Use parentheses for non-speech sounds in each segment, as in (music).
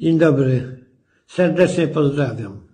Dzień dobry. Serdecznie pozdrawiam.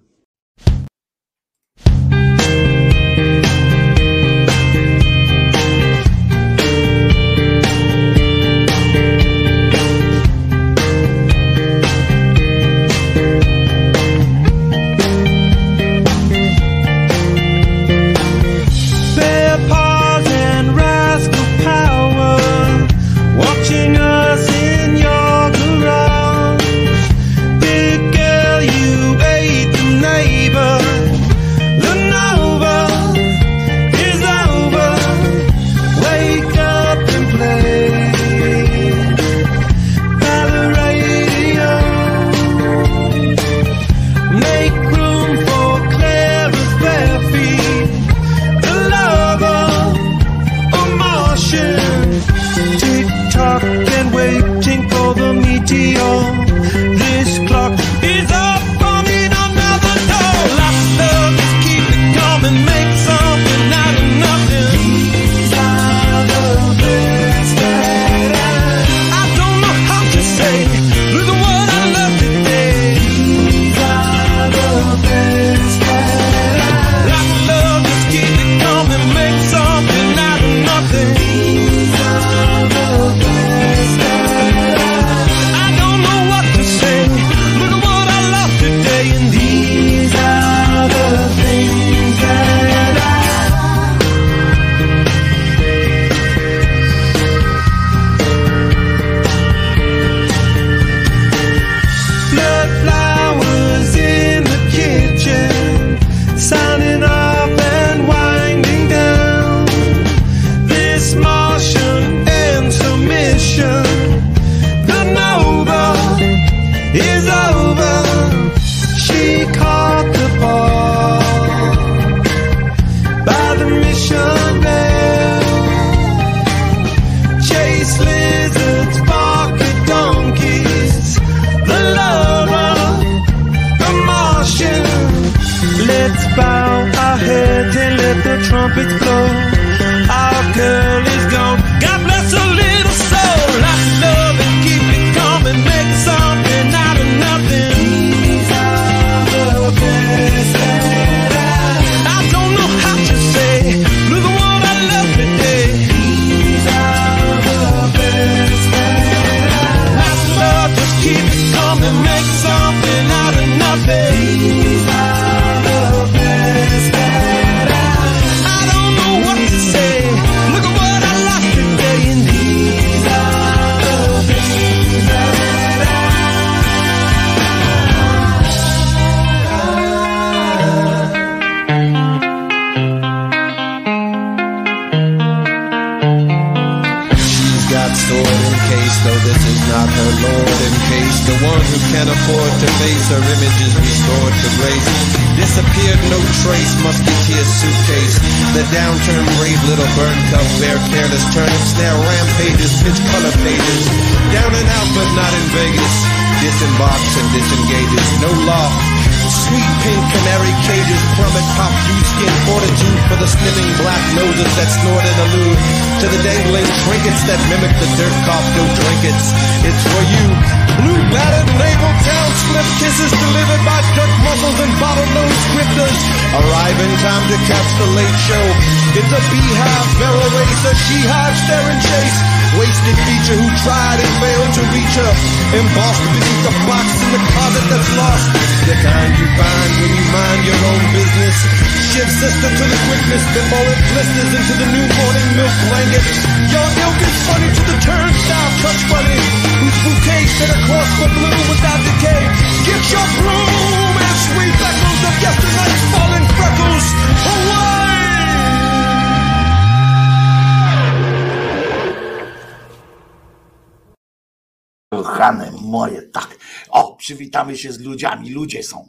się z ludziami, ludzie są.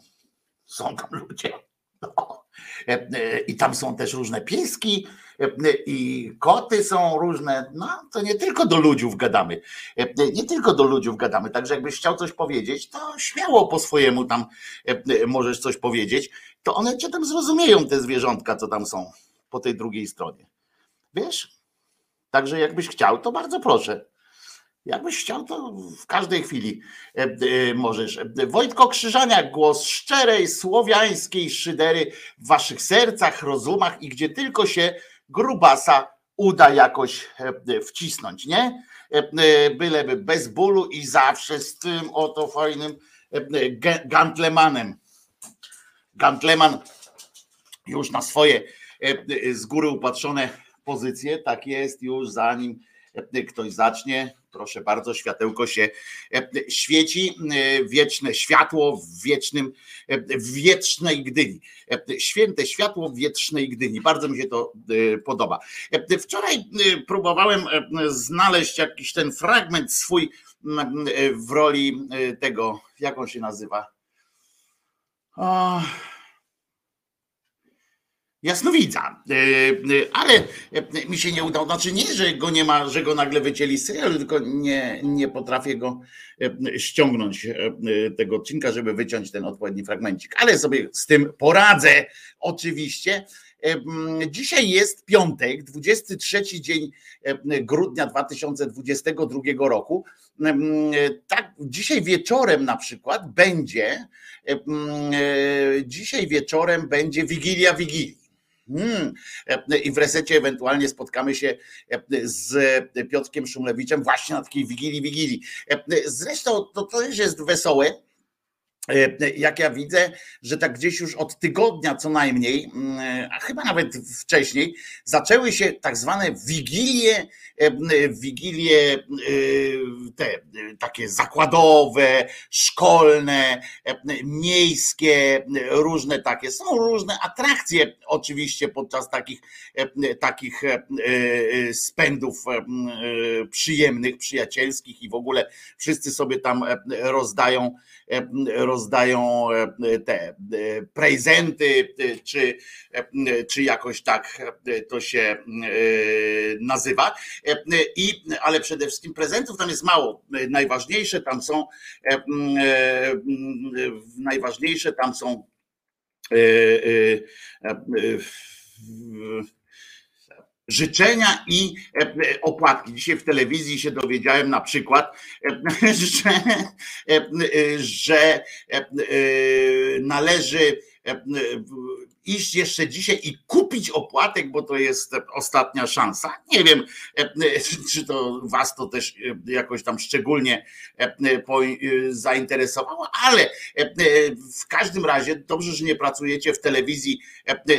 Są tam ludzie. No. E, e, I tam są też różne pieski e, i koty są różne. No, to nie tylko do ludziów gadamy. Nie tylko do ludziów gadamy. Także jakbyś chciał coś powiedzieć, to śmiało po swojemu tam możesz coś powiedzieć. To one cię tam zrozumieją, te zwierzątka, co tam są po tej drugiej stronie. Wiesz? Także jakbyś chciał, to bardzo proszę. Jakbyś chciał, to w każdej chwili e, e, możesz. Wojtko Krzyżaniak, głos szczerej, słowiańskiej szydery w waszych sercach, rozumach i gdzie tylko się grubasa uda jakoś e, wcisnąć, nie? Byleby bez bólu i zawsze z tym oto fajnym gantlemanem. Gantleman już na swoje z góry upatrzone pozycje, tak jest już zanim ktoś zacznie, proszę bardzo, światełko się e, świeci, e, wieczne światło w wiecznym, e, w wiecznej Gdyni. Święte światło w wiecznej Gdyni. Bardzo mi się to podoba. Wczoraj próbowałem znaleźć jakiś ten fragment swój w roli tego, jak on się nazywa? Jasnowidza. E, e, ale e, mi się nie udało. Znaczy nie, że go nie ma, że go nagle wycięli z serialu, tylko nie, nie potrafię go ściągnąć tego odcinka, żeby wyciąć ten odpowiedni fragmencik. Ale sobie z tym poradzę oczywiście. Dzisiaj jest piątek, 23 dzień grudnia 2022 roku. Tak, dzisiaj wieczorem na przykład będzie, dzisiaj wieczorem będzie Wigilia Wigilii. Hmm. I w resecie ewentualnie spotkamy się z Piotrkiem Szumlewiczem właśnie na takiej wigilii, wigilii. Zresztą to też jest wesołe, jak ja widzę, że tak gdzieś już od tygodnia co najmniej, a chyba nawet wcześniej, zaczęły się tak zwane wigilie wigilie te takie zakładowe, szkolne, miejskie, różne takie. Są różne atrakcje oczywiście podczas takich, takich spędów przyjemnych, przyjacielskich i w ogóle wszyscy sobie tam rozdają, rozdają te prezenty, czy, czy jakoś tak to się nazywa. E, I, ale przede wszystkim prezentów tam jest mało. E, najważniejsze tam są e, najważniejsze tam są życzenia i opłatki. Dzisiaj w telewizji się dowiedziałem na przykład, (laughs) że, że należy iść jeszcze dzisiaj i kupić opłatek, bo to jest ostatnia szansa. Nie wiem, e, czy to was to też e, jakoś tam szczególnie e, zainteresowało, ale w każdym razie dobrze, że nie pracujecie w telewizji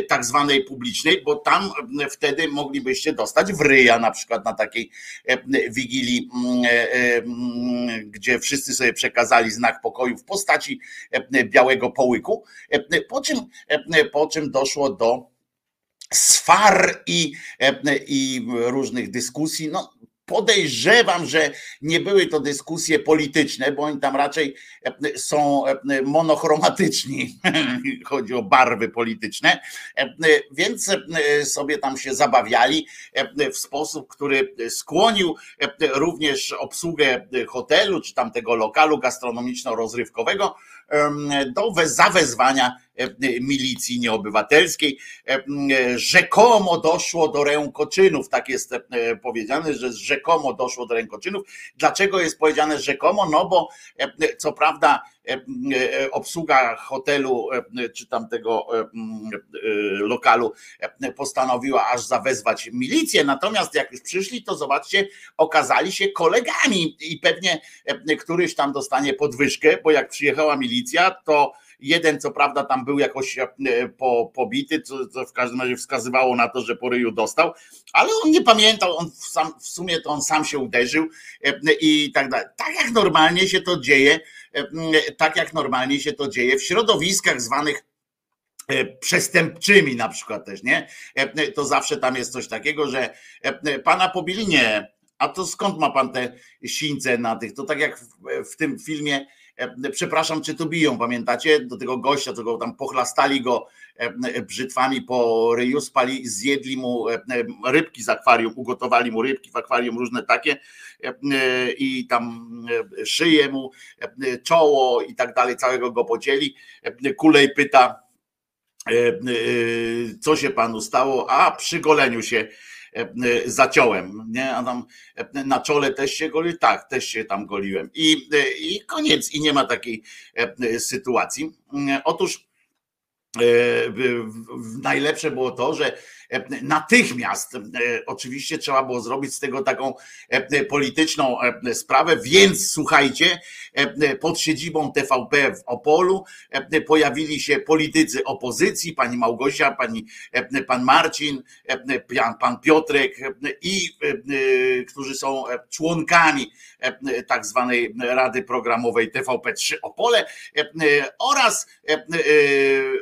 tak zwanej publicznej, bo tam wtedy moglibyście dostać w ryja na przykład na takiej wigilii, gdzie wszyscy sobie przekazali znak pokoju w postaci białego połyku, po czym, po czym czym doszło do sfar i, i różnych dyskusji. No, Podejrzewam, że nie były to dyskusje polityczne, bo oni tam raczej są monochromatyczni, (laughs) chodzi o barwy polityczne, więc sobie tam się zabawiali w sposób, który skłonił również obsługę hotelu czy tamtego lokalu gastronomiczno-rozrywkowego do zawezwania milicji nieobywatelskiej. Rzekomo doszło do rękoczynów, tak jest powiedziane, że rzekomo doszło do rękoczynów. Dlaczego jest powiedziane rzekomo? No bo co prawda obsługa hotelu czy tamtego lokalu postanowiła aż zawezwać milicję, natomiast jak już przyszli, to zobaczcie, okazali się kolegami i pewnie któryś tam dostanie podwyżkę, bo jak przyjechała milicja, to Jeden, co prawda, tam był jakoś e, po, pobity, co, co w każdym razie wskazywało na to, że po ryju dostał, ale on nie pamiętał, on w, sam, w sumie to on sam się uderzył e, i tak dalej. Tak jak normalnie się to dzieje, e, tak jak normalnie się to dzieje w środowiskach zwanych przestępczymi na przykład też, nie? To zawsze tam jest coś takiego, że pana pobili, nie, a to skąd ma pan te sińce na tych? To tak jak w, w tym filmie przepraszam, czy to biją, pamiętacie? Do tego gościa, tego tam pochlastali go e, brzytwami po ryju, spali, zjedli mu e, rybki z akwarium, ugotowali mu rybki w akwarium, różne takie i tam szyję mu, czoło i tak dalej, całego go podzieli. Kulej pyta, co się panu stało? A przy goleniu się zaciąłem, nie? A tam na czole też się goli, tak, też się tam goliłem. I, i koniec, i nie ma takiej sytuacji. Otóż najlepsze było to, że natychmiast oczywiście trzeba było zrobić z tego taką polityczną sprawę, więc słuchajcie, pod siedzibą TVP w Opolu pojawili się politycy opozycji, pani Małgosia, pani, pan Marcin, pan Piotrek i którzy są członkami tak zwanej Rady Programowej TVP3 Opole oraz,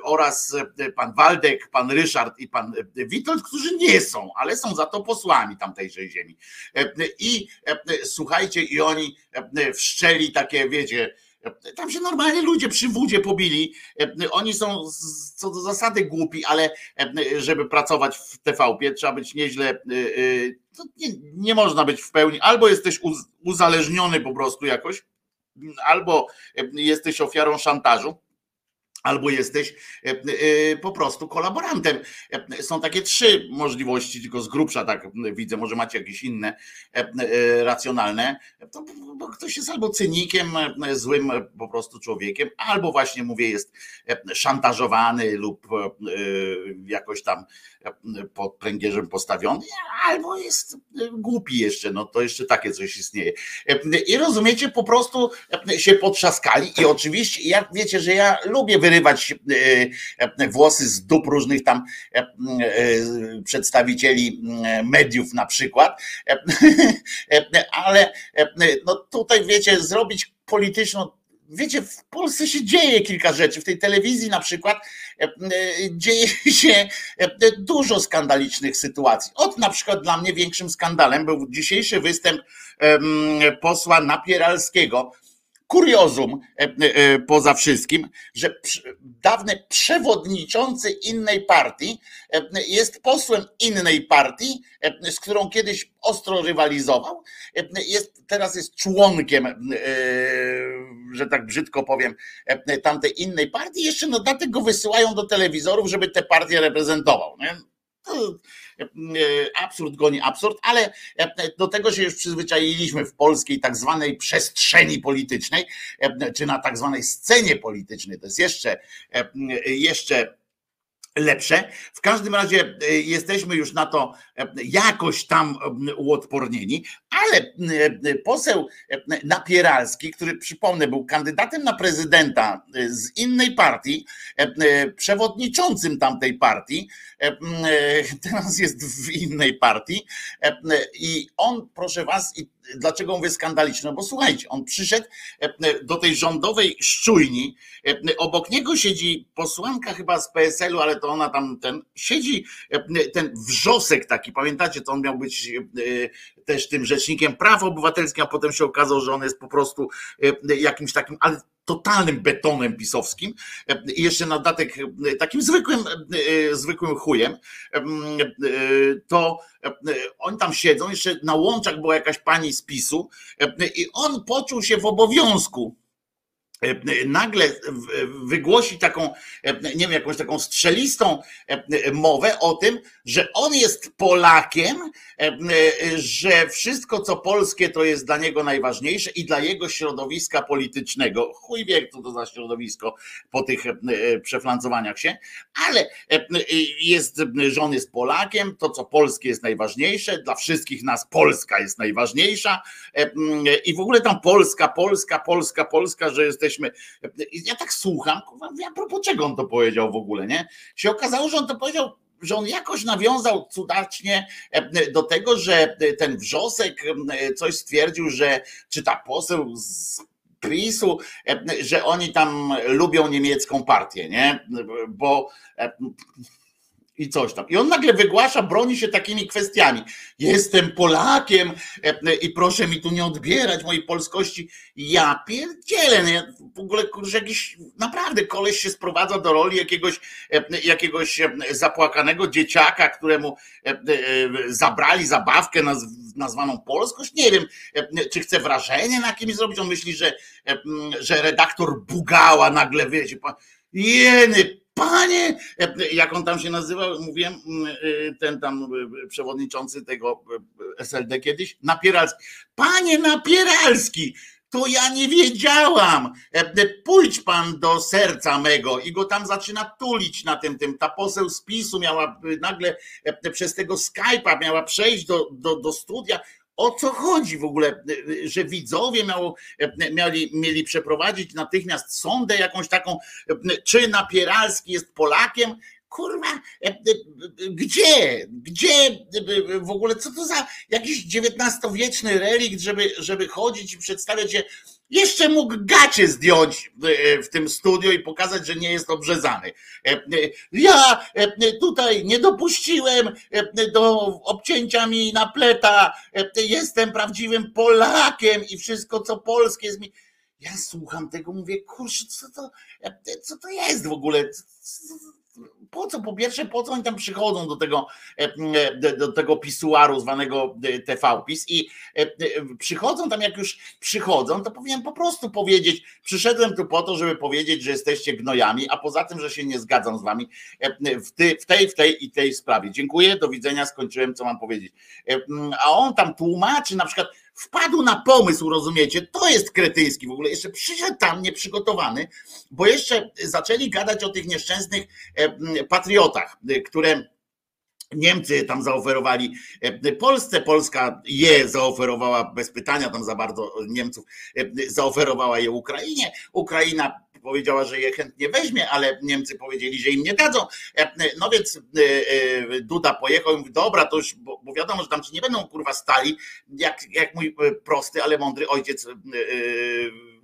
oraz pan Waldek, pan Ryszard i pan Witold, którzy nie są, ale są za to posłami tamtejszej ziemi. I słuchajcie, i oni wszczeli takie, wiecie, tam się normalnie ludzie przy wódzie pobili. Oni są co do zasady głupi, ale żeby pracować w TVP trzeba być nieźle. Nie, nie można być w pełni. Albo jesteś uzależniony po prostu jakoś, albo jesteś ofiarą szantażu albo jesteś e, e, po prostu kolaborantem. E, są takie trzy możliwości, tylko z grubsza tak widzę, może macie jakieś inne racjonalne. To, ktoś jest albo cynikiem, złym po prostu człowiekiem, albo właśnie mówię, jest szantażowany lub jakoś tam pod pręgierzem postawiony, albo jest głupi jeszcze, no to jeszcze takie coś istnieje. I rozumiecie, po prostu się potrzaskali i oczywiście, jak wiecie, że ja lubię wyrywać wyrywać e, e, włosy z dup różnych tam e, przedstawicieli mediów na przykład, (laughs) ale no tutaj wiecie, zrobić polityczną wiecie, w Polsce się dzieje kilka rzeczy. W tej telewizji na przykład dzieje się dużo skandalicznych sytuacji. Od na przykład dla mnie większym skandalem był dzisiejszy występ posła Napieralskiego, kuriozum e, e, poza wszystkim, że dawny przewodniczący innej partii e, jest posłem innej partii, z którą kiedyś ostro rywalizował, jest, teraz jest członkiem, że tak brzydko powiem, tamtej innej partii, jeszcze na dodatek go wysyłają do telewizorów, żeby tę partię reprezentował. Nie? E, absurd goni absurd, ale e, do tego się już przyzwyczailiśmy w polskiej tak zwanej przestrzeni politycznej, e, czy na tak zwanej scenie politycznej. To jest jeszcze, jeszcze lepsze. W każdym razie jesteśmy już na to jakoś tam uodpornieni, ale poseł Napieralski, który przypomnę był kandydatem na prezydenta z innej partii, przewodniczącym tamtej partii, (laughs) teraz jest w innej partii i on, proszę was, i dlaczego mówię skandaliczne? Bo słuchajcie, on przyszedł do tej rządowej szczujni, obok niego siedzi posłanka chyba z PSL-u, ale to ona tam ten, siedzi ten wrzosek taki, pamiętacie, to on miał być też tym rzecznikiem praw obywatelskich, a potem się okazało, że on jest po prostu jakimś takim, ale totalnym betonem pisowskim. I jeszcze na dodatek takim zwykłym, zwykłym chujem, to oni tam siedzą, jeszcze na łączach była jakaś pani z PiSu i on poczuł się w obowiązku nagle wygłosi taką, nie wiem, jakąś taką strzelistą mowę o tym, że on jest Polakiem, że wszystko co polskie to jest dla niego najważniejsze i dla jego środowiska politycznego. Chuj wie, co to za środowisko po tych przeflancowaniach się, ale jest, że on jest Polakiem, to co polskie jest najważniejsze, dla wszystkich nas Polska jest najważniejsza i w ogóle tam Polska, Polska, Polska, Polska, że jesteśmy. Ja tak słucham, a propos czego on to powiedział w ogóle, nie? Się okazało, że on to powiedział że on jakoś nawiązał cudacznie e, do tego, że ten wrzosek e, coś stwierdził, że czy ta poseł z PiSu, e, że oni tam lubią niemiecką partię, nie? Bo i coś tam. I on nagle wygłasza, broni się takimi kwestiami. Jestem Polakiem i proszę mi tu nie odbierać mojej polskości. Ja pierdzielę, nie? w ogóle kurczę, jakiś naprawdę koleś się sprowadza do roli jakiegoś, jakiegoś zapłakanego dzieciaka, któremu zabrali zabawkę nazwaną polskość. Nie wiem, czy chce wrażenie na kimś zrobić. On myśli, że, że redaktor Bugała nagle, wiecie, jeny Panie, jak on tam się nazywał, mówiłem, ten tam przewodniczący tego SLD kiedyś, Napieralski. Panie Napieralski, to ja nie wiedziałam. Pójdź pan do serca mego i go tam zaczyna tulić na tym, tym. Ta poseł z PiSu miała nagle przez tego Skype'a miała przejść do, do, do studia o co chodzi w ogóle, że widzowie miało, mieli, mieli przeprowadzić natychmiast sądę jakąś taką, czy Napieralski jest Polakiem, kurwa, gdzie, gdzie w ogóle, co to za jakiś XIX-wieczny relikt, żeby, żeby chodzić i przedstawiać się, jeszcze mógł gacie zdjąć e, w tym studiu i pokazać, że nie jest obrzezany. E, e, ja tutaj nie dopuściłem do obcięcia mi na pleta. Jestem prawdziwym Polakiem i wszystko, co polskie jest mi. Ja słucham tego, mówię, kurczę, co to, co to jest w ogóle? Po co, po pierwsze, po co oni tam przychodzą do tego, e, e, do tego pisuaru zwanego e, TV-PiS i przychodzą tam, jak już przychodzą, to powinien po prostu powiedzieć, przyszedłem tu po to, żeby powiedzieć, że jesteście gnojami, a poza tym, że się nie zgadzam z wami w, tej, w tej, w tej i tej sprawie. Dziękuję, do widzenia, skończyłem, co mam powiedzieć. A on tam tłumaczy na przykład, wpadł na pomysł, rozumiecie? To jest kretyński w ogóle. Jeszcze przyszedł tam nieprzygotowany, bo jeszcze zaczęli gadać o tych nieszczęsnych e, patriotach, e, które Niemcy tam zaoferowali e, Polsce, Polska je zaoferowała bez pytania tam za bardzo Niemców, zaoferowała je Ukrainie. Ukraina powiedziała, że je chętnie weźmie, ale Niemcy powiedzieli, że im nie dadzą. No więc Duda pojechał i mówi, dobra, to już, bo, bo wiadomo, że tam ci nie będą kurwa stali, jak, jak mój prosty, ale mądry ojciec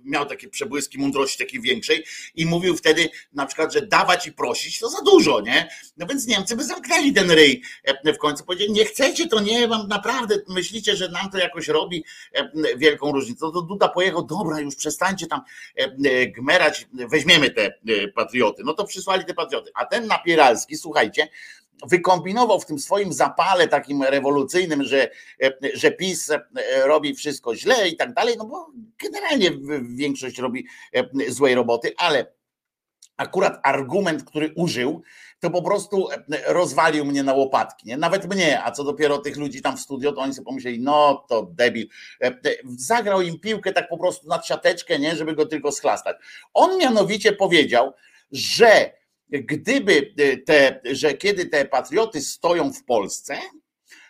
miał takie przebłyski mądrości takiej większej i mówił wtedy na przykład, że dawać i prosić to za dużo, nie? No więc Niemcy by zamknęli ten ryj w końcu, powiedzieli, nie chcecie, to nie, wam naprawdę myślicie, że nam to jakoś robi wielką różnicę. To Duda pojechał, dobra, już przestańcie tam gmerać, weźmiemy te patrioty. No to przysłali te patrioty. A ten Napieralski, słuchajcie, wykombinował w tym swoim zapale takim rewolucyjnym, że, że PiS robi wszystko źle i tak dalej, no bo generalnie większość robi złej roboty, ale akurat argument, który użył, to po prostu rozwalił mnie na łopatki. Nie? Nawet mnie, a co dopiero tych ludzi tam w studio, to oni sobie pomyśleli, no to debil. Zagrał im piłkę tak po prostu na siateczkę, nie, żeby go tylko schlastać. On mianowicie powiedział, że gdyby e, te, że kiedy te patrioty stoją w Polsce,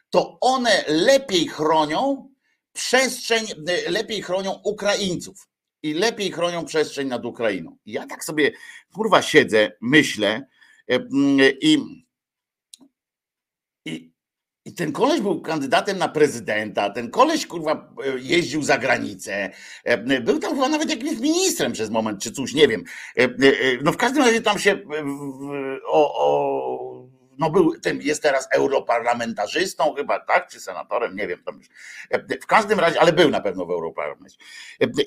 to one lepiej chronią przestrzeń, e, lepiej chronią Ukraińców i lepiej chronią przestrzeń nad Ukrainą. ja tak sobie kurwa siedzę, myślę e, i, i ten koleś był kandydatem na prezydenta, ten koleś kurwa jeździł za granicę, był tam chyba nawet jakimś ministrem przez moment, czy coś, nie wiem. No w każdym razie tam się o, o no był, jest teraz europarlamentarzystą chyba, tak, czy senatorem, nie wiem, tam już. W każdym razie, ale był na pewno w europarlamencie.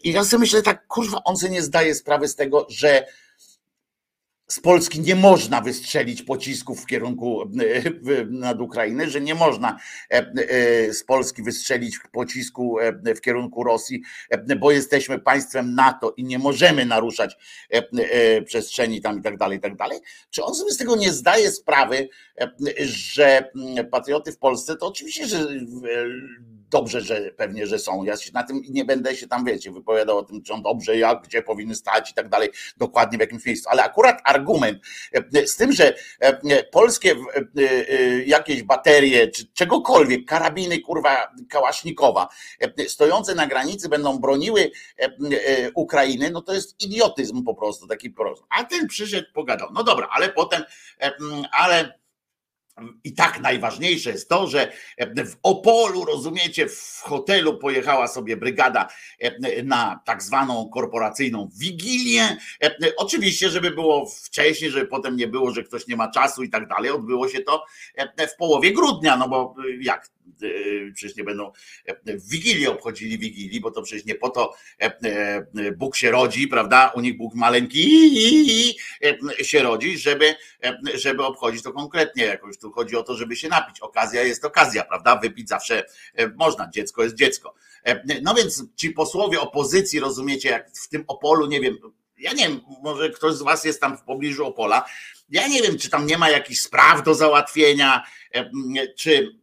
I ja sobie myślę tak, kurwa, on sobie nie zdaje sprawy z tego, że z Polski nie można wystrzelić pocisków w kierunku e, nad Ukrainę, że nie można e, e, z Polski wystrzelić pocisku w kierunku Rosji, bo jesteśmy państwem NATO i nie możemy naruszać przestrzeni tam i tak dalej, i tak dalej. Czy on sobie z tego nie zdaje sprawy, że patrioty w Polsce to oczywiście, że dobrze, że pewnie, że są. Ja się na tym nie będę się tam, wiecie, wypowiadał o tym, czy on dobrze, jak, gdzie powinny stać i tak dalej, dokładnie w jakimś miejscu. Ale akurat argument e, z tym, że e, polskie e, jakieś baterie, czy czegokolwiek, karabiny, kurwa, kałasznikowa, stojące na granicy będą broniły Ukrainy, no to jest idiotyzm po prostu, taki prosty. A ten przyszedł, pogadał. No dobra, ale potem, ale i tak najważniejsze jest to, że w Opolu, rozumiecie, w hotelu pojechała sobie brygada na tak zwaną korporacyjną wigilię. Oczywiście, żeby było wcześniej, żeby potem nie było, że ktoś nie ma czasu i tak dalej. Odbyło się to w połowie grudnia, no bo jak E, przecież nie będą e, w Wigilię obchodzili Wigilii, bo to przecież nie po to e, Bóg się rodzi, prawda? U nich Bóg maleńki się rodzi, żeby, żeby obchodzić to konkretnie jakoś. Tu chodzi o to, żeby się napić. Okazja jest okazja, prawda? Wypić zawsze można. Dziecko jest dziecko. No więc ci posłowie opozycji, rozumiecie, jak w tym Opolu, nie wiem, ja nie wiem, może ktoś z was jest tam w pobliżu Opola, ja nie wiem, czy tam nie ma jakichś spraw do załatwienia, czy,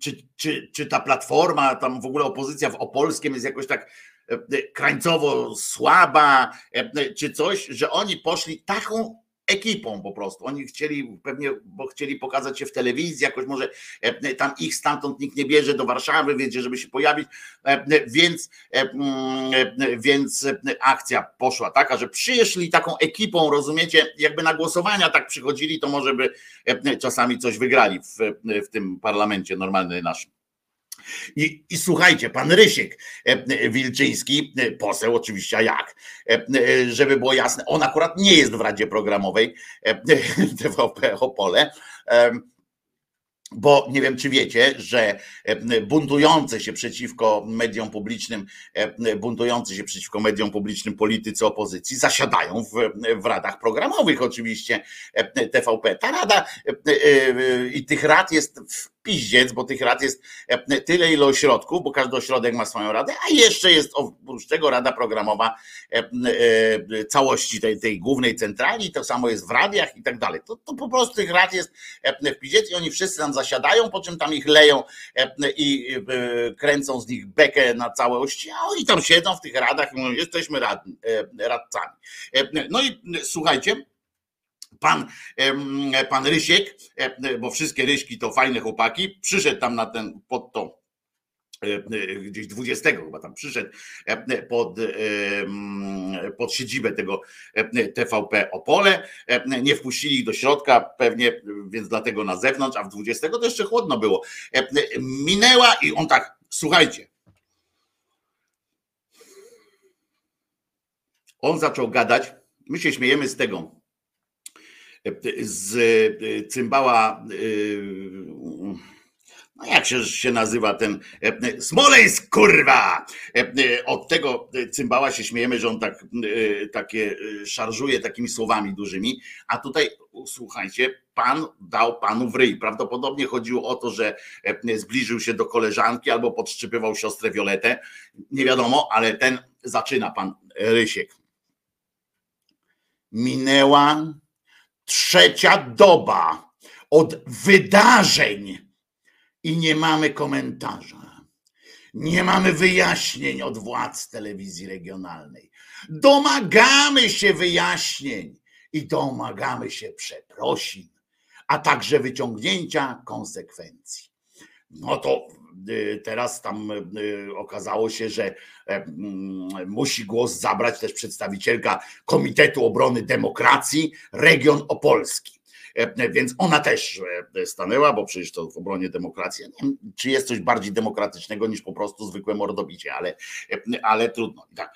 czy, czy, czy ta platforma, tam w ogóle opozycja w Opolskiem jest jakoś tak krańcowo słaba, czy coś, że oni poszli taką ekipą po prostu. Oni chcieli pewnie, bo chcieli pokazać się w telewizji, jakoś może e, tam ich stamtąd nikt nie bierze do Warszawy, wiecie, żeby się pojawić, e, więc, e, mm, więc akcja poszła taka, że przyszli taką ekipą, rozumiecie, jakby na głosowania tak przychodzili, to może by czasami coś wygrali w, w tym parlamencie normalny naszym. I, I słuchajcie, pan Rysiek e, Wilczyński, e, poseł oczywiście, a jak, e, żeby było jasne, on akurat nie jest w Radzie Programowej (laughs) TVP Opole, bo nie wiem, czy wiecie, że buntujące się przeciwko mediom publicznym, buntujący się przeciwko mediom publicznym politycy opozycji zasiadają w, w radach programowych, oczywiście TVP. Ta rada i tych rad jest piździec, bo tych rad jest e, tyle, ile ośrodków, bo każdy ośrodek ma swoją radę, a jeszcze jest oprócz tego rada programowa e, e, całości tej, tej głównej centrali, to samo jest w radiach i tak dalej. To, to po prostu tych rad jest w piździec i oni wszyscy tam zasiadają, po czym tam ich leją i kręcą z nich bekę na całe ości, a oni tam siedzą w tych radach i mówią, jesteśmy rad, radcami. No i słuchajcie, pan, pan Rysiek, bo wszystkie Ryśki to fajne chłopaki, przyszedł tam na ten, pod to gdzieś 20 chyba tam przyszedł pod, pod siedzibę tego TVP Opole. Nie wpuścili ich do środka, pewnie, więc dlatego na zewnątrz, a w 20 to jeszcze chłodno było. Minęła i on tak, słuchajcie. On zaczął gadać. My się śmiejemy z tego, z e, cymbała, e, no jak się, się nazywa ten e, Smoleńsk, kurwa! Od tego cymbała się śmiejemy, że on tak, takie szarżuje takimi słowami dużymi, a tutaj słuchajcie, pan dał panu w ryj. Prawdopodobnie chodziło o to, że zbliżył się do koleżanki albo podszczypywał siostrę Violetę. Nie wiadomo, ale ten zaczyna pan Rysiek. Minęła trzecia doba od wydarzeń i nie mamy komentarza. Nie mamy wyjaśnień od władz telewizji regionalnej. Domagamy się wyjaśnień i domagamy się przeprosin, a także wyciągnięcia konsekwencji. No to teraz tam y, okazało się, że e, mm, musi głos zabrać też przedstawicielka Komitetu Obrony Demokracji Region Opolski. E, więc ona też e, stanęła, bo przecież to w obronie demokracji. Nie wiem, czy jest coś bardziej demokratycznego niż po prostu zwykłe mordobicie, ale, ale trudno. Tak.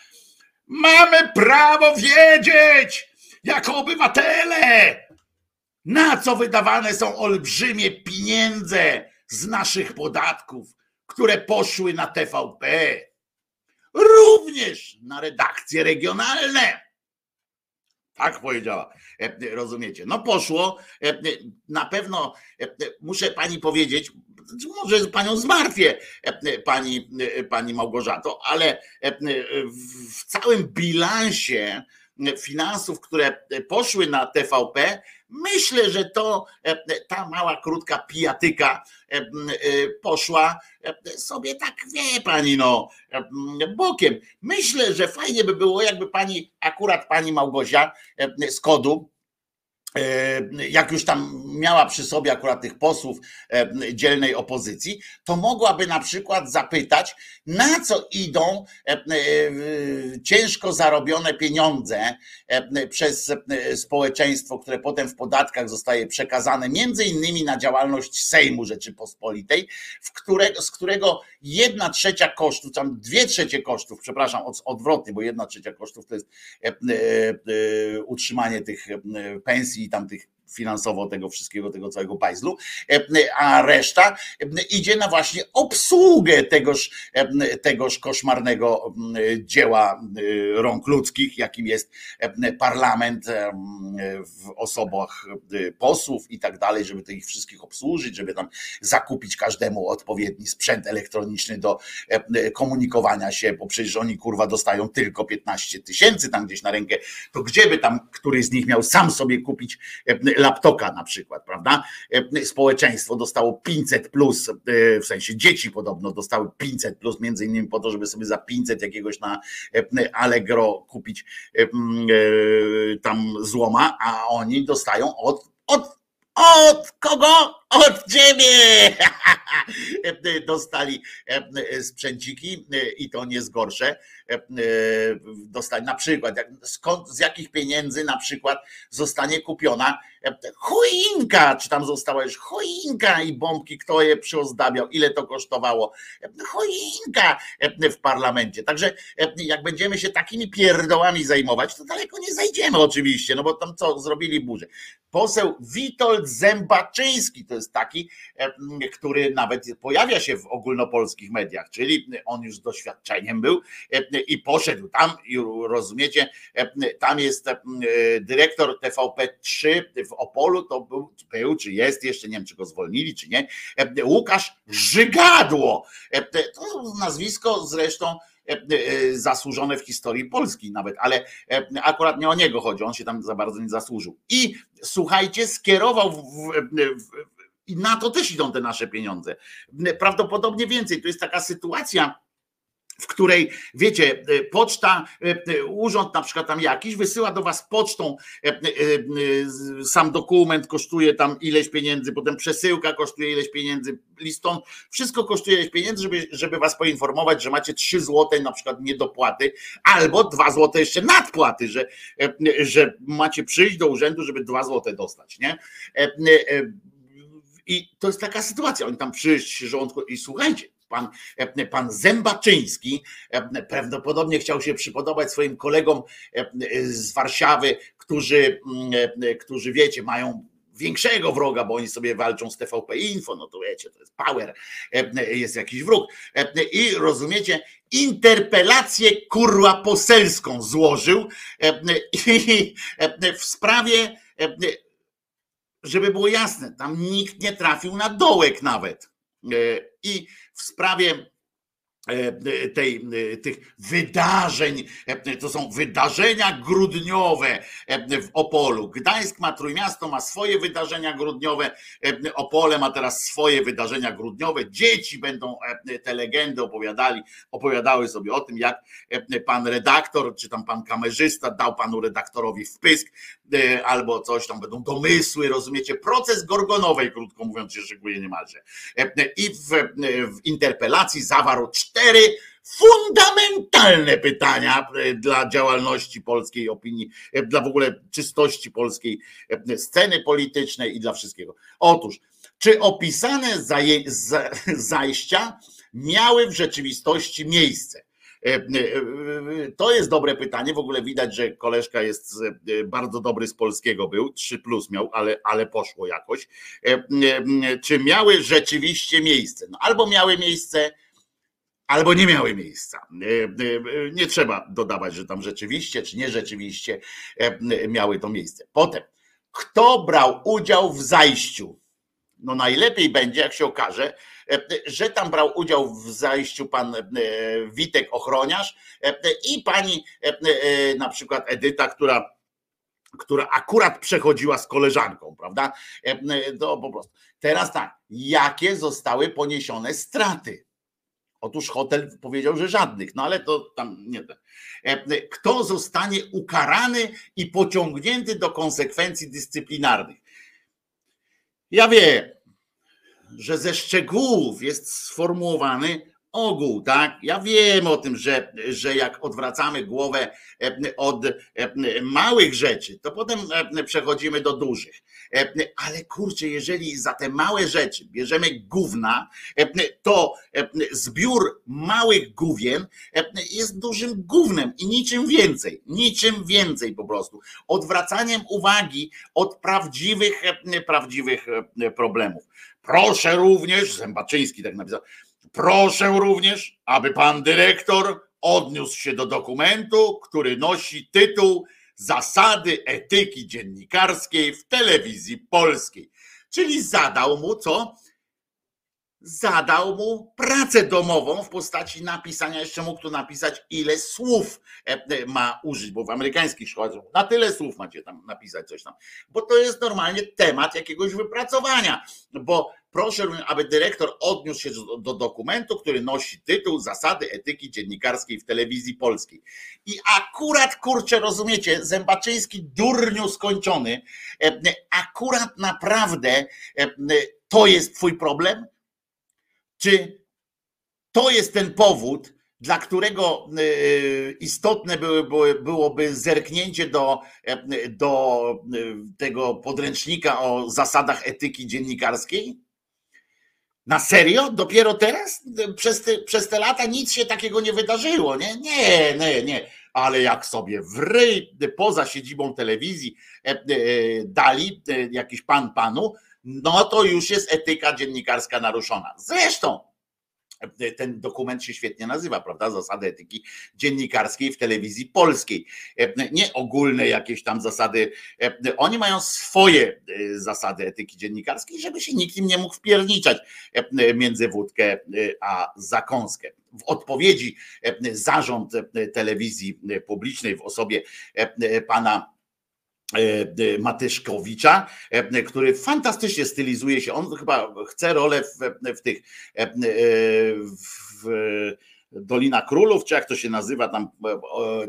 Mamy prawo wiedzieć, jako obywatele, na co wydawane są olbrzymie pieniądze z naszych podatków, które poszły na TVP, również na redakcje regionalne. Tak powiedziała, e, rozumiecie? No poszło, e, na pewno e, muszę pani powiedzieć, może panią zmartwię, pani, pani Małgorzato, ale w całym bilansie finansów, które poszły na TVP, myślę, że to ta mała, krótka pijatyka poszła sobie tak, wie pani, no, bokiem. Myślę, że fajnie by było, jakby pani, akurat pani Małgosia z kodu, E, jak już tam miała przy sobie akurat tych posłów e, dzielnej opozycji, to mogłaby na przykład zapytać, na co idą e, ciężko zarobione pieniądze przez społeczeństwo, które potem w podatkach zostaje przekazane między innymi na działalność Sejmu Rzeczypospolitej, w z którego jedna trzecia kosztów, tam dwie trzecie kosztów, przepraszam, odwrotnie, bo jedna trzecia kosztów to jest utrzymanie tych pensji i tam finansowo tego wszystkiego, tego całego bajzlu, a reszta idzie na właśnie obsługę tegoż, tegoż koszmarnego dzieła rąk ludzkich, jakim jest parlament w osobach posłów i tak dalej, żeby tych wszystkich obsłużyć, żeby tam zakupić każdemu odpowiedni sprzęt elektroniczny do komunikowania się, bo przecież oni kurwa dostają tylko 15 tysięcy tam gdzieś na rękę, to gdzie by tam któryś z nich miał sam sobie kupić laptopa na przykład, prawda? Społeczeństwo dostało 500 plus, w sensie dzieci podobno dostały 500 plus, między innymi po to, żeby sobie za 500 jakiegoś na Allegro kupić tam złoma, a oni dostają od, od od kogo? Od ciebie! (laughs) Dostali sprzęciki i to nie z gorsze. Dostali na przykład, skąd, z jakich pieniędzy na przykład zostanie kupiona choinka, czy tam została już choinka i bombki, kto je przyozdabiał, ile to kosztowało. Choinka w parlamencie. Także jak będziemy się takimi pierdołami zajmować, to daleko nie zajdziemy oczywiście, no bo tam co, zrobili burzę. Poseł Witold Zębaczyński to jest taki, który nawet pojawia się w ogólnopolskich mediach, czyli on już z doświadczeniem był i poszedł tam rozumiecie, tam jest dyrektor TVP3 w Opolu, to był, był czy jest, jeszcze nie wiem czy go zwolnili czy nie, Łukasz Żygadło. To nazwisko zresztą zasłużone w historii Polski nawet, ale akurat nie o niego chodzi, on się tam za bardzo nie zasłużył. I słuchajcie, skierował w, w, i na to też idą te nasze pieniądze. Prawdopodobnie więcej. To jest taka sytuacja, w której, wiecie, e, poczta, e, e, urząd na przykład tam jakiś wysyła do was pocztą, sam dokument kosztuje tam ileś pieniędzy, potem przesyłka kosztuje ileś pieniędzy, liston, wszystko kosztuje ileś pieniędzy, żeby, żeby was poinformować, że macie 3 złote na przykład niedopłaty, albo 2 złote jeszcze nadpłaty, że, że macie przyjść do urzędu, żeby 2 złote dostać, nie? I to jest taka sytuacja, oni tam przyjść rządku i słuchajcie, pan, pan Zębaczyński prawdopodobnie chciał się przypodobać swoim kolegom z Warszawy, którzy, którzy wiecie, mają większego wroga, bo oni sobie walczą z TVP Info, no to wiecie, to jest power, jest jakiś wróg. I rozumiecie, interpelację kurwa poselską złożył w sprawie, żeby było jasne, tam nikt nie trafił na dołek nawet. I w sprawie e, tej, e, tych wydarzeń, e, to są wydarzenia grudniowe w Opolu. Gdańsk ma Trójmiasto, ma swoje wydarzenia grudniowe, Opole ma teraz swoje wydarzenia grudniowe. Dzieci będą te legendy opowiadali, opowiadały sobie o tym, jak pan redaktor, czy tam pan kamerzysta dał panu redaktorowi wpysk, albo coś tam będą domysły, rozumiecie? Proces Gorgonowej, krótko mówiąc, się szykuje niemalże. I w, w interpelacji zawarł cztery fundamentalne pytania dla działalności polskiej opinii, dla w ogóle czystości polskiej sceny politycznej i dla wszystkiego. Otóż, czy opisane zaje, zajścia miały w rzeczywistości miejsce? E, e, to jest dobre pytanie. W ogóle widać, że koleżka jest e, bardzo dobry z polskiego był, 3 plus miał, ale, ale poszło jakoś. Czy miały rzeczywiście miejsce? No, albo miały miejsce, albo nie miały miejsca. Nie trzeba dodawać, że tam rzeczywiście, czy nie rzeczywiście miały to miejsce. Potem, kto brał udział w zajściu? No najlepiej będzie, jak się okaże, że tam brał udział w zajściu pan e, Witek Ochroniarz e, i pani e, na przykład Edyta, która która akurat przechodziła z koleżanką, prawda? To po prostu. Teraz tak, jakie zostały poniesione straty? Otóż hotel powiedział, że żadnych, no ale to tam nie. Kto zostanie ukarany i pociągnięty do konsekwencji dyscyplinarnych? Ja wiem, że ze szczegółów jest sformułowany ogół, tak? Ja wiem o tym, że, że jak odwracamy głowę od małych rzeczy, to potem przechodzimy do dużych. Ale kurczę, jeżeli za te małe rzeczy bierzemy gówna, to zbiór małych główien jest dużym gównem i niczym więcej, niczym więcej po prostu. Odwracaniem uwagi od prawdziwych, prawdziwych problemów. Proszę również, Zębaczyński tak napisał, proszę również, aby pan dyrektor odniósł się do dokumentu, który nosi tytuł Zasady etyki dziennikarskiej w telewizji polskiej. Czyli zadał mu co? Zadał mu pracę domową w postaci napisania, jeszcze mógł tu napisać, ile słów e, ma użyć, bo w amerykańskich szkołach na tyle słów macie tam napisać coś tam, bo to jest normalnie temat jakiegoś wypracowania, bo Proszę, aby dyrektor odniósł się do, do, dokumentu, który nosi tytuł Zasady etyki dziennikarskiej w telewizji polskiej. I akurat, kurczę, rozumiecie, Zębaczyński durniu skończony, e, akurat naprawdę e, to jest twój problem? Czy to jest ten powód, dla którego e, istotne były, byłoby zerknięcie do, do tego podręcznika o zasadach etyki dziennikarskiej? Na serio? Dopiero teraz? Przez te, przez te lata nic się takiego nie wydarzyło, nie? Nie, nie, nie. Ale jak sobie w ryj poza siedzibą telewizji e, e, dali e, jakiś pan panu, no to już jest etyka dziennikarska naruszona. Zresztą ten dokument się świetnie nazywa, prawda? Zasady etyki dziennikarskiej w telewizji polskiej. Nie ogólne jakieś tam zasady. Oni mają swoje e, zasady etyki dziennikarskiej, żeby się nikt im nie mógł wpierniczać między wódkę e, a zakąskę. W odpowiedzi zarząd telewizji publicznej w osobie pana E, e, Matyszkowicza, e, który fantastycznie stylizuje się. On chyba chce rolę w, w tych w Dolina Królów, czy jak to się nazywa tam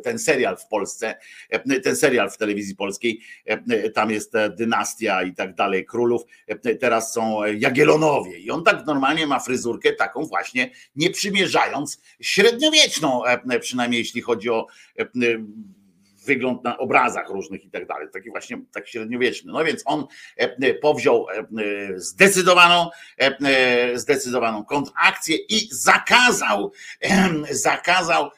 ten serial w Polsce, ten serial w telewizji polskiej, tam jest dynastia i tak dalej królów, teraz są Jagielonowie i on tak normalnie ma fryzurkę taką właśnie, nie przymierzając średniowieczną, przynajmniej jeśli chodzi o wygląd na obrazach różnych i tak dalej, taki właśnie tak średniowieczny. No więc on e, e, powziął e, zdecydowaną, zdecydowaną kontrakcję i zakazał, zakazał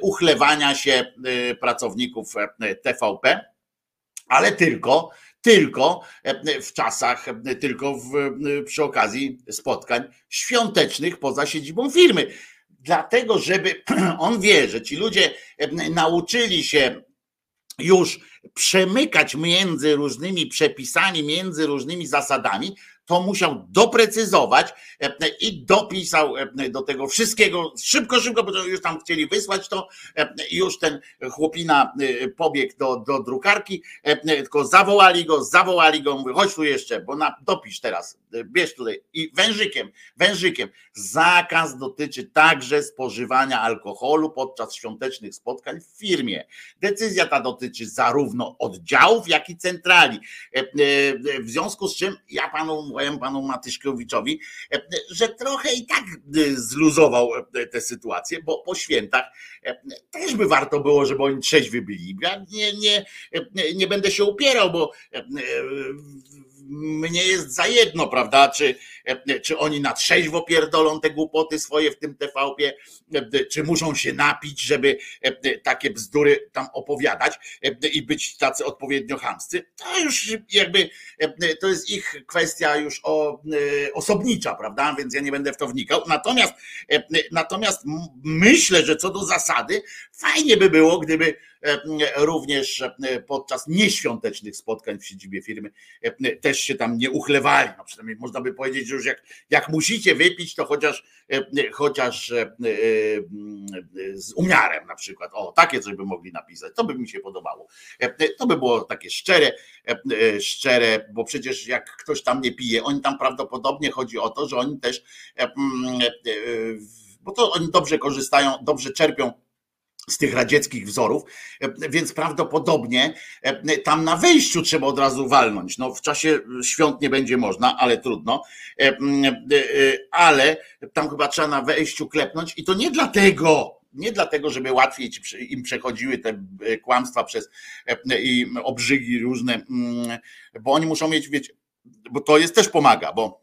uchlewania się pracowników TVP, ale tylko, tylko w czasach, tylko w, przy okazji spotkań świątecznych poza siedzibą firmy. Dlatego, żeby (clears throat) on wie, że ci ludzie nauczyli się już przemykać między różnymi przepisami, między różnymi zasadami, to musiał doprecyzować e, i dopisał e, do tego wszystkiego szybko, szybko, bo już tam chcieli wysłać to, e, już ten chłopina pobiegł do, do drukarki, tylko zawołali go, zawołali go, mówię, chodź tu jeszcze, bo na, dopisz teraz, bierz tutaj i wężykiem, wężykiem. Zakaz dotyczy także spożywania alkoholu podczas świątecznych spotkań w firmie. Decyzja ta dotyczy zarówno oddziałów, jak i centrali. W związku z czym ja panu powiem panu Matyszkiewiczowi, e, że trochę i tak e, zluzował e, tę sytuację, bo po świętach też by warto było, żeby oni trzeźwi byli. Ja nie, nie, nie będę się upierał, bo mnie jest za jedno, prawda, czy, czy oni na trzeźwo pierdolą te głupoty swoje w tym TVP, czy muszą się napić, żeby takie bzdury tam opowiadać i być tacy odpowiednio chamscy, to już jakby, to jest ich kwestia już o, osobnicza, prawda, więc ja nie będę w to wnikał, natomiast, natomiast myślę, że co do zasady, fajnie by było, gdyby również podczas nieświątecznych spotkań w siedzibie firmy też się tam nie uchlewali. No przynajmniej można by powiedzieć, że już jak, jak musicie wypić, to chociaż, chociaż z umiarem na przykład. O, takie coś by mogli napisać. To by mi się podobało. To by było takie szczere, szczere, bo przecież jak ktoś tam nie pije, oni tam prawdopodobnie chodzi o to, że oni też, bo to oni dobrze korzystają, dobrze czerpią z tych radzieckich wzorów, e, więc prawdopodobnie e, tam na wejściu trzeba od razu walnąć. No, w czasie świąt nie będzie można, ale trudno. E, Ale tam chyba trzeba na wejściu klepnąć i to nie dlatego, nie dlatego, żeby łatwiej im przechodziły te kłamstwa przez i obrzygi różne, mm, bo oni muszą mieć, wiecie, bo to jest też pomaga, bo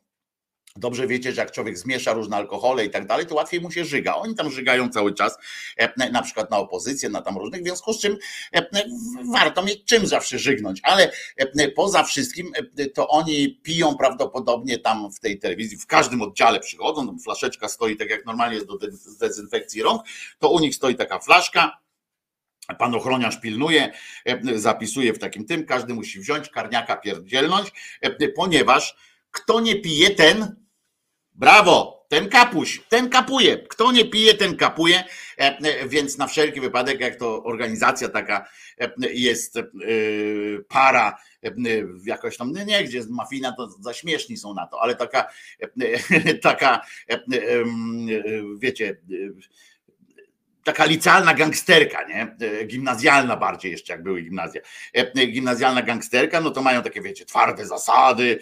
Dobrze wiecie, że jak człowiek zmiesza różne alkohole i tak dalej, to łatwiej mu się żyga. Oni tam żygają cały czas, e, na przykład na opozycję, na tam różnych, w związku z czym e, warto mieć czym zawsze żygnąć. Ale e, poza wszystkim e, to oni piją prawdopodobnie tam w tej telewizji, w każdym oddziale przychodzą, tam flaszeczka stoi tak jak normalnie jest do de- dezynfekcji rąk, to u nich stoi taka flaszka, Pan ochroniarz pilnuje, e, zapisuje w takim tym, każdy musi wziąć karniaka, pierdzielnąć, e, ponieważ kto nie pije, ten brawo, ten kapuś, ten kapuje. Kto nie pije, ten kapuje, E, e, więc na wszelki wypadek, jak to organizacja taka e, jest para, jakoś tam, nie, gdzie jest mafina, to za śmieszni są na to, ale taka, (laughs) taka, wiecie, taka licealna gangsterka, nie? E, Gimnazjalna bardziej jeszcze, jak były gimnazja. E, e, Gimnazjalna gangsterka, no to mają takie, wiecie, twarde zasady,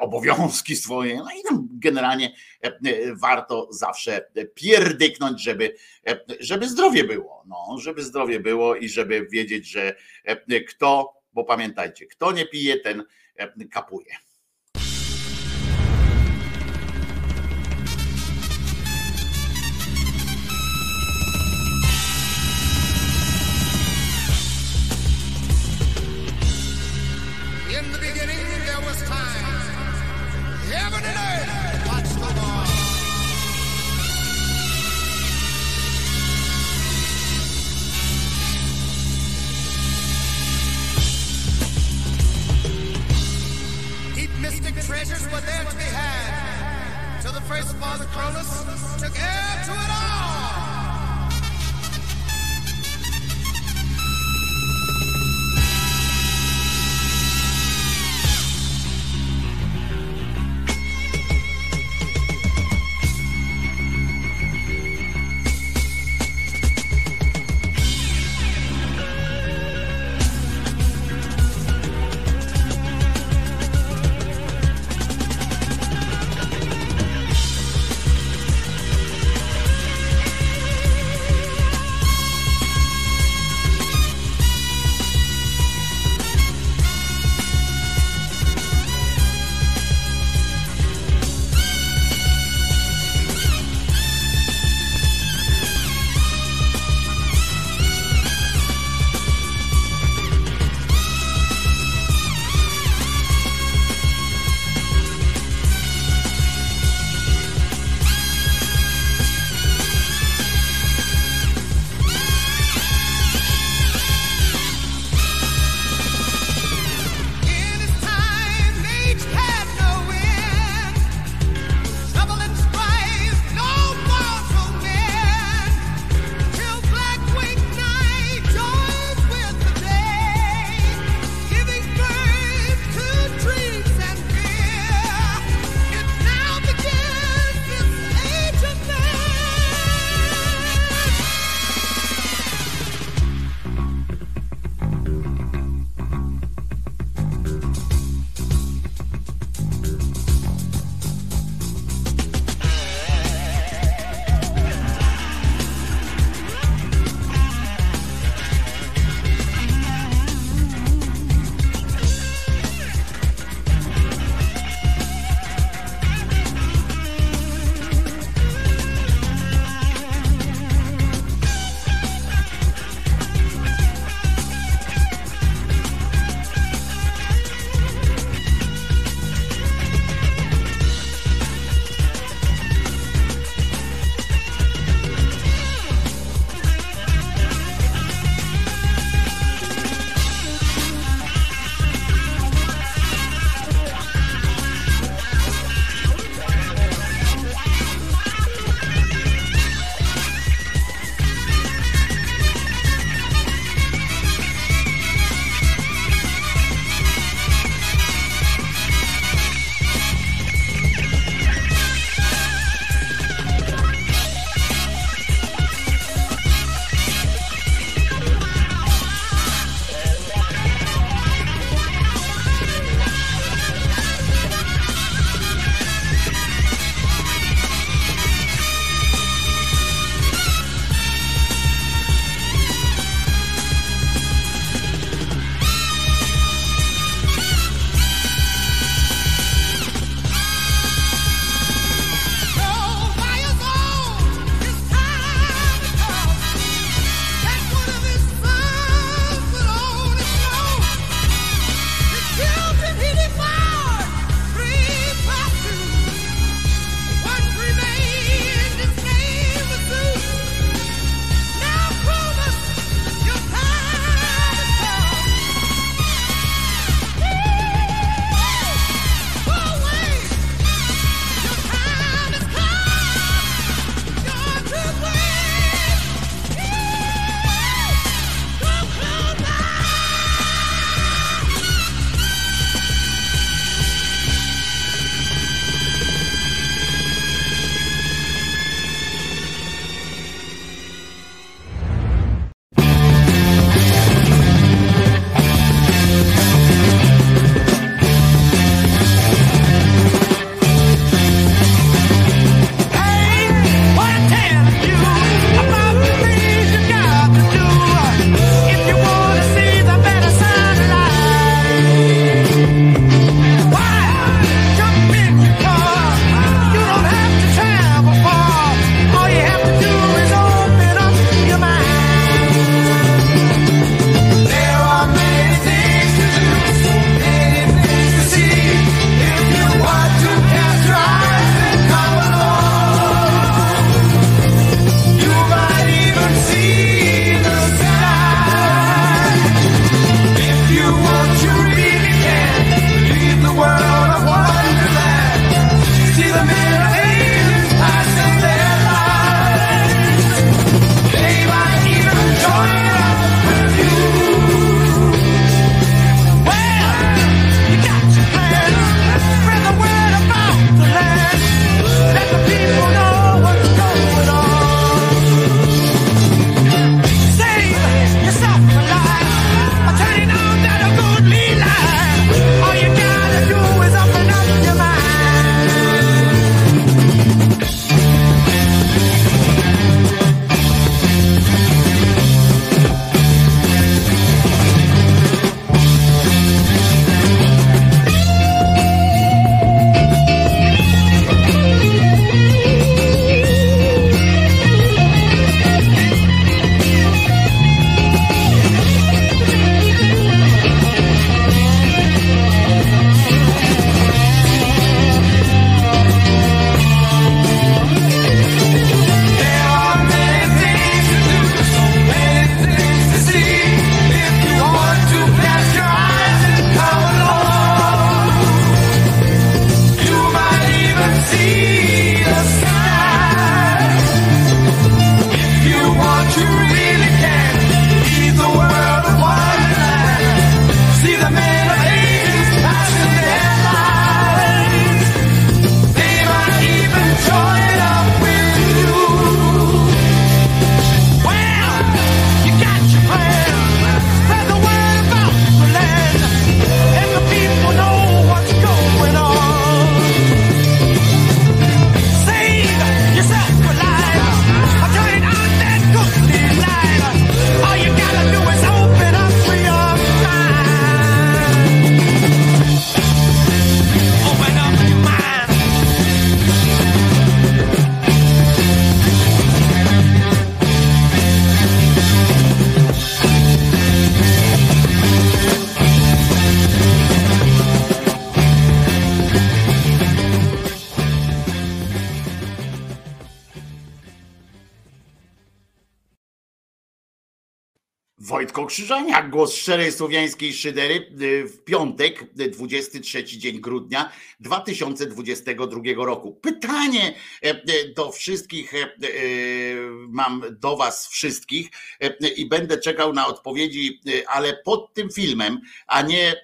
obowiązki swoje, no i tam generalnie warto zawsze pierdyknąć, żeby, żeby zdrowie było, no, żeby zdrowie było i żeby wiedzieć, że kto, bo pamiętajcie, kto nie pije, ten kapuje. Głos szczerej słowiańskiej szydery y, w piątek, y, 23 dzień grudnia 2022 roku. Pytanie e, e, do wszystkich, e, mam do was wszystkich e, i będę czekał na odpowiedzi, e, ale pod tym filmem, a nie e,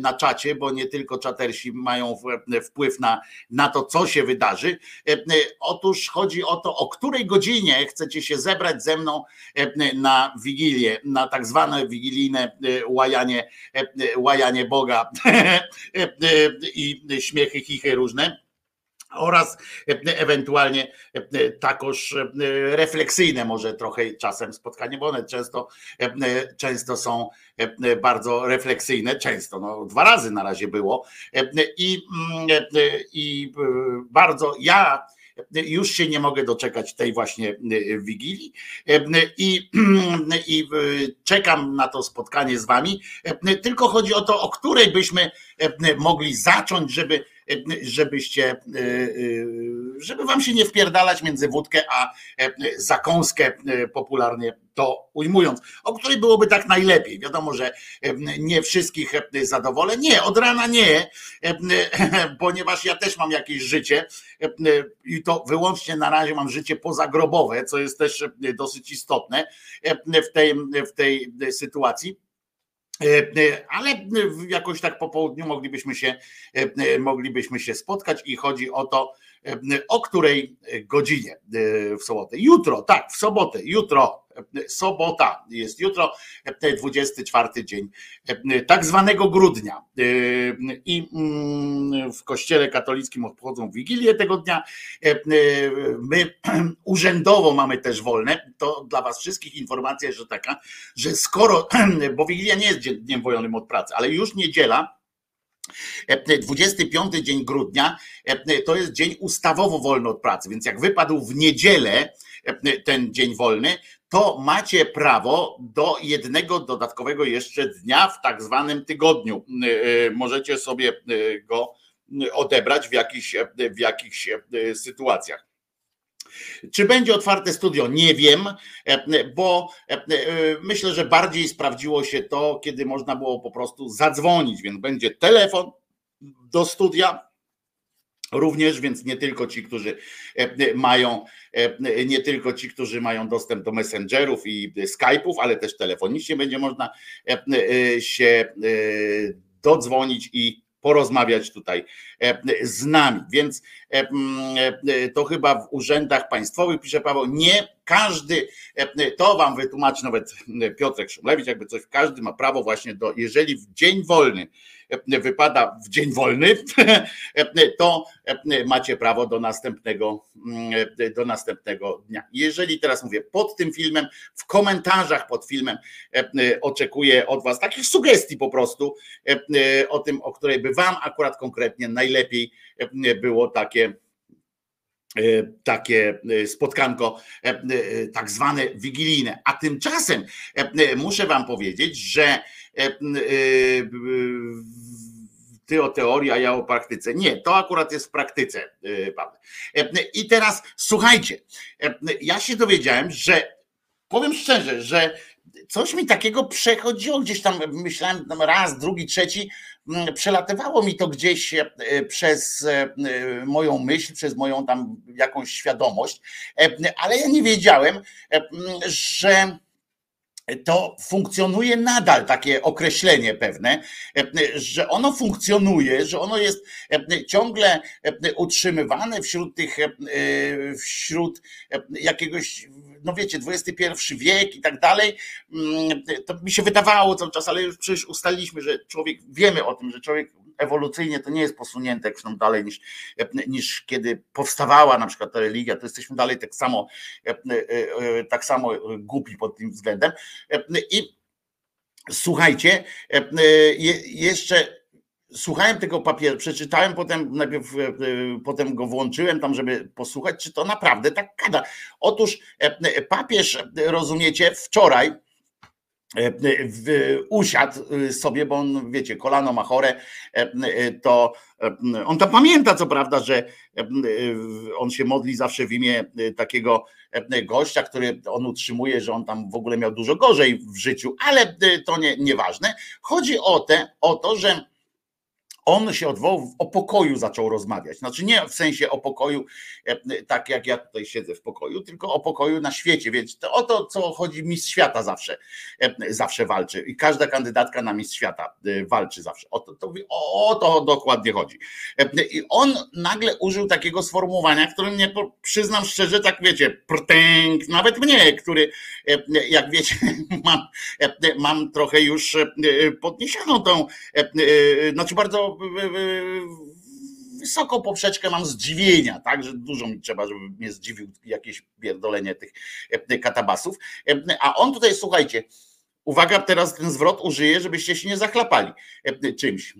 na czacie, bo nie tylko czatersi mają wpływ na, na to, co się wydarzy. E, e, Otóż chodzi o to, o której godzinie chcecie się zebrać ze mną e, na Wigilię, na tak zwane wigilijne e, łajanie, e, e, łajanie Boga (laughs) e, e, i śmiechy, chichy różne. Oraz e, ewentualnie e, takoż e, refleksyjne może trochę czasem spotkanie, bo one często, często są bardzo refleksyjne, często, no dwa razy na razie było i, mm, i bardzo ja już się nie mogę doczekać tej właśnie Wigilii i, i e, czekam na to spotkanie z wami. Tylko chodzi o to, o której byśmy mogli zacząć, żeby żebyście, e, e, żeby wam się nie wpierdalać między wódkę a e, zakąskę, popularnie to ujmując, o której byłoby tak najlepiej. Wiadomo, że nie wszystkich zadowolę. Nie, od rana nie, (laughs) ponieważ ja też mam jakieś życie i to wyłącznie na razie mam życie pozagrobowe, co jest też dosyć istotne w tej, w tej sytuacji. E, e, Ale jakoś tak po południu moglibyśmy się, e, moglibyśmy się spotkać i chodzi o to, o której godzinie w sobotę. Jutro, tak, w sobotę, jutro, sobota jest jutro, e, 24 dzień e, tak zwanego grudnia. E, I mm, w kościele katolickim obchodzą Wigilię tego dnia. E, e, My (clears throat) urzędowo mamy też wolne. To dla Was wszystkich informacja, że taka, że skoro, (clears throat) bo Wigilia nie jest dniem wolnym od pracy, ale już niedziela, e, 25 dzień grudnia, e, to jest dzień ustawowo wolny od pracy, więc jak wypadł w niedzielę e, ten dzień wolny, to macie prawo do jednego dodatkowego jeszcze dnia w tak zwanym tygodniu. E, e, Możecie sobie e, go odebrać w jakichś, w jakichś sytuacjach. Czy będzie otwarte studio? Nie wiem, e, bo e, myślę, że bardziej sprawdziło się to, kiedy można było po prostu zadzwonić, więc będzie telefon do studia. Również, więc nie tylko ci, którzy e, mają, e, nie tylko ci, którzy mają dostęp do messengerów i Skype'ów, ale też telefonicznie będzie można e, e, się e, dodzwonić i porozmawiać tutaj e, z nami. Więc e, mm, e, to chyba w urzędach państwowych, pisze Paweł, nie każdy, e, to wam wytłumaczy nawet Piotrek Szumlewicz, jakby coś, każdy ma prawo właśnie do, jeżeli w dzień wolny e, wypada w dzień wolny, e, to e, macie prawo do następnego, mm, e, do następnego dnia. Jeżeli teraz mówię pod tym filmem, w komentarzach pod filmem e, e, oczekuję od was takich sugestii po prostu e, e, o tym, o której by wam akurat konkretnie najlepiej e, było takie e, takie e, spotkanko e, e, tak zwane wigilijne. A tymczasem e, e, muszę wam powiedzieć, że e, e, ty o teorii, a ja o praktyce. Nie, to akurat jest w praktyce, e, Paweł. E, I teraz słuchajcie, e, ja się dowiedziałem, że powiem szczerze, że coś mi takiego przechodziło gdzieś tam, myślałem raz, drugi, trzeci, mm, przelatywało mi to gdzieś e, przez e, moją myśl, przez moją tam jakąś świadomość, e, ale ja nie wiedziałem, e, mm, że to funkcjonuje nadal takie określenie pewne, e, że ono funkcjonuje, że ono jest e, ciągle e, utrzymywane wśród tych, e, wśród e, jakiegoś, no wiecie, XXI wiek i tak dalej. Mm, To mi się wydawało cały czas, ale już przecież ustaliliśmy, że człowiek, wiemy o tym, że człowiek ewolucyjnie to nie jest posunięte tam dalej niż, niż kiedy powstawała na przykład ta religia, to jesteśmy dalej tak samo, e, e, tak samo głupi pod tym względem. I słuchajcie, je- jeszcze słuchałem tego papieru, przeczytałem potem, najpierw e, potem go włączyłem tam, żeby posłuchać, czy to naprawdę tak gada. Otóż e, papież, rozumiecie, wczoraj e, usiadł e, sobie, bo on, wiecie, kolano ma chore, e, e, to e, on tam pamięta, co prawda, że e, e, on się modli zawsze w imię e, takiego e, gościa, który on utrzymuje, że on tam w ogóle miał dużo gorzej w życiu, ale e, to nie, nieważne. Chodzi o, te, o to, że on się odwołał, o pokoju zaczął rozmawiać. Znaczy nie w sensie o pokoju, e, tak jak ja tutaj siedzę w pokoju, tylko o pokoju na świecie. Więc to o to, co chodzi mistrz świata zawsze, e, zawsze walczy. I każda kandydatka na mistrz świata e, walczy zawsze. O to, to, o to dokładnie chodzi. I on nagle użył takiego sformułowania, które mnie, przyznam szczerze, tak wiecie, prtęk, nawet mnie, który, jak wiecie, (laughs) mam, mam trochę już podniesioną tą, znaczy bardzo wysoką poprzeczkę mam zdziwienia, tak, że dużo mi trzeba, żeby mnie zdziwił jakieś pierdolenie tych e, katabasów. E, A on tutaj, słuchajcie, uwaga, teraz ten zwrot użyję, żebyście się nie zachlapali e, czymś.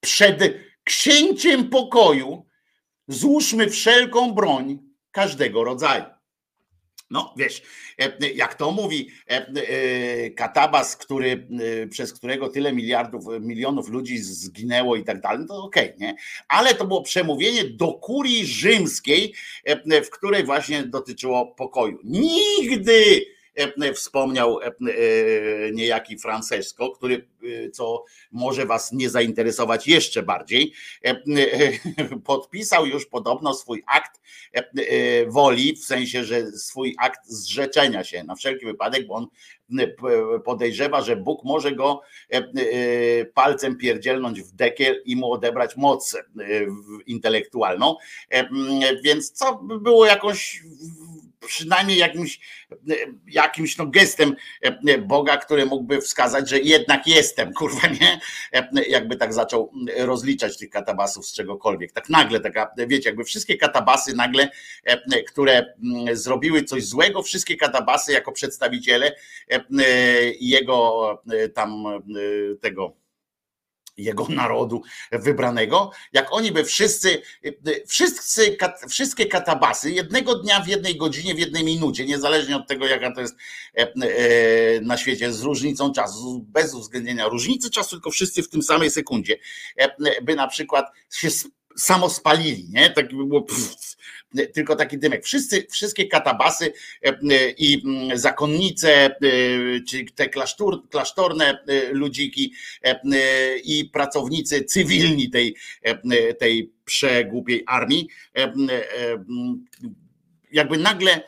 Przed księciem pokoju złóżmy wszelką broń każdego rodzaju. No wiesz, e, jak to mówi e, e, Katabas, który, przez którego tyle miliardów, milionów ludzi zginęło i tak dalej, no to okej, nie? Ale to było przemówienie do kurii rzymskiej, w której właśnie dotyczyło pokoju. Nigdy wspomniał niejaki Francesco, który, co może was nie zainteresować jeszcze bardziej, e, e, (laughs) podpisał już podobno swój akt e, woli, w sensie, że swój akt zrzeczenia się na wszelki wypadek, bo on podejrzewa, że Bóg może go palcem pierdzielnąć w dekiel i mu odebrać moc intelektualną. Więc co by było jakąś przynajmniej jakimś, jakimś no gestem Boga, który mógłby wskazać, że jednak jestem, (laughs) kurwa, nie? Jakby tak zaczął rozliczać tych katabasów z czegokolwiek. Tak nagle, taka, wiecie, jakby wszystkie katabasy nagle, które zrobiły coś złego, wszystkie katabasy jako przedstawiciele e, e, jego e, tam tego jego (laughs) narodu wybranego, jak oni by wszyscy, wszyscy, kat- wszystkie katabasy jednego dnia w jednej godzinie, w jednej minucie, niezależnie od tego, jaka to jest e, e, na świecie, z różnicą czasu, bez uwzględnienia różnicy czasu, tylko wszyscy w tym samej sekundzie, e, by na przykład się samo spalili, nie? Tak by było pff, tylko taki dymek. Wszyscy, wszystkie katabasy e, i zakonnice, e, czy te klasztor, klasztorne e, ludziki i pracownicy cywilni tej, tej przegłupiej armii, jakby nagle,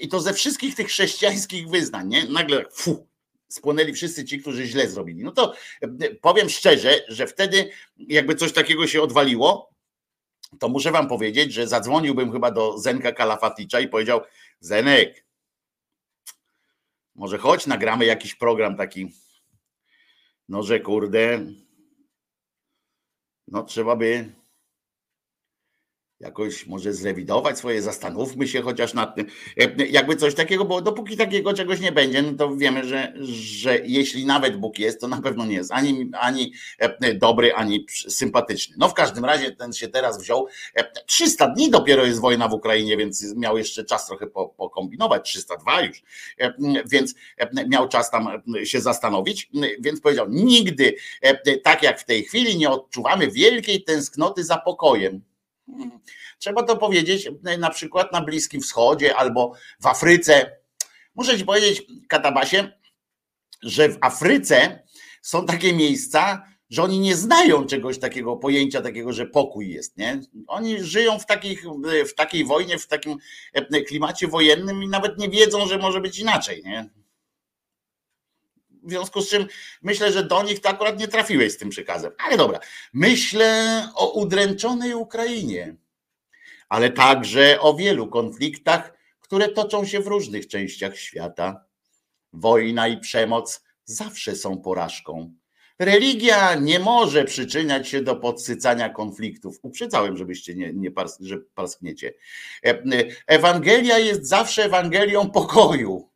i to ze wszystkich tych chrześcijańskich wyznań, nie? nagle fu, spłonęli wszyscy ci, którzy źle zrobili. No to powiem szczerze, że wtedy jakby coś takiego się odwaliło, to muszę wam powiedzieć, że zadzwoniłbym chyba do Zenka Kalafaticza i powiedział, Zenek, może chodź, nagramy jakiś program taki, no że kurde, no trzeba by jakoś może zrewidować swoje, zastanówmy się chociaż nad tym, E, jakby coś takiego, bo dopóki takiego czegoś nie będzie, no to wiemy, że, że jeśli nawet Bóg jest, to na pewno nie jest ani, ani e, dobry, ani sympatyczny. No w każdym razie ten się teraz wziął, E, 300 dni dopiero jest wojna w Ukrainie, więc miał jeszcze czas trochę po- pokombinować, 302 już, E, więc e, miał czas tam e, się zastanowić, więc powiedział, nigdy e, tak jak w tej chwili nie odczuwamy wielkiej tęsknoty za pokojem. Trzeba to powiedzieć e, na przykład na Bliskim Wschodzie albo w Afryce. Muszę ci powiedzieć, Katabasie, że w Afryce są takie miejsca, że oni nie znają czegoś takiego, pojęcia takiego, że pokój jest. Nie? Oni żyją w, takich, w takiej wojnie, w takim e, klimacie wojennym i nawet nie wiedzą, że może być inaczej. Nie? W związku z czym myślę, że do nich to akurat nie trafiłeś z tym przekazem. Ale dobra, myślę o udręczonej Ukrainie, ale także o wielu konfliktach, które toczą się w różnych częściach świata. Wojna i przemoc zawsze są porażką. Religia nie może przyczyniać się do podsycania konfliktów. Uprzedzałem, żebyście nie, nie parskniecie. E- Ewangelia jest zawsze Ewangelią pokoju.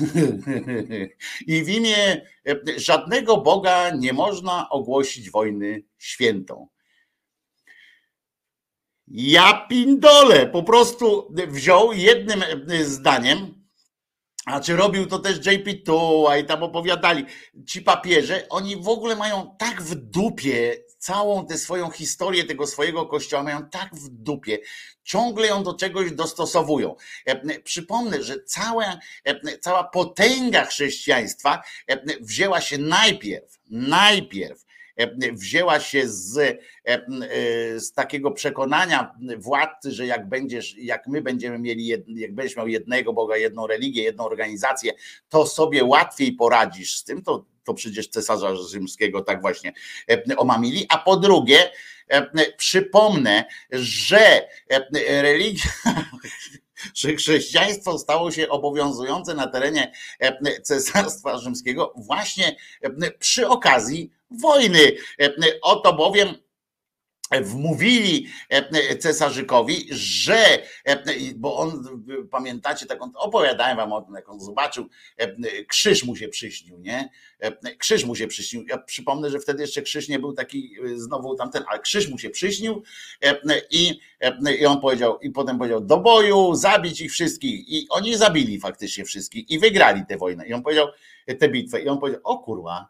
(laughs) I w imię e, żadnego Boga nie można ogłosić wojny świętą. Ja pindole, po prostu wziął jednym zdaniem A czy robił to też JP Tuła i tam opowiadali. Ci papieże, oni w ogóle mają tak w dupie całą tę swoją historię tego swojego kościoła, mają tak w dupie. Ciągle ją do czegoś dostosowują. Przypomnę, że cała, cała potęga chrześcijaństwa wzięła się najpierw, najpierw wzięła się z, e, z takiego przekonania władcy, że jak będziesz, jak my będziemy mieli, jak będziesz miał jednego Boga, jedną religię, jedną organizację, to sobie łatwiej poradzisz z tym, to, to przecież cesarza rzymskiego tak właśnie omamili, a po drugie, przypomnę, że e, religia (laughs) że chrześcijaństwo stało się obowiązujące na terenie Cesarstwa Rzymskiego właśnie przy okazji wojny. Oto bowiem wmówili cesarzykowi, że, bo on, pamiętacie, tak on, opowiadałem wam o tym, jak on zobaczył, krzyż mu się przyśnił, nie? Krzyż mu się przyśnił. Ja przypomnę, że wtedy jeszcze krzyż nie był taki znowu tamten, ale krzyż mu się przyśnił i, i on powiedział, i potem powiedział, do boju, zabić ich wszystkich. I oni zabili faktycznie wszystkich i wygrali tę wojnę. I on powiedział, tę bitwę. I on powiedział, o kurwa,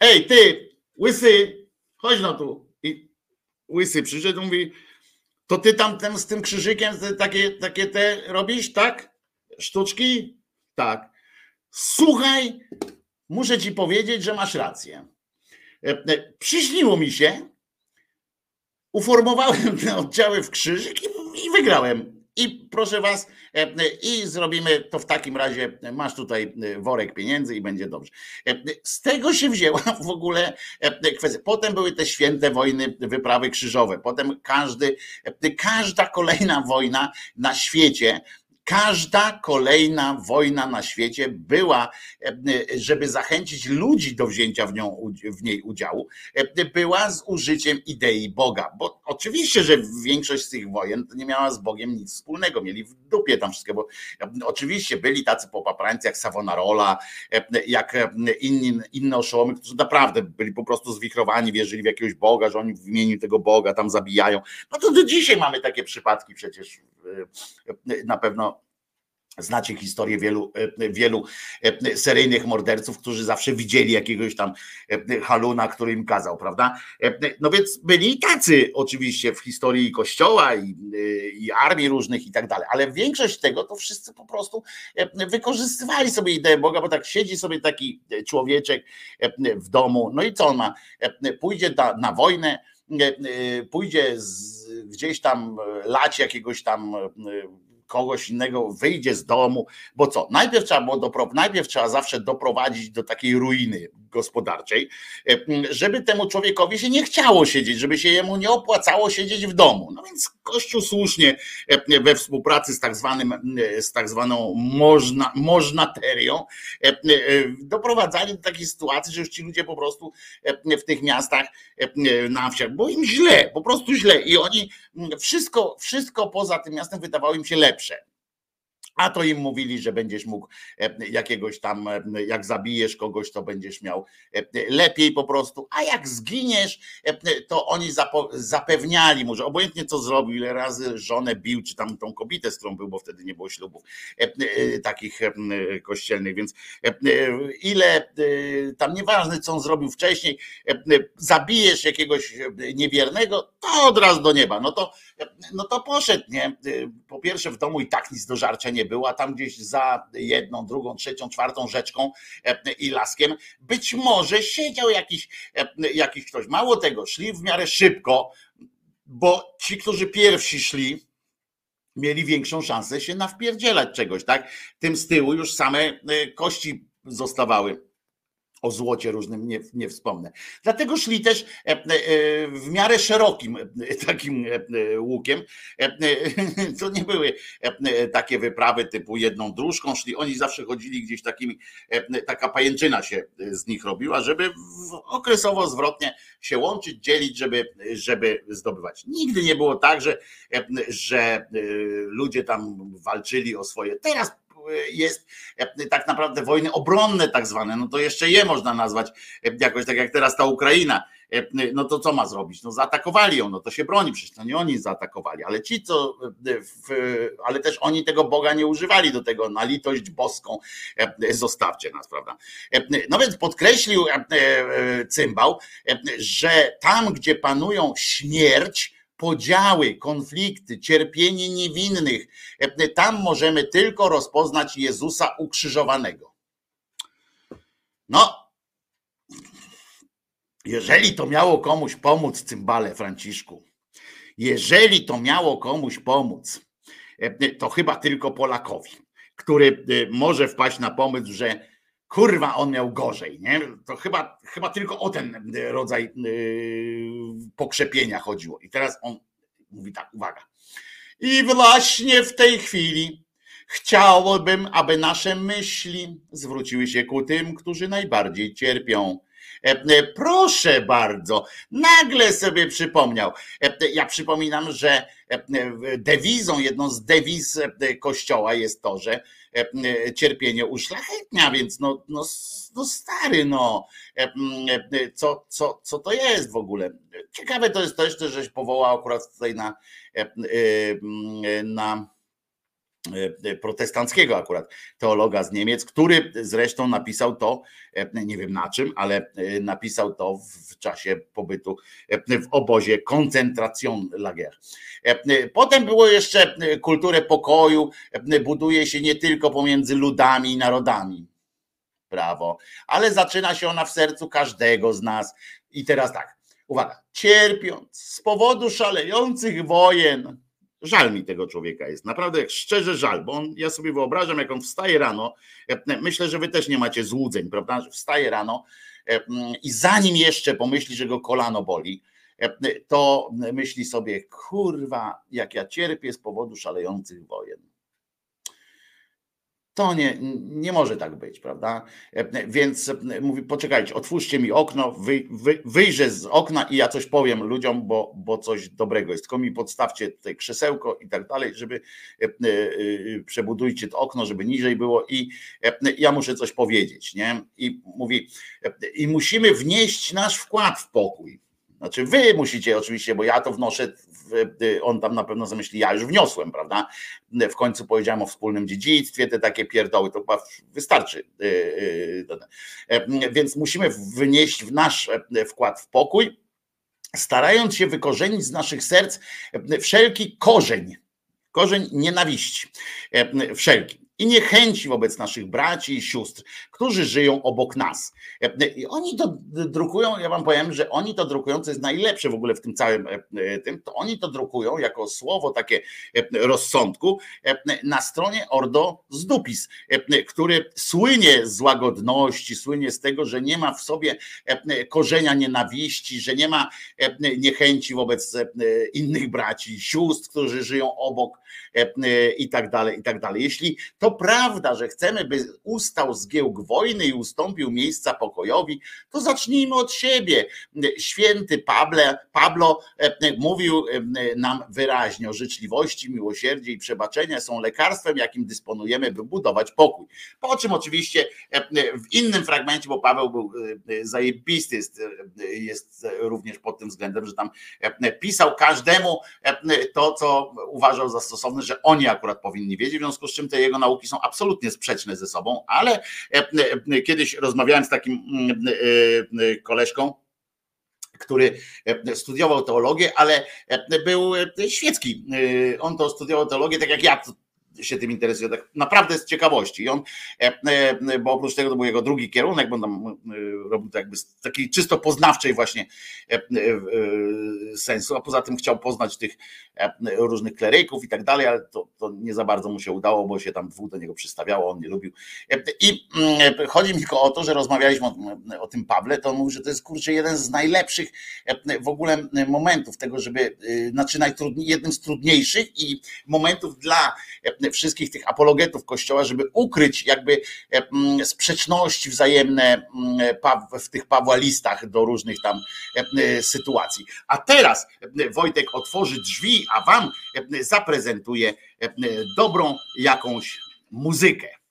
ej ty, łysy, chodź no tu. Łysy przyszedł, mówi, to ty tam ten, z tym krzyżykiem takie, takie te robisz, tak? Sztuczki? Tak. Słuchaj, muszę ci powiedzieć, że masz rację. E, e, Przyśniło mi się, uformowałem te oddziały w krzyżyk i, i wygrałem. I proszę was, e, i zrobimy to w takim razie, masz tutaj worek pieniędzy i będzie dobrze. Z tego się wzięła w ogóle kwestia. Potem były te święte wojny, wyprawy krzyżowe. Potem każdy, każda kolejna wojna na świecie Każda kolejna wojna na świecie była, żeby zachęcić ludzi do wzięcia w, nią, w niej udziału, była z użyciem idei Boga. Bo oczywiście, że większość z tych wojen nie miała z Bogiem nic wspólnego, mieli w dupie tam wszystko, bo oczywiście byli tacy popaprańcy jak Savonarola, jak inni, inne oszołomy, którzy naprawdę byli po prostu zwichrowani, wierzyli w jakiegoś Boga, że oni w imieniu tego Boga tam zabijają. No to do dzisiaj mamy takie przypadki przecież na pewno Znacie historię wielu, wielu seryjnych morderców, którzy zawsze widzieli jakiegoś tam haluna, który im kazał, prawda? No więc byli tacy oczywiście w historii kościoła i, i armii różnych i tak dalej, ale większość tego to wszyscy po prostu wykorzystywali sobie ideę Boga, bo tak siedzi sobie taki człowieczek w domu, no i co on ma? Pójdzie na, na wojnę, pójdzie z, gdzieś tam lać jakiegoś tam kogoś innego wyjdzie z domu, bo co? Najpierw trzeba było dopro, najpierw trzeba zawsze doprowadzić do takiej ruiny gospodarczej, e, żeby temu człowiekowi się nie chciało siedzieć, żeby się jemu nie opłacało siedzieć w domu. No więc Kościół słusznie e, we współpracy z tak zwanym, e, z tak zwaną można, możnaterią doprowadzali do takiej sytuacji, że już ci ludzie po prostu w tych miastach na wsiach, bo im źle, po prostu źle i oni wszystko, wszystko poza tym miastem wydawało im się lepsze. exception A to im mówili, że będziesz mógł e, jakiegoś tam, e, jak zabijesz kogoś, to będziesz miał e, lepiej po prostu, a jak zginiesz, to oni zapewniali mu, że obojętnie co zrobił, ile razy żonę bił, czy tam tą kobietę, z którą był, bo wtedy nie było ślubów takich kościelnych, więc ile tam nieważne, co on zrobił wcześniej, zabijesz jakiegoś niewiernego, to od razu do nieba. No to, no to poszedł, nie? Po pierwsze w domu i tak nic do żarcia nie było, a tam gdzieś za jedną, drugą, trzecią, czwartą rzeczką e, i laskiem być może siedział jakiś, e, jakiś ktoś. Mało tego, szli w miarę szybko, bo ci, którzy pierwsi szli, mieli większą szansę się nawpierdzielać czegoś, tak? Tym z tyłu już same e, kości zostawały o złocie różnym nie, nie wspomnę. Dlatego szli też e, e, w miarę szerokim e, takim łukiem. (laughs) To nie były takie wyprawy typu jedną dróżką, szli, oni zawsze chodzili gdzieś takimi, taka pajęczyna się z nich robiła, żeby okresowo zwrotnie się łączyć, dzielić, żeby, żeby zdobywać. Nigdy nie było tak, że, że ludzie tam walczyli o swoje. Teraz jest e, tak naprawdę wojny obronne tak zwane, no to jeszcze je można nazwać e, jakoś tak jak teraz ta Ukraina no to co ma zrobić? No zaatakowali ją, no to się broni, przecież to nie oni zaatakowali, ale ci, co, w, ale też oni tego Boga nie używali do tego, na litość boską zostawcie nas, prawda? No więc podkreślił cymbał, że tam, gdzie panują śmierć, podziały, konflikty, cierpienie niewinnych, tam możemy tylko rozpoznać Jezusa ukrzyżowanego. No, jeżeli to miało komuś pomóc, cymbale Franciszku, jeżeli to miało komuś pomóc, to chyba tylko Polakowi, który może wpaść na pomysł, że kurwa on miał gorzej, nie? To chyba, chyba tylko o ten rodzaj pokrzepienia chodziło. I teraz on mówi tak, uwaga. I właśnie w tej chwili chciałbym, aby nasze myśli zwróciły się ku tym, którzy najbardziej cierpią E, e, proszę bardzo, nagle sobie przypomniał. E, ja przypominam, że dewizą, jedną z dewiz kościoła jest to, że cierpienie uszlachetnia, więc no, no, no stary, no, co, co, co to jest w ogóle? Ciekawe to jest też, że żeś powołał akurat tutaj na, na E, e, protestanckiego akurat teologa z Niemiec, który zresztą napisał to, e, nie wiem na czym, ale napisał to w czasie pobytu w obozie koncentracjon lager. Potem było jeszcze kulturę pokoju, buduje się nie tylko pomiędzy ludami i narodami. Prawo, ale zaczyna się ona w sercu każdego z nas. I teraz tak, uwaga, cierpiąc z powodu szalejących wojen, Żal mi tego człowieka jest, naprawdę szczerze żal, bo on, ja sobie wyobrażam, jak on wstaje rano, e, myślę, że wy też nie macie złudzeń, prawda, że wstaje rano e, i zanim jeszcze pomyśli, że go kolano boli, e, to myśli sobie, kurwa, jak ja cierpię z powodu szalejących wojen. To nie, nie może tak być, prawda? Więc mówi, poczekajcie, otwórzcie mi okno, wy, wy, wyjrzę z okna i ja coś powiem ludziom, bo, bo coś dobrego jest. Tylko mi podstawcie tutaj krzesełko i tak dalej, żeby e, e, przebudujcie to okno, żeby niżej było i ja muszę coś powiedzieć, nie? I mówi, i musimy wnieść nasz wkład w pokój. Znaczy wy musicie oczywiście, bo ja to wnoszę, on tam na pewno zamyśli, ja już wniosłem, prawda? W końcu powiedziałem o wspólnym dziedzictwie, te takie pierdoły, to chyba wystarczy. Y, y, e, więc musimy wnieść w nasz e, wkład w pokój, starając się wykorzenić z naszych serc e, wszelki korzeń, korzeń nienawiści, wszelki i niechęci wobec naszych braci i sióstr, którzy żyją obok nas. I oni to drukują, ja wam powiem, że oni to drukują, co jest najlepsze w ogóle w tym całym tym, to oni to drukują jako słowo takie rozsądku na stronie Ordo Zdupis, który słynie z łagodności, słynie z tego, że nie ma w sobie korzenia nienawiści, że nie ma niechęci wobec innych braci, sióstr, którzy żyją obok i tak dalej, i tak dalej. Jeśli to prawda, że chcemy, by ustał zgiełk wojny i ustąpił miejsca pokojowi, to zacznijmy od siebie. Święty Pable, Pablo e, mówił e, nam wyraźnie o życzliwości, miłosierdzie i przebaczenia są lekarstwem, jakim dysponujemy, by budować pokój. Po czym oczywiście e, w innym fragmencie, bo Paweł był zajebisty, jest, jest również pod tym względem, że tam pisał każdemu to, co uważał za stosowne, że oni akurat powinni wiedzieć, w związku z czym te jego nauki są absolutnie sprzeczne ze sobą, ale kiedyś rozmawiałem z takim mm, e, koleżką, który studiował teologię, ale był świecki. On to studiował teologię, tak jak ja się tym interesuje, tak naprawdę z ciekawości. I on, bo oprócz tego to był jego drugi kierunek, bo tam robił to jakby z takiej czysto poznawczej właśnie sensu, a poza tym chciał poznać tych różnych kleryków i tak dalej, ale to, to nie za bardzo mu się udało, bo się tam dwóch do niego przystawiało, on nie lubił. I mm, chodzi mi tylko o to, że rozmawialiśmy o, o tym Pawle, to on mówi, że to jest kurczę jeden z najlepszych w ogóle momentów tego, żeby, znaczy najtrudniej, jednym z trudniejszych i momentów dla wszystkich tych apologetów Kościoła, żeby ukryć jakby sprzeczności wzajemne w tych Pawłalistach do różnych tam sytuacji. A teraz Wojtek otworzy drzwi a wam e, zaprezentuję e, dobrą jakąś muzykę.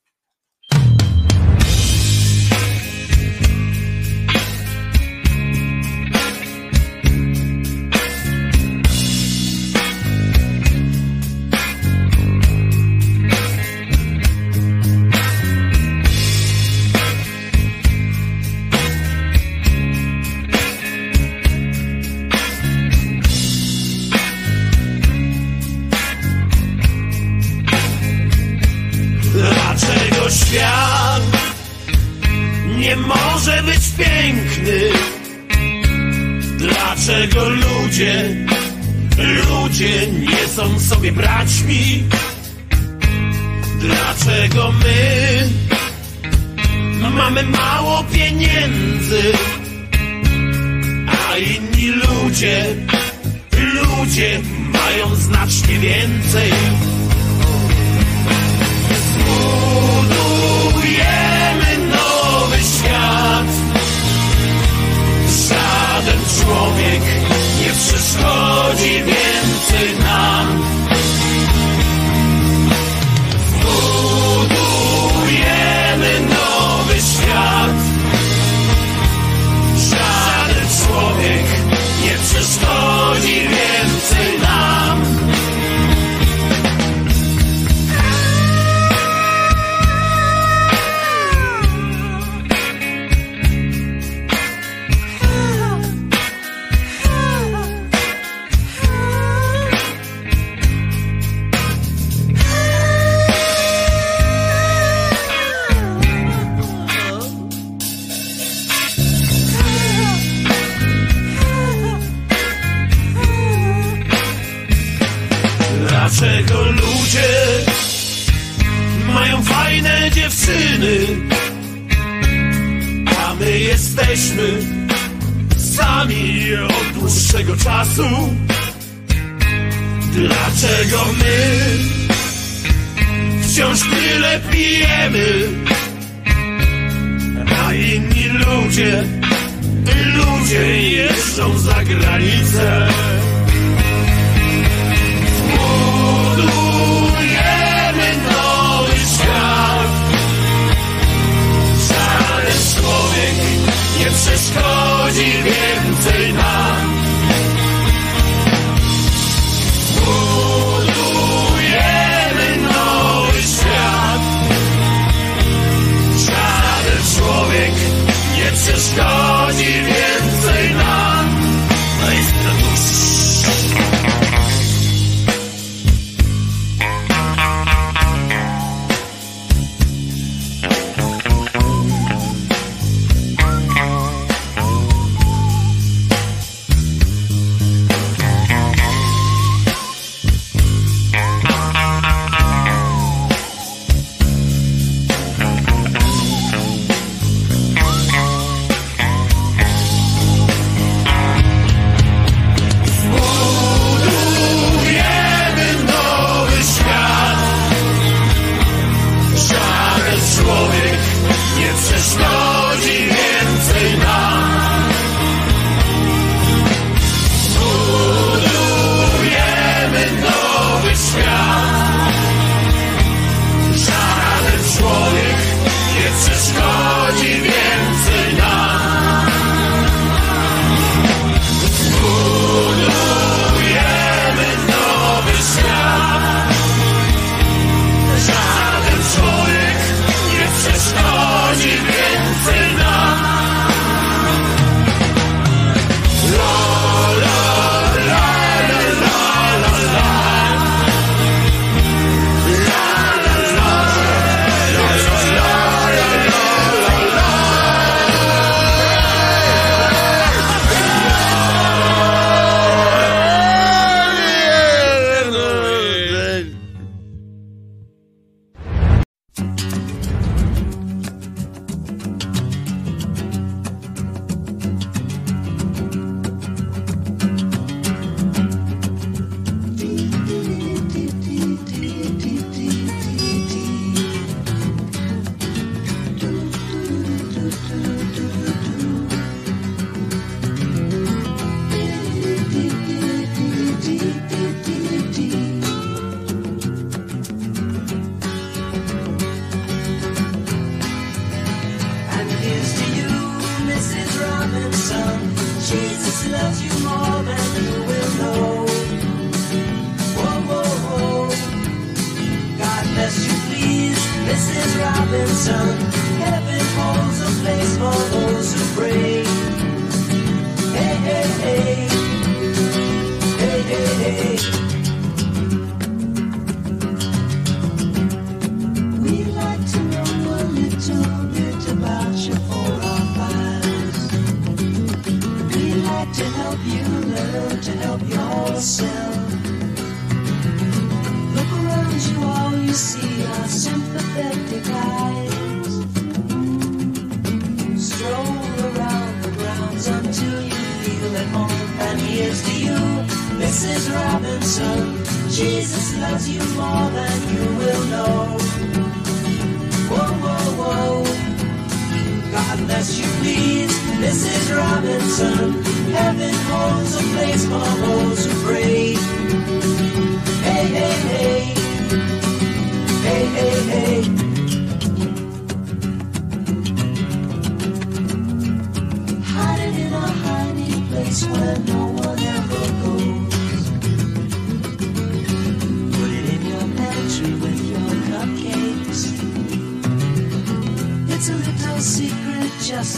nie może być piękny. Dlaczego ludzie, ludzie nie są sobie braćmi? Dlaczego my no mamy mało pieniędzy, a inni ludzie, ludzie mają znacznie więcej? człowiek nie przeszkodzi więcej nam.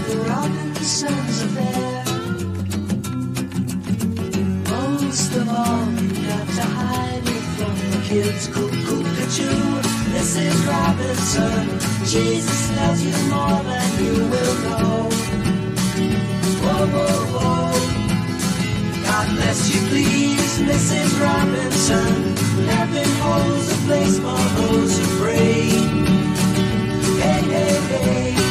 The Robinsons affair. Most of all, you got to hide it from the kids. Mrs. Robinson. Jesus loves you more than you will know. Whoa, whoa, whoa. God bless you, please, Mrs. Robinson. Heaven holds a place for those hey, hey. Hey,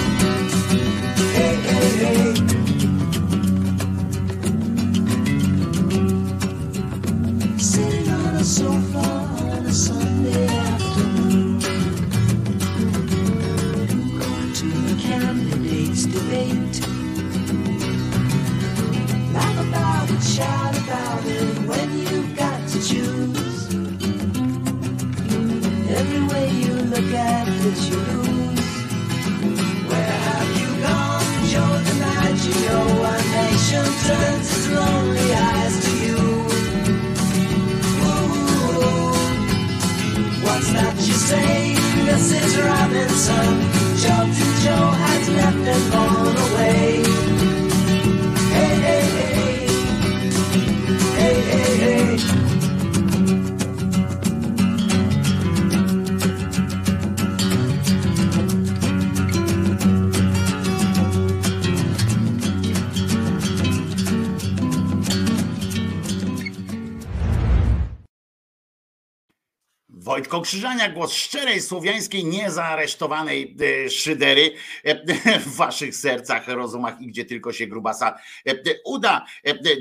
Wojtko Krzyżania, głos szczerej, słowiańskiej, niezaaresztowanej e, szydery e, (laughs) w waszych sercach, rozumach i gdzie tylko się grubasa e, uda.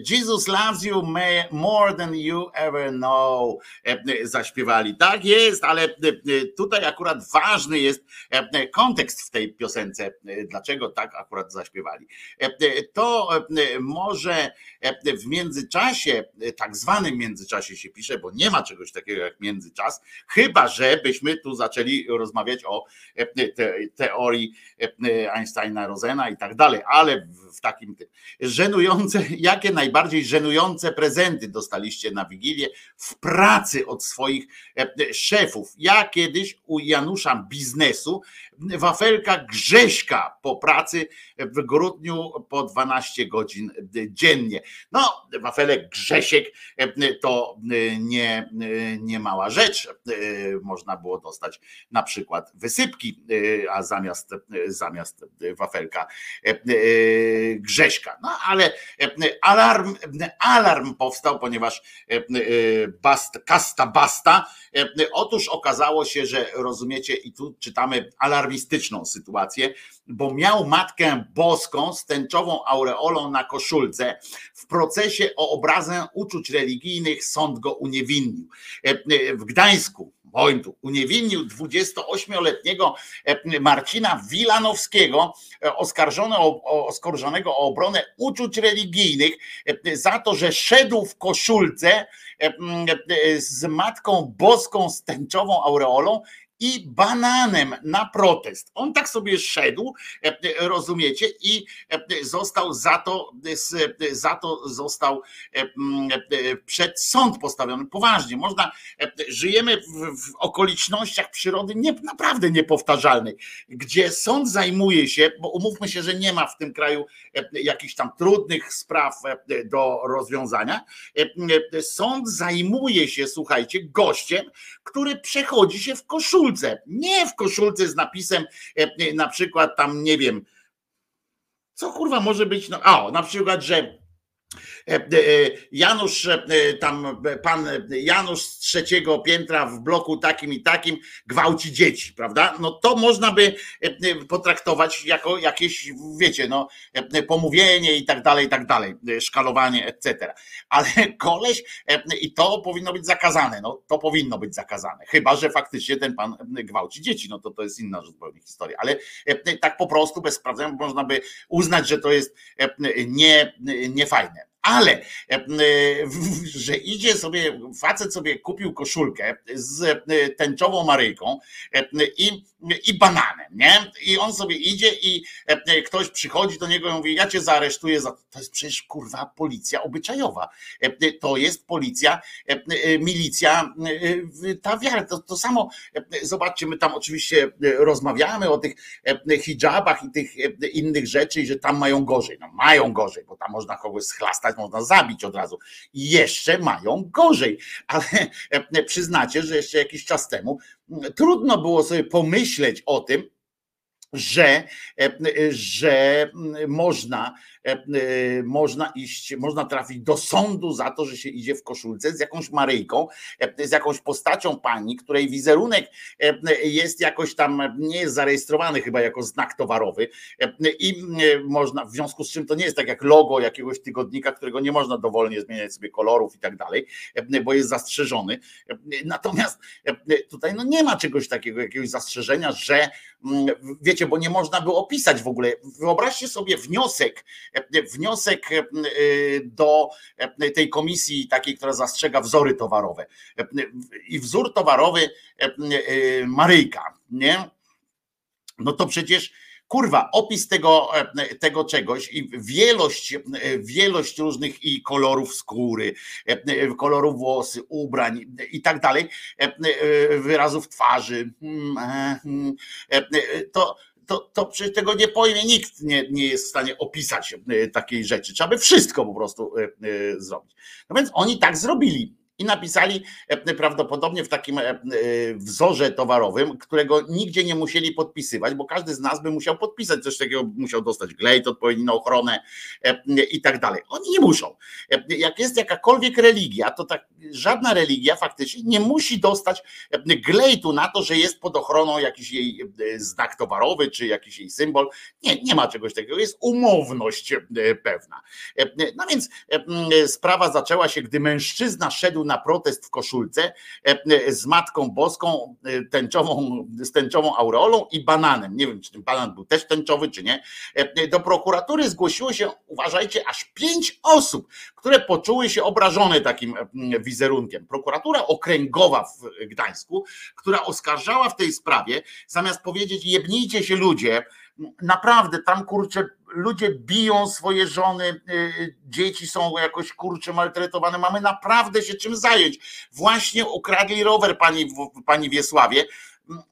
Jesus loves you more than you ever know. Zaśpiewali. Tak jest, ale tutaj akurat ważny jest kontekst w tej piosence. Dlaczego tak akurat zaśpiewali? To może w międzyczasie, e, tak zwanym międzyczasie się pisze, bo nie ma czegoś takiego jak międzyczas, chyba że byśmy tu zaczęli rozmawiać o e, te, teorii e, Einsteina, Rosena i tak dalej, ale w, w takim tym. Żenujące, (laughs) jakie najbardziej żenujące prezenty dostaliście na Wigilię w pracy od swoich e, szefów. Ja kiedyś u Janusza biznesu wafelka Grześka po pracy w grudniu po 12 godzin dziennie. No, wafelek Grzesiek e, to e, nie, e, nie mała rzecz. Można było dostać na przykład wysypki, a zamiast, zamiast wafelka Grześka. No ale alarm, alarm powstał, ponieważ bast, kasta basta. Otóż okazało się, że rozumiecie, i tu czytamy alarmistyczną sytuację, bo miał matkę boską z tęczową aureolą na koszulce. W procesie o obrazę uczuć religijnych sąd go uniewinnił. W Gdańsku Wojtu uniewinnił 28-letniego Marcina Wilanowskiego, oskarżone o, o- oskarżonego o obronę uczuć religijnych za to, że szedł w koszulce z matką boską z tęczową aureolą i bananem na protest. On tak sobie szedł, rozumiecie, i został za to, za to został przed sąd postawiony. Poważnie, można, żyjemy w, okolicznościach przyrody nie, naprawdę niepowtarzalnej, gdzie sąd zajmuje się, bo umówmy się, że nie ma w tym kraju jakichś tam trudnych spraw do rozwiązania. Sąd zajmuje się, słuchajcie, gościem, który przechodzi się w koszulce. Nie w koszulce z napisem e, na przykład tam, nie wiem, co kurwa może być, no, a, na przykład, że E, e, Janusz, e, tam e, pan Janusz z trzeciego piętra w bloku takim i takim gwałci dzieci, prawda? No to można by e, e, potraktować jako jakieś, wiecie, no, e, pomówienie i tak dalej, i tak dalej, e, szkalowanie, etc. Ale (laughs) koleś, e, i to powinno być zakazane, no to powinno być zakazane, chyba, że faktycznie ten pan e, gwałci dzieci, no to to jest inna zupełnie historia, ale e, tak po prostu bez sprawdzenia można by uznać, że to jest e, nie, niefajne. Ale e, e, że idzie sobie, facet sobie kupił koszulkę z e, tęczową Maryjką i, i bananem, nie? I on sobie idzie i e, ktoś przychodzi do niego i mówi, ja cię zaaresztuję za... To jest przecież kurwa policja obyczajowa. E, To jest policja, e, e, milicja, e, ta wiara. To, to samo, e, zobaczcie, my tam oczywiście e, rozmawiamy o tych e, hijabach i tych e, innych rzeczy, i że tam mają gorzej. No mają gorzej, bo tam można kogoś schlastać, można zabić od razu. I jeszcze mają gorzej, ale e, przyznacie, że jeszcze jakiś czas temu trudno było sobie pomyśleć o tym, że, e, że mm, można, e, e, można iść, można trafić do sądu za to, że się idzie w koszulce z jakąś Maryjką, e, z jakąś postacią pani, której wizerunek e, jest jakoś tam, nie jest zarejestrowany chyba jako znak towarowy e, i e, można, w związku z czym to nie jest tak jak logo jakiegoś tygodnika, którego nie można dowolnie zmieniać sobie kolorów i tak dalej, e, bo jest zastrzeżony. E, Natomiast e, tutaj no nie ma czegoś takiego, jakiegoś zastrzeżenia, że mm, bo nie można by opisać w ogóle. Wyobraźcie sobie wniosek, e, wniosek e, do e, tej komisji takiej, która zastrzega wzory towarowe. I wzór towarowy Maryjka, nie? No to przecież kurwa, opis tego, tego czegoś i wielość, wielość różnych i kolorów skóry, kolorów włosy, ubrań i tak dalej, wyrazów twarzy, mm, e, mm, e, e, to, to, to przecież tego nie pojmie, nikt nie, nie jest w stanie opisać e, takiej rzeczy. Trzeba by wszystko po prostu e, e, zrobić. No więc oni tak zrobili. I napisali e, prawdopodobnie w takim e, e, wzorze towarowym, którego nigdzie nie musieli podpisywać, bo każdy z nas by musiał podpisać coś takiego, musiał dostać glejt odpowiedni na ochronę i tak dalej. Oni nie muszą. Jak jest jakakolwiek religia, to tak żadna religia faktycznie nie musi dostać glejtu na to, że jest pod ochroną jakiś jej znak towarowy, czy jakiś jej symbol. Nie, nie ma czegoś takiego. Jest umowność pewna. No więc sprawa zaczęła się, gdy mężczyzna szedł na protest w koszulce e, z Matką Boską, e, tęczową, z tęczową aureolą i bananem. Nie wiem, czy ten banan był też tęczowy, czy nie. E, Do prokuratury zgłosiło się, uważajcie, aż pięć osób, które poczuły się obrażone takim e, wizerunkiem. Prokuratura okręgowa w Gdańsku, która oskarżała w tej sprawie, zamiast powiedzieć jebnijcie się ludzie, naprawdę tam kurczę ludzie biją swoje żony, y, dzieci są jakoś kurczę maltretowane, mamy naprawdę się czym zająć. Właśnie ukradli rower pani, pani Wiesławie.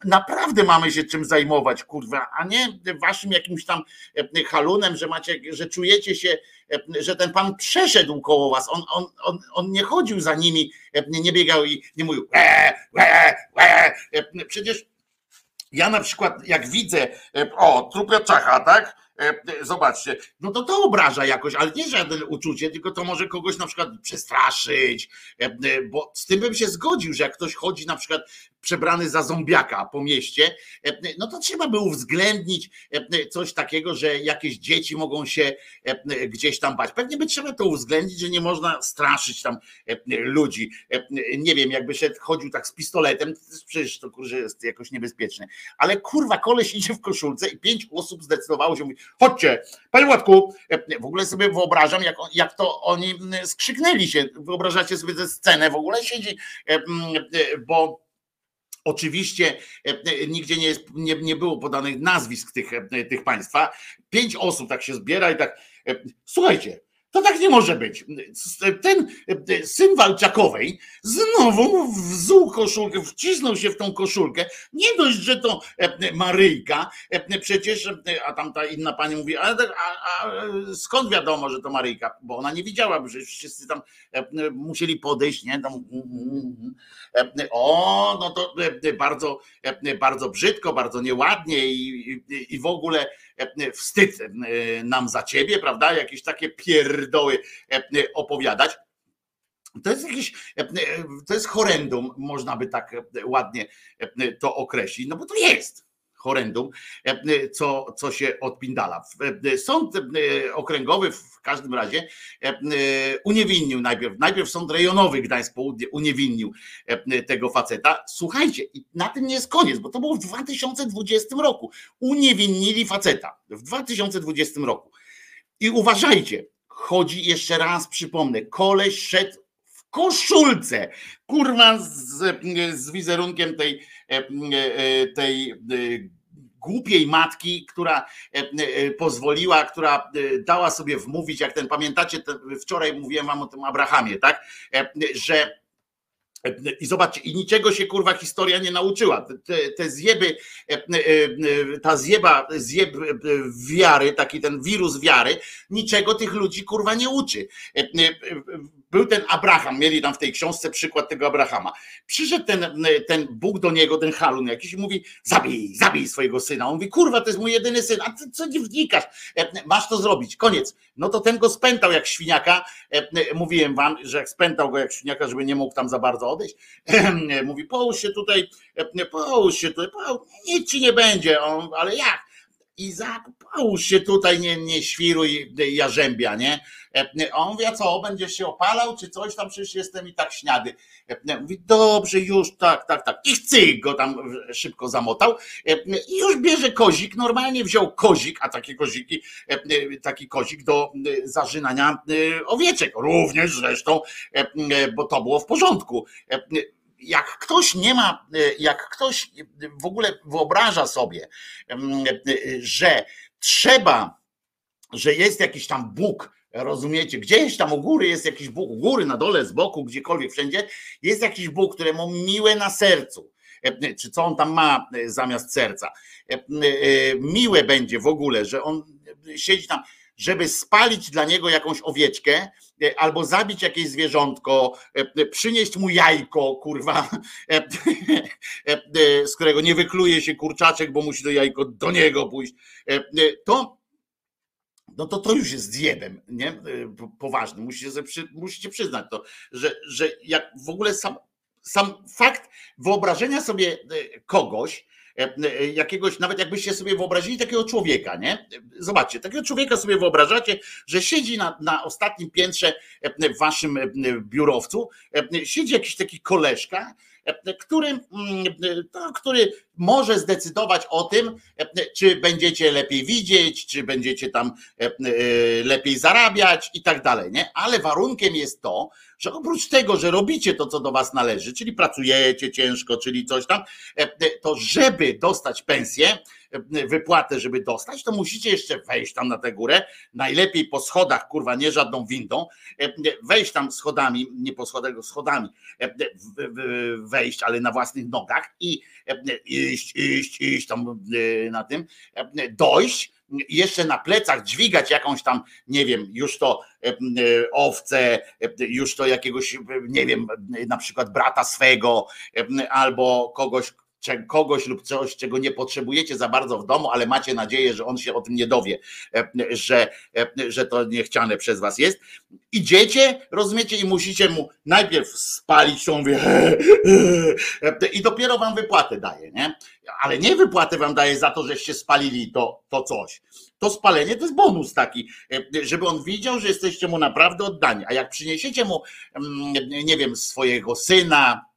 Naprawdę mamy się czym zajmować, kurwa, a nie waszym jakimś tam e, halunem, że macie, że czujecie się, e, że ten pan przeszedł koło was. On, on, on, on nie chodził za nimi, e, nie biegał i nie mówił. "Łe, łe, łe". Przecież ja na przykład, jak widzę, e, o, trupia czacha, tak? E, Zobaczcie, no to to obraża jakoś, ale nie żadne uczucie, tylko to może kogoś na przykład przestraszyć, e, e, bo z tym bym się zgodził, że jak ktoś chodzi na przykład przebrany za zombiaka po mieście, no to trzeba by uwzględnić coś takiego, że jakieś dzieci mogą się gdzieś tam bać. Pewnie by trzeba to uwzględnić, że nie można straszyć tam ludzi. Nie wiem, jakby się chodził tak z pistoletem, to przecież to kurczę jest jakoś niebezpieczne. Ale kurwa, koleś idzie w koszulce i pięć osób zdecydowało się, mówi, chodźcie, panie Władku, e, w ogóle sobie wyobrażam, jak, jak to oni skrzyknęli się. Wyobrażacie sobie tę scenę, w ogóle siedzi, e, e, bo Oczywiście nigdzie nie, jest, nie, nie było podanych nazwisk tych, tych państwa. Pięć osób tak się zbiera i tak. Słuchajcie, to tak nie może być. Ten e, syn Walczakowej znowu wzuł koszulkę, wcisnął się w tą koszulkę. Nie dość, że to e, Maryjka, e, przecież, a tamta inna pani mówi, a, a, a skąd wiadomo, że to Maryjka? Bo ona nie widziała, że wszyscy tam musieli podejść, nie? Tam, o, no to bardzo, bardzo brzydko, bardzo nieładnie i, i, w ogóle wstyd e, nam za ciebie, prawda? Jakieś takie pierdoły e, opowiadać. To jest jakiś, e, e, to jest horrendum, można by tak e, ładnie e, to określić, no bo to jest horrendum, e, co, co się odpindala. E, Sąd e, okręgowy w każdym razie e, e, uniewinnił najpierw, najpierw sąd rejonowy Gdańsk Południe uniewinnił e, tego faceta. Słuchajcie, i na tym nie jest koniec, bo to było w 2020 roku. Uniewinili faceta w 2020 roku. I uważajcie, chodzi jeszcze raz, przypomnę, koleś szedł koszulce, kurwa z, z wizerunkiem tej, e, e, tej e, głupiej matki, która pozwoliła, która dała sobie wmówić, jak ten, pamiętacie, wczoraj mówiłem wam o tym Abrahamie, tak, że i zobaczcie, i niczego się kurwa historia nie nauczyła. Te- Te, zjeby, ta zjeba, zjeb wiary, taki ten wirus wiary, niczego tych ludzi kurwa nie uczy. Był ten Abraham, mieli tam w tej książce przykład tego Abrahama. Przyszedł ten, ten Bóg do niego, ten Halun jakiś i mówi, zabij, zabij swojego syna. On mówi, kurwa, to jest mój jedyny syn, a ty co nie wnikasz? E, Masz to zrobić, koniec. No to ten go spętał jak świniaka. E, e, Mówiłem wam, że jak spętał go jak świniaka, żeby nie mógł tam za bardzo odejść. Mówi, połóż się tutaj, połóż się tutaj, połóż, nic ci nie będzie. On, ale jak? Izak, połóż się tutaj, nie, nie świruj e, jarzębia, nie? E, A on mówi, a co, będziesz się opalał, czy coś tam, przecież jestem i tak śniady. E, Mówi, dobrze, już, tak, tak, tak. I chcyk go tam szybko zamotał. E, I już bierze kozik, normalnie wziął kozik, a takie koziki, e, e, taki kozik do e, zarzynania e, owieczek. Również zresztą, e, e, bo to było w porządku. Jak ktoś nie ma, e, jak ktoś w ogóle wyobraża sobie, em, e, że trzeba, że jest jakiś tam Bóg, rozumiecie, gdzieś tam u góry jest jakiś Bóg, u góry, na dole, z boku, gdziekolwiek, wszędzie, jest jakiś Bóg, któremu miłe na sercu, E, czy co on tam ma zamiast serca. Miłe będzie w ogóle, że on siedzi tam, żeby spalić dla niego jakąś owieczkę, e, albo zabić jakieś zwierzątko, e, e, przynieść mu jajko, kurwa, (laughs) z którego nie wykluje się kurczaczek, bo musi to jajko do niego pójść. To no to to już jest zjebem, nie? Po- Poważny. Musicie, przy, musicie przyznać to, że, że jak w ogóle sam, sam fakt wyobrażenia sobie e, kogoś, e, e, jakiegoś, nawet jakbyście sobie wyobrazili takiego człowieka, nie? Zobaczcie, takiego człowieka sobie wyobrażacie, że siedzi na, na ostatnim piętrze w waszym biurowcu, siedzi jakiś taki koleżka, który, mm, no, który może zdecydować o tym, czy będziecie lepiej widzieć, czy będziecie tam lepiej zarabiać i tak dalej, nie? Ale warunkiem jest to, że oprócz tego, że robicie to, co do was należy, czyli pracujecie ciężko, czyli coś tam, e, e, to żeby dostać pensję, e, wypłatę, żeby dostać, to musicie jeszcze wejść tam na tę górę, najlepiej po schodach, kurwa, nie żadną windą, wejść tam schodami, nie po schodach, tylko schodami, wejść, ale na własnych nogach i iść, iść, iść tam na tym, dojść, jeszcze na plecach dźwigać jakąś tam, nie wiem, już to e, e, owce, e, już to jakiegoś, nie wiem, na przykład brata swego, albo kogoś, kogoś lub coś, czego nie potrzebujecie za bardzo w domu, ale macie nadzieję, że on się o tym nie dowie, e, że, e, że to niechciane przez was jest. Idziecie, rozumiecie, i musicie mu najpierw spalić, to on mówi, i dopiero wam wypłatę daje, nie? Ale nie wypłatę wam daje za to, żeście spalili to, to coś. To spalenie to jest bonus taki, e, żeby on widział, że jesteście mu naprawdę oddani. A jak przyniesiecie mu, mm, nie wiem, swojego syna, e,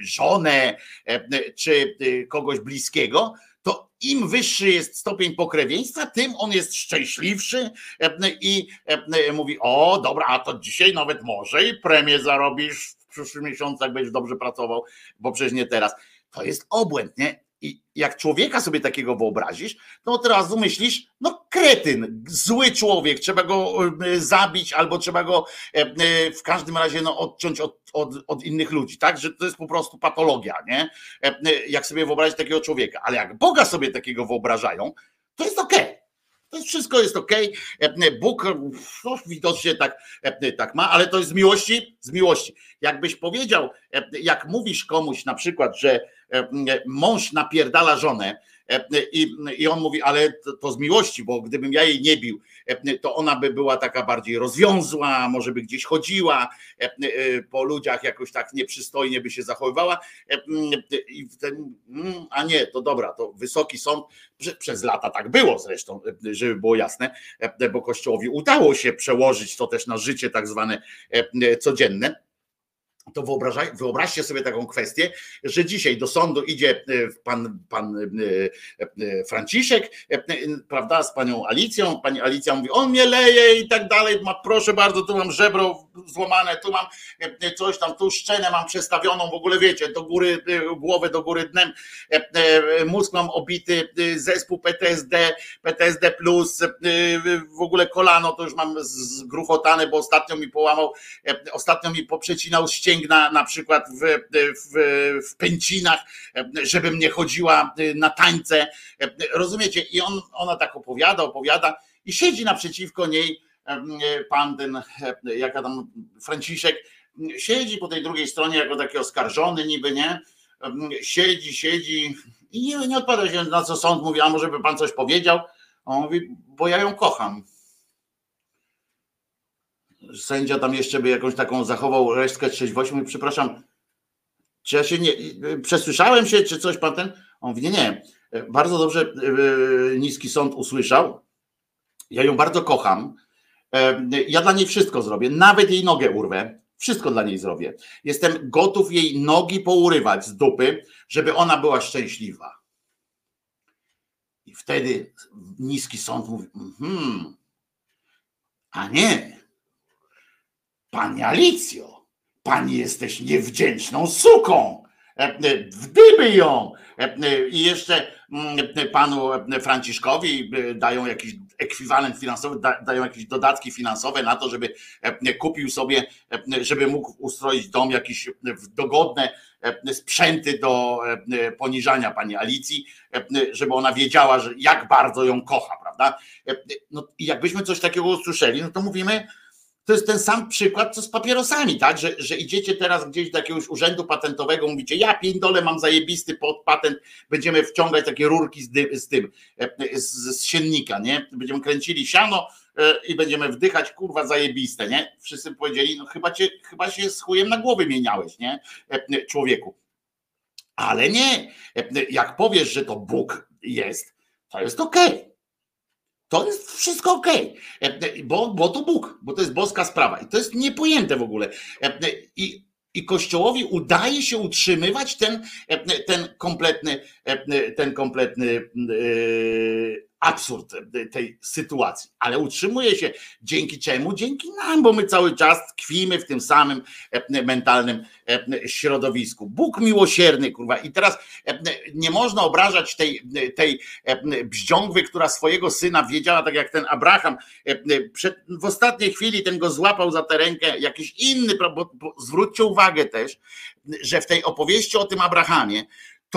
żonę e, czy e, kogoś bliskiego, to im wyższy jest stopień pokrewieństwa, tym on jest szczęśliwszy e, i e, mówi: O, dobra, a to dzisiaj nawet może i premię zarobisz w przyszłym miesiącu, jak będziesz dobrze pracował, bo przecież nie teraz. To jest obłęd, nie? I jak człowieka sobie takiego wyobrazisz, to od razu myślisz, no kretyn, zły człowiek, trzeba go e, zabić albo trzeba go e, e, w każdym razie no, odciąć od, od, od innych ludzi, tak? Że to jest po prostu patologia, nie? Jak sobie wyobrazić takiego człowieka, ale jak Boga sobie takiego wyobrażają, to jest okej. To jest, wszystko jest okej. Bóg no, widocznie tak, tak ma, ale to jest z miłości, z miłości. Jakbyś powiedział, jak mówisz komuś na przykład, że mąż napierdala żonę, I, i on mówi, ale to, to z miłości, bo gdybym ja jej nie bił, to ona by była taka bardziej rozwiązła, może by gdzieś chodziła po ludziach, jakoś tak nieprzystojnie by się zachowywała. Ten, mm, a nie, to dobra, to wysoki sąd, przez lata tak było zresztą, żeby było jasne, bo Kościołowi udało się przełożyć to też na życie tak zwane codzienne to wyobraźcie sobie taką kwestię, że dzisiaj do sądu idzie e, pan, pan e, e, Franciszek, prawda, z panią Alicją. Pani Alicja mówi, on mnie leje i tak dalej. Ma, proszę bardzo, tu mam żebro złamane, tu mam coś tam, tu szczenę mam przestawioną, w ogóle wiecie, do góry, głowę do góry dnem. Mózg mam obity, zespół PTSD, PTSD plus, w ogóle kolano to już mam zgruchotane, bo ostatnio mi połamał, ostatnio mi poprzecinał ścięgno ścięgna na przykład w, w, w pęcinach, żebym nie chodziła na tańce. Rozumiecie? I on, ona tak opowiada, opowiada i siedzi naprzeciwko niej pan ten, jaka tam Franciszek, siedzi po tej drugiej stronie jako taki oskarżony niby, nie? Siedzi, siedzi i nie, nie odpada się na co sąd mówi, a może by pan coś powiedział? On mówi, bo ja ją kocham sędzia tam jeszcze by jakąś taką zachował resztkę trzeźwości, mówi, przepraszam, czy ja się nie, przesłyszałem się, czy coś pan ten? On mówi, nie, nie, bardzo dobrze e, niski sąd usłyszał, ja ją bardzo kocham, e, ja dla niej wszystko zrobię, nawet jej nogę urwę, wszystko dla niej zrobię. Jestem gotów jej nogi pourywać z dupy, żeby ona była szczęśliwa. I wtedy niski sąd mówi, mhm, a nie, Pani Alicjo, pani jesteś niewdzięczną suką. E, e, Wdyby ją. E, I jeszcze mm, panu Franciszkowi dają jakiś ekwiwalent finansowy, dają jakieś dodatki finansowe na to, żeby kupił sobie, żeby mógł ustroić dom, jakieś dogodne sprzęty do poniżania pani Alicji, żeby ona wiedziała, że jak bardzo ją kocha, prawda? No i jakbyśmy coś takiego usłyszeli, no to mówimy, to jest ten sam przykład, co z papierosami, tak? Że, że idziecie teraz gdzieś do jakiegoś urzędu patentowego, mówicie, ja pindole mam zajebisty patent, będziemy wciągać takie rurki z, z tym, e, z, z siennika, nie? Będziemy kręcili siano e, i będziemy wdychać, kurwa, zajebiste, nie? Wszyscy powiedzieli, no chyba, cię, chyba się z chujem na głowy mieniałeś, nie? E, człowieku. Ale nie, jak powiesz, że to Bóg jest, to jest okej. Okay to jest wszystko ok, e, bo, bo to Bóg, bo to jest boska sprawa. I to jest niepojęte w ogóle. E, I, i Kościołowi udaje się utrzymywać ten, e, ten kompletny, ten kompletny absurd tej sytuacji, ale utrzymuje się dzięki czemu? Dzięki nam, bo my cały czas tkwimy w tym samym e, mentalnym e, środowisku. Bóg miłosierny, kurwa. I teraz e, nie można obrażać tej, tej bździągwy, która swojego syna wiedziała, tak jak ten Abraham, w ostatniej chwili ten go złapał za tę rękę, jakiś inny, bo, bo zwróćcie uwagę też, że w tej opowieści o tym Abrahamie,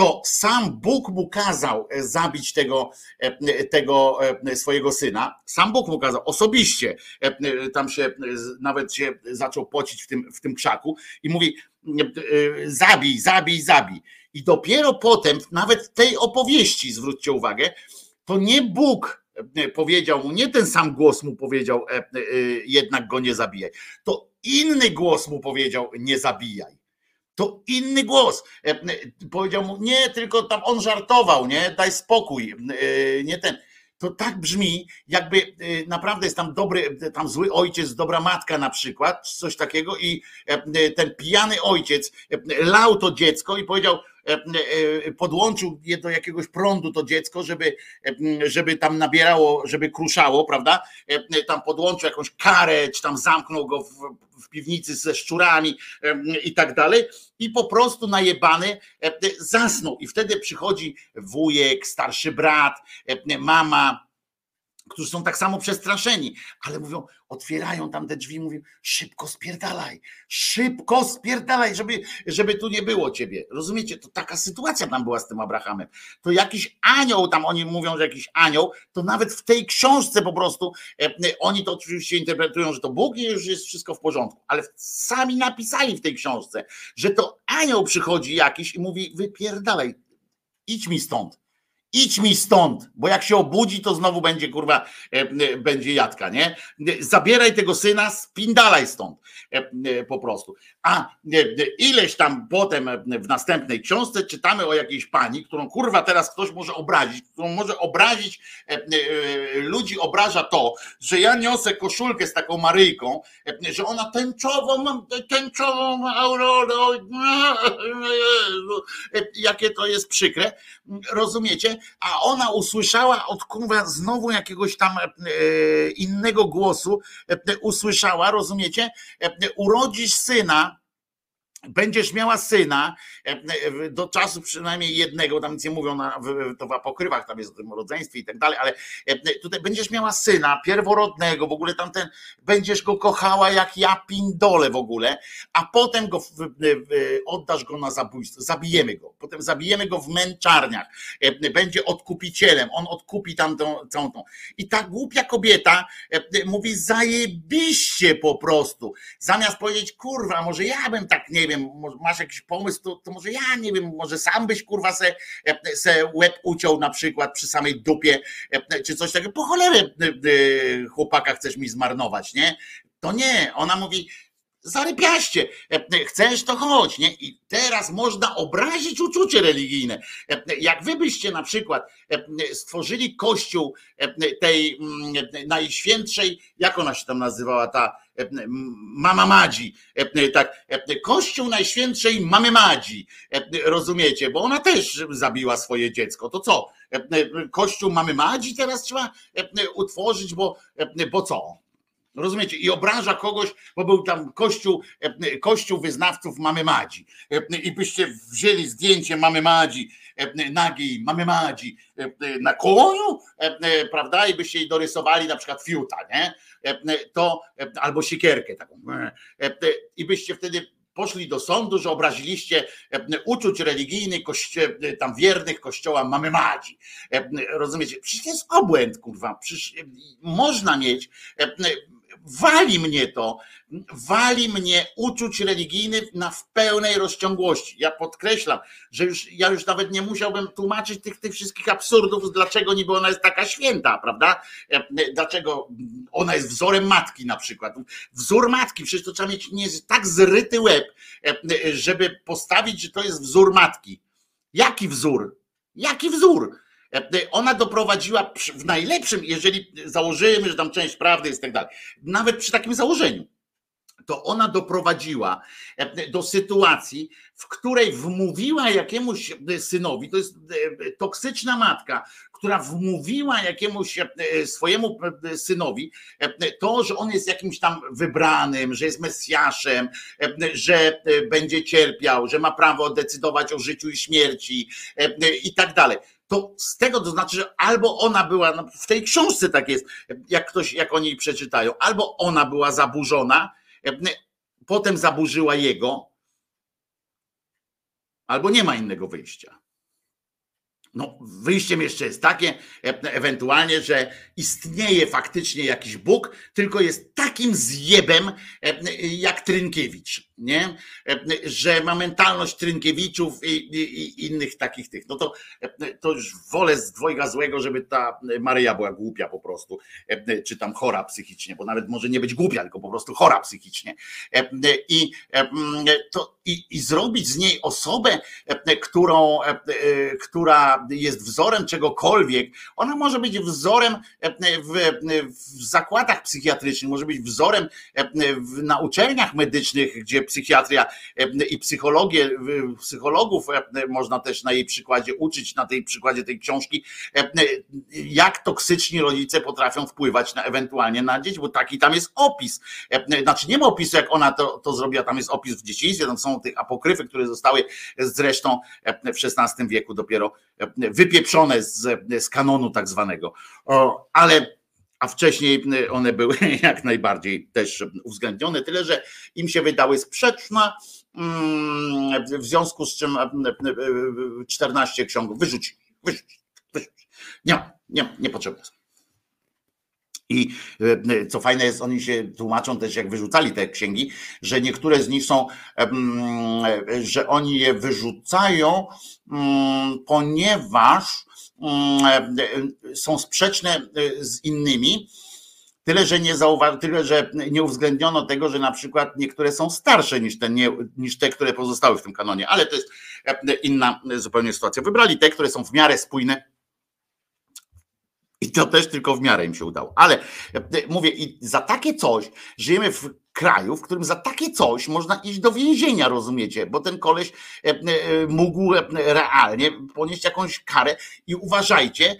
to sam Bóg mu kazał e, zabić tego, e, tego e, swojego syna. Sam Bóg mu kazał osobiście. Tam się nawet się zaczął pocić w tym, w tym krzaku i mówi: zabij, zabij, zabij. I dopiero potem, nawet tej opowieści, zwróćcie uwagę, to nie Bóg powiedział mu, nie ten sam głos mu powiedział, jednak go nie zabijaj. To inny głos mu powiedział, nie zabijaj to inny głos. E, e, powiedział mu, nie, tylko tam on żartował, nie, daj spokój, e, nie ten. To tak brzmi, jakby naprawdę jest tam dobry, tam zły ojciec, dobra matka na przykład, coś takiego i ten pijany ojciec lał to dziecko i powiedział, podłączył je do jakiegoś prądu to dziecko, żeby, żeby tam nabierało, żeby kruszało, prawda? Tam podłączył jakąś karę, czy tam zamknął go w, w piwnicy ze szczurami i tak dalej i po prostu najebany zasnął i wtedy przychodzi wujek, starszy brat, mama, którzy są tak samo przestraszeni, ale mówią, otwierają tam te drzwi, mówią, szybko spierdalaj, szybko spierdalaj, żeby, żeby tu nie było ciebie. Rozumiecie? To taka sytuacja tam była z tym Abrahamem. To jakiś anioł, tam oni mówią, że jakiś anioł, to nawet w tej książce po prostu, e, oni to oczywiście interpretują, że to Bóg i już jest wszystko w porządku, ale sami napisali w tej książce, że to anioł przychodzi jakiś i mówi, wypierdalaj, idź mi stąd idź mi stąd, bo jak się obudzi, to znowu będzie kurwa, e, e, będzie jadka, nie? Zabieraj tego syna, spindalaj stąd e, e, po prostu. A e, e, ileś tam potem e, w następnej książce czytamy o jakiejś pani, którą kurwa teraz ktoś może obrazić, którą może obrazić, e, e, ludzi obraża to, że ja niosę koszulkę z taką Maryjką, e, że ona tęczową, tęczową aurorą, e, jakie to jest przykre, rozumiecie? A ona usłyszała od kurwa znowu jakiegoś tam e, innego głosu, e, usłyszała, rozumiecie? E, Urodzisz syna, Będziesz miała syna e, e, do czasu przynajmniej jednego, tam nic nie mówią, na, to w apokrywach tam jest o tym rodzeństwie i tak dalej, ale e, tutaj będziesz miała syna pierworodnego, w ogóle tamten, będziesz go kochała jak ja pindole w ogóle, a potem go oddasz go na zabójstwo, zabijemy go, potem zabijemy go w męczarniach, będzie odkupicielem, on odkupi tam tą, całą tą. I ta głupia kobieta mówi zajebiście po prostu, zamiast powiedzieć, kurwa, może ja bym tak, nie wiem, masz jakiś pomysł, to, to może ja nie wiem, może sam byś kurwa se, se łeb uciął na przykład przy samej dupie, e, czy coś takiego, po cholerę e, e, chłopaka chcesz mi zmarnować, nie? To nie, ona mówi, zarypiaście, E, chcesz to chodź, nie? I teraz można obrazić uczucie religijne. E, Jak wy byście na przykład e, stworzyli kościół e, tej mm, najświętszej, jak ona się tam nazywała, ta e, Mama Madzi, e, tak, e, kościół najświętszej Mamy Madzi, e, rozumiecie, bo ona też zabiła swoje dziecko, to co? E, Kościół Mamy Madzi teraz trzeba e, utworzyć, bo, e, bo co? Rozumiecie? I obraża kogoś, bo był tam kościół, e, kościół wyznawców mamy Madzi. E, I byście wzięli zdjęcie mamy Madzi, e, nagiej mamy Madzi na koniu, prawda? I byście jej dorysowali na przykład fiuta, nie? To albo siekierkę taką. I byście wtedy poszli do sądu, że obraziliście uczuć religijnych, koście, e, tam wiernych kościoła mamy Madzi. Rozumiecie? Przecież to jest obłęd, kurwa. Przecież można mieć wali mnie to, wali mnie uczuć religijnych na w pełnej rozciągłości. Ja podkreślam, że już ja już nawet nie musiałbym tłumaczyć tych, tych wszystkich absurdów, dlaczego niby ona jest taka święta, prawda? E, Dlaczego ona jest wzorem matki na przykład. Wzór matki, przecież to trzeba mieć nie, tak zryty łeb, e, żeby postawić, że to jest wzór matki. Jaki wzór? Jaki wzór? Ona doprowadziła w najlepszym, jeżeli założymy, że tam część prawdy jest tak dalej, nawet przy takim założeniu, to ona doprowadziła do sytuacji, w której wmówiła jakiemuś synowi, to jest e, toksyczna matka, która wmówiła jakiemuś e, swojemu synowi to, że on jest jakimś tam wybranym, że jest Mesjaszem, że e, będzie cierpiał, że ma prawo decydować o życiu i śmierci i tak dalej to z tego to znaczy, że albo ona była, no w tej książce tak jest, jak ktoś, jak oni przeczytają, albo ona była zaburzona, e, potem zaburzyła jego, albo nie ma innego wyjścia. No, wyjściem jeszcze jest takie, e, ewentualnie, że istnieje faktycznie jakiś Bóg, tylko jest takim zjebem e, jak Trynkiewicz, nie? E, Że ma mentalność Trynkiewiczów i, i, i innych takich tych. No to, e, to już wolę z dwojga złego, żeby ta Maryja była głupia po prostu, e, czy tam chora psychicznie, bo nawet może nie być głupia, tylko po prostu chora psychicznie. I, to, i, i zrobić z niej osobę, którą, która jest wzorem czegokolwiek. Ona może być wzorem w, w zakładach psychiatrycznych, może być wzorem na uczelniach medycznych, gdzie psychiatria e, i psychologię, psychologów e, można też na jej przykładzie uczyć, na tej przykładzie tej książki, e, jak toksyczni rodzice potrafią wpływać na ewentualnie na dzieci, bo taki tam jest opis. Znaczy nie ma opisu, jak ona to, to zrobiła, tam jest opis w dzieciństwie, tam są tych apokryfy, które zostały zresztą w XVI wieku dopiero wypieprzone z, z kanonu tak zwanego. Ale a wcześniej one były (laughs) jak najbardziej też uwzględnione, tyle że im się wydały sprzeczne, mm, w związku z czym e, e, 14 ksiąg wyrzuci, wyrzuci, wyrzuci. Nie, nie, nie potrzebne są. I co fajne jest, oni się tłumaczą też, jak wyrzucali te księgi, że niektóre z nich są, że oni je wyrzucają, mm, ponieważ mm, są sprzeczne e, z innymi. Tyle, że nie tyle, że nie uwzględniono tego, że na przykład niektóre są starsze niż te, nie, niż te, które pozostały w tym kanonie, ale to jest e, inna zupełnie sytuacja. Wybrali te, które są w miarę spójne i to też tylko w miarę im się udało. Ale e, mówię, i za takie coś żyjemy w kraju, w którym za takie coś można iść do więzienia, rozumiecie? Bo ten koleś e, e, mógł realnie ponieść jakąś karę i uważajcie,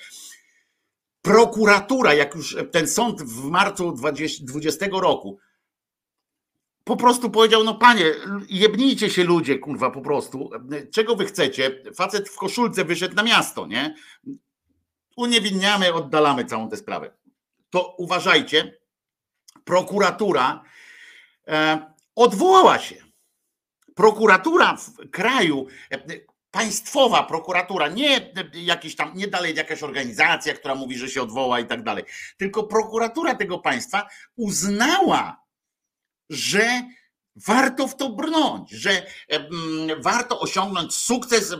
prokuratura, jak już ten sąd w marcu 2020 roku po prostu powiedział, no panie, jebnijcie się ludzie, kurwa, po prostu. Czego wy chcecie? Facet w koszulce wyszedł na miasto, nie? Uniewinniamy, oddalamy całą tę sprawę. To uważajcie, prokuratura e, odwołała się. Prokuratura w kraju, e, państwowa prokuratura, nie jakiś tam, nie dalej jakaś organizacja, która mówi, że się odwoła i tak dalej, tylko prokuratura tego państwa uznała, że warto w to brnąć, że warto osiągnąć sukces e,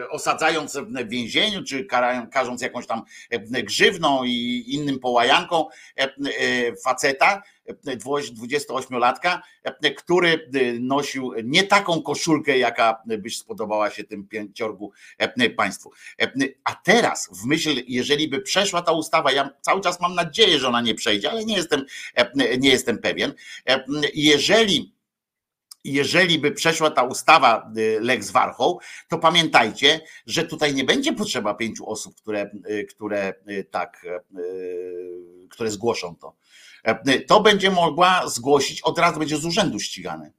e, osadzając w więzieniu, czy karząc jakąś tam e, grzywną i innym połajanką faceta, 28-latka, e, który e, nosił nie taką koszulkę, jaka byś spodobała się tym pięciorgu e, państwu. A teraz, w myśl, jeżeli by przeszła ta ustawa, ja cały czas mam nadzieję, że ona nie przejdzie, ale nie jestem, nie jestem pewien. Jeżeli jeżeli by przeszła ta ustawa Lex Warchoł, to pamiętajcie, że tutaj nie będzie potrzeba pięciu osób, które, które tak, które zgłoszą to. E, To będzie mogła zgłosić, od razu będzie z urzędu ścigane.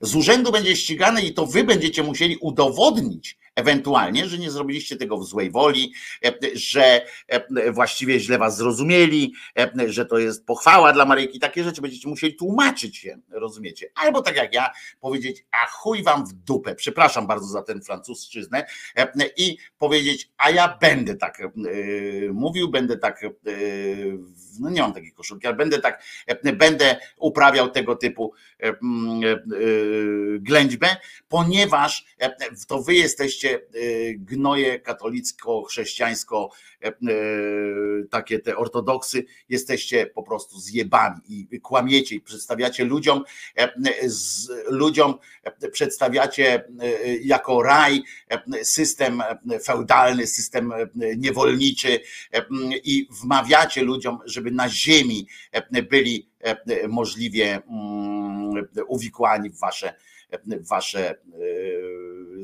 Z urzędu będzie ścigane i to wy będziecie musieli udowodnić ewentualnie, że nie zrobiliście tego w złej woli, e, że e, właściwie źle was zrozumieli, e, że to jest pochwała dla Maryjki. Takie rzeczy będziecie musieli tłumaczyć się, rozumiecie? Albo tak jak ja, powiedzieć, a chuj wam w dupę, przepraszam bardzo za ten francuszczyznę i powiedzieć, a ja będę tak mówił, będę tak, no nie mam takiej koszulki, ale będę tak, będę uprawiał tego typu ględźbę, ponieważ to wy jesteście e, gnoje katolicko-chrześcijańsko, e, e, takie te ortodoksy, jesteście po prostu zjebani i kłamiecie i przedstawiacie ludziom, ludziom przedstawiacie jako raj system feudalny, system niewolniczy i wmawiacie ludziom, żeby na ziemi byli możliwie mm, uwikłani w wasze, w wasze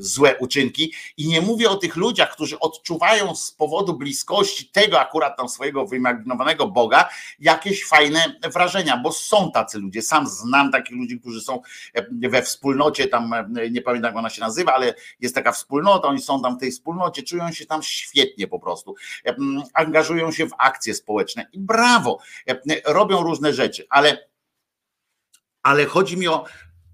złe uczynki. I nie mówię o tych ludziach, którzy odczuwają z powodu bliskości tego akurat tam swojego wyimaginowanego Boga jakieś fajne wrażenia, bo są tacy ludzie. Sam znam takich ludzi, którzy są we wspólnocie, tam nie pamiętam jak ona się nazywa, ale jest taka wspólnota, oni są tam w tej wspólnocie, czują się tam świetnie po prostu. Angażują się w akcje społeczne i brawo, robią różne rzeczy, ale ale chodzi mi o,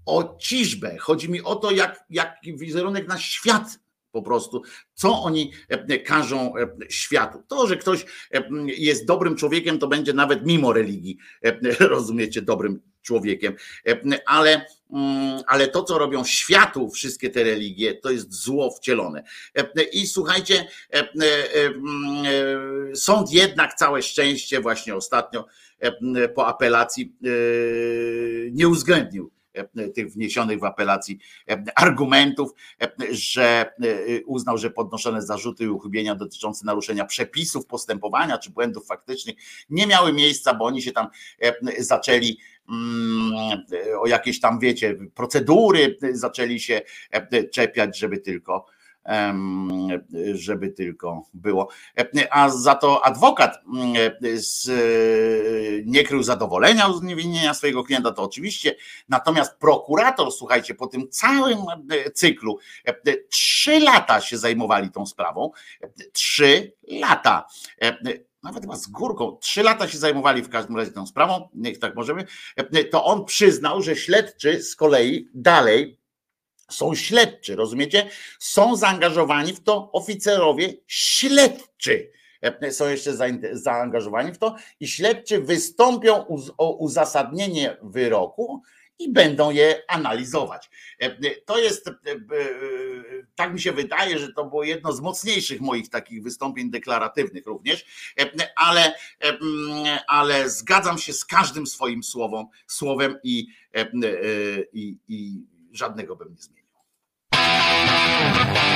o ciżbę, chodzi mi o to, jak, jaki wizerunek na świat po prostu, co oni e, każą e, światu. To, że ktoś e, jest dobrym człowiekiem, to będzie nawet mimo religii, e, (laughs) rozumiecie, dobrym człowiekiem, E, ale, mm, ale to, co robią światu wszystkie te religie, to jest zło wcielone. E, I słuchajcie, e, e, e, e, sąd jednak całe szczęście właśnie ostatnio e, po apelacji e, nie uwzględnił e, tych wniesionych w apelacji e, argumentów, e, że e, uznał, że podnoszone zarzuty i uchybienia dotyczące naruszenia przepisów postępowania czy błędów faktycznych nie miały miejsca, bo oni się tam e, zaczęli mm, o jakieś tam, wiecie, procedury zaczęli się e, czepiać, żeby tylko żeby tylko było. A za to adwokat mm, z, nie krył zadowolenia z niewinienia swojego klienta, to oczywiście. Natomiast prokurator, słuchajcie, po tym całym cyklu, trzy lata się zajmowali tą sprawą. Trzy lata. Nawet chyba z górką, trzy lata się zajmowali w każdym razie tą sprawą, niech tak możemy, to on przyznał, że śledczy z kolei dalej są śledczy, rozumiecie? Są zaangażowani w to oficerowie śledczy. E, są jeszcze zaangażowani w to i śledczy wystąpią o uzasadnienie wyroku i będą je analizować. E, to jest, e, tak mi się wydaje, że to było jedno z mocniejszych moich takich wystąpień deklaratywnych również, ale, mm, ale zgadzam się z każdym swoim słowem, słowem i, i, i żadnego bym nie zmienił. Thank you.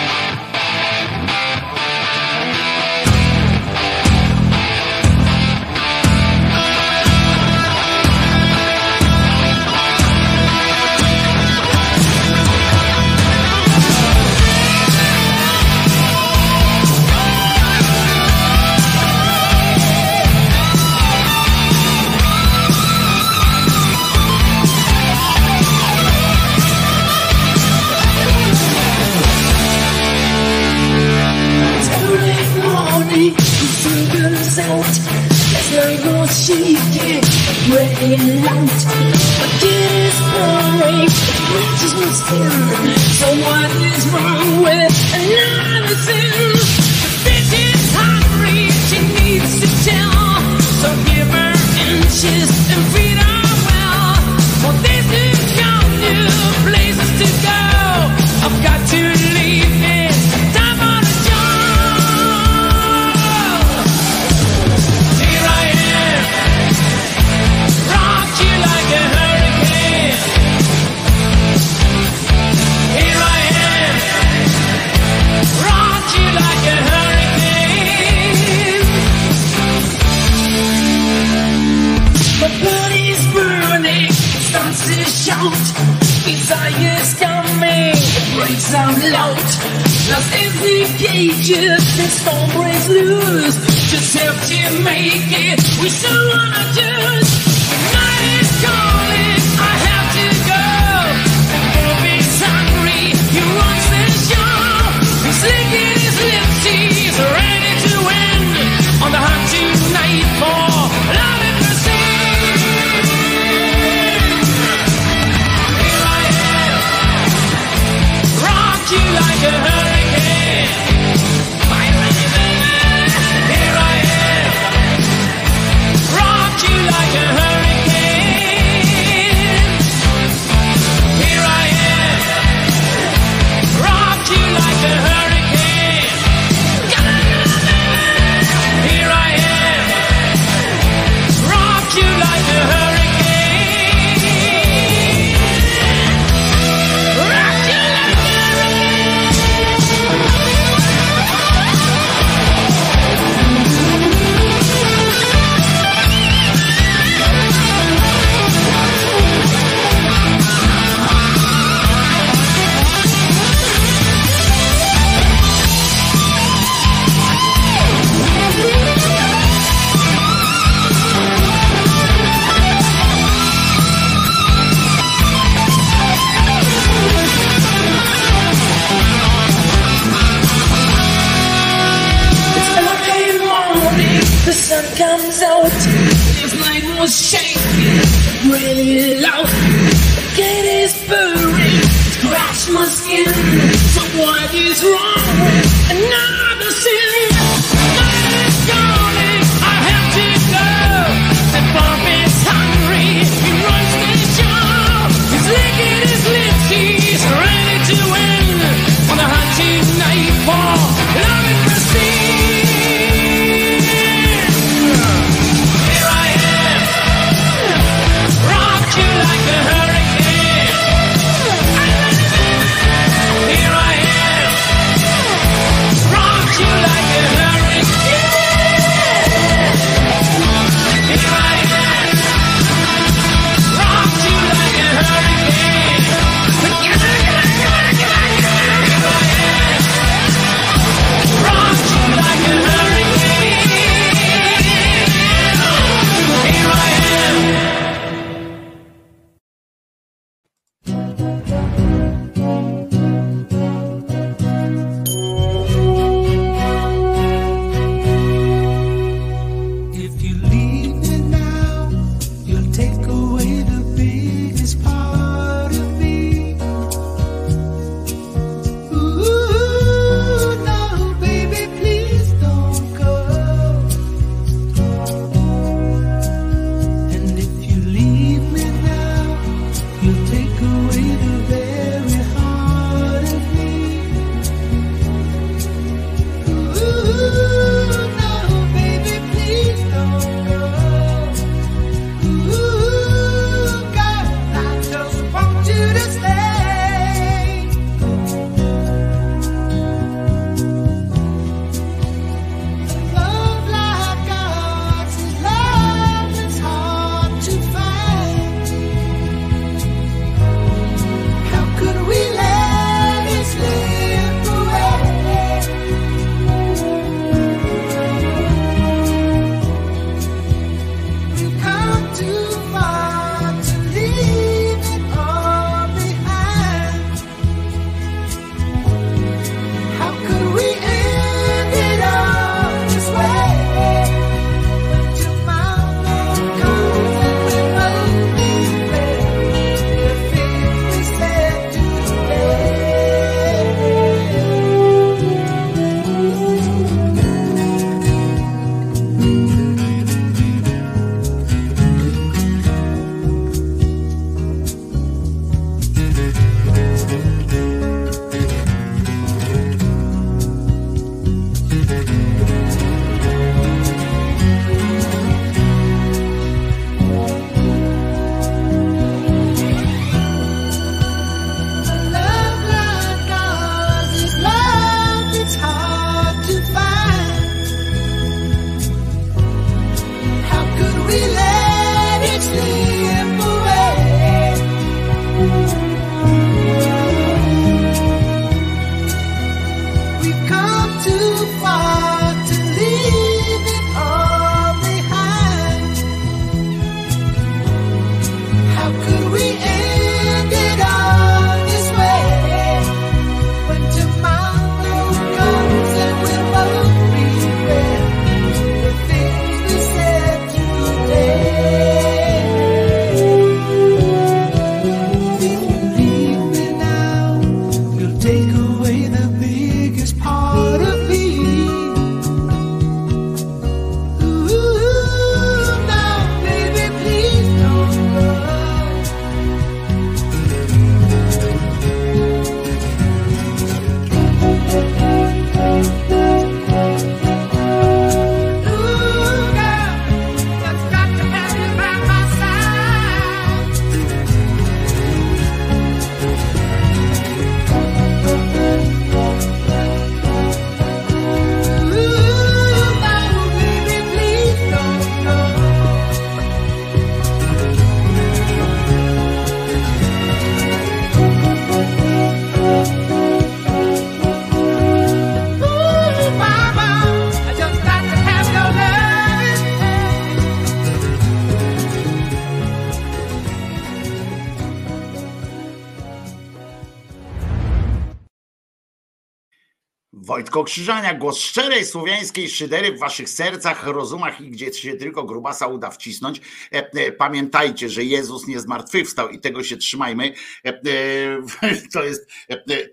Krzyżania, głos szczerej słowiańskiej szydery w waszych sercach, rozumach i gdzie się tylko grubasa uda wcisnąć. E, e, Pamiętajcie, że Jezus nie zmartwychwstał i tego się trzymajmy. E, (laughs) To jest,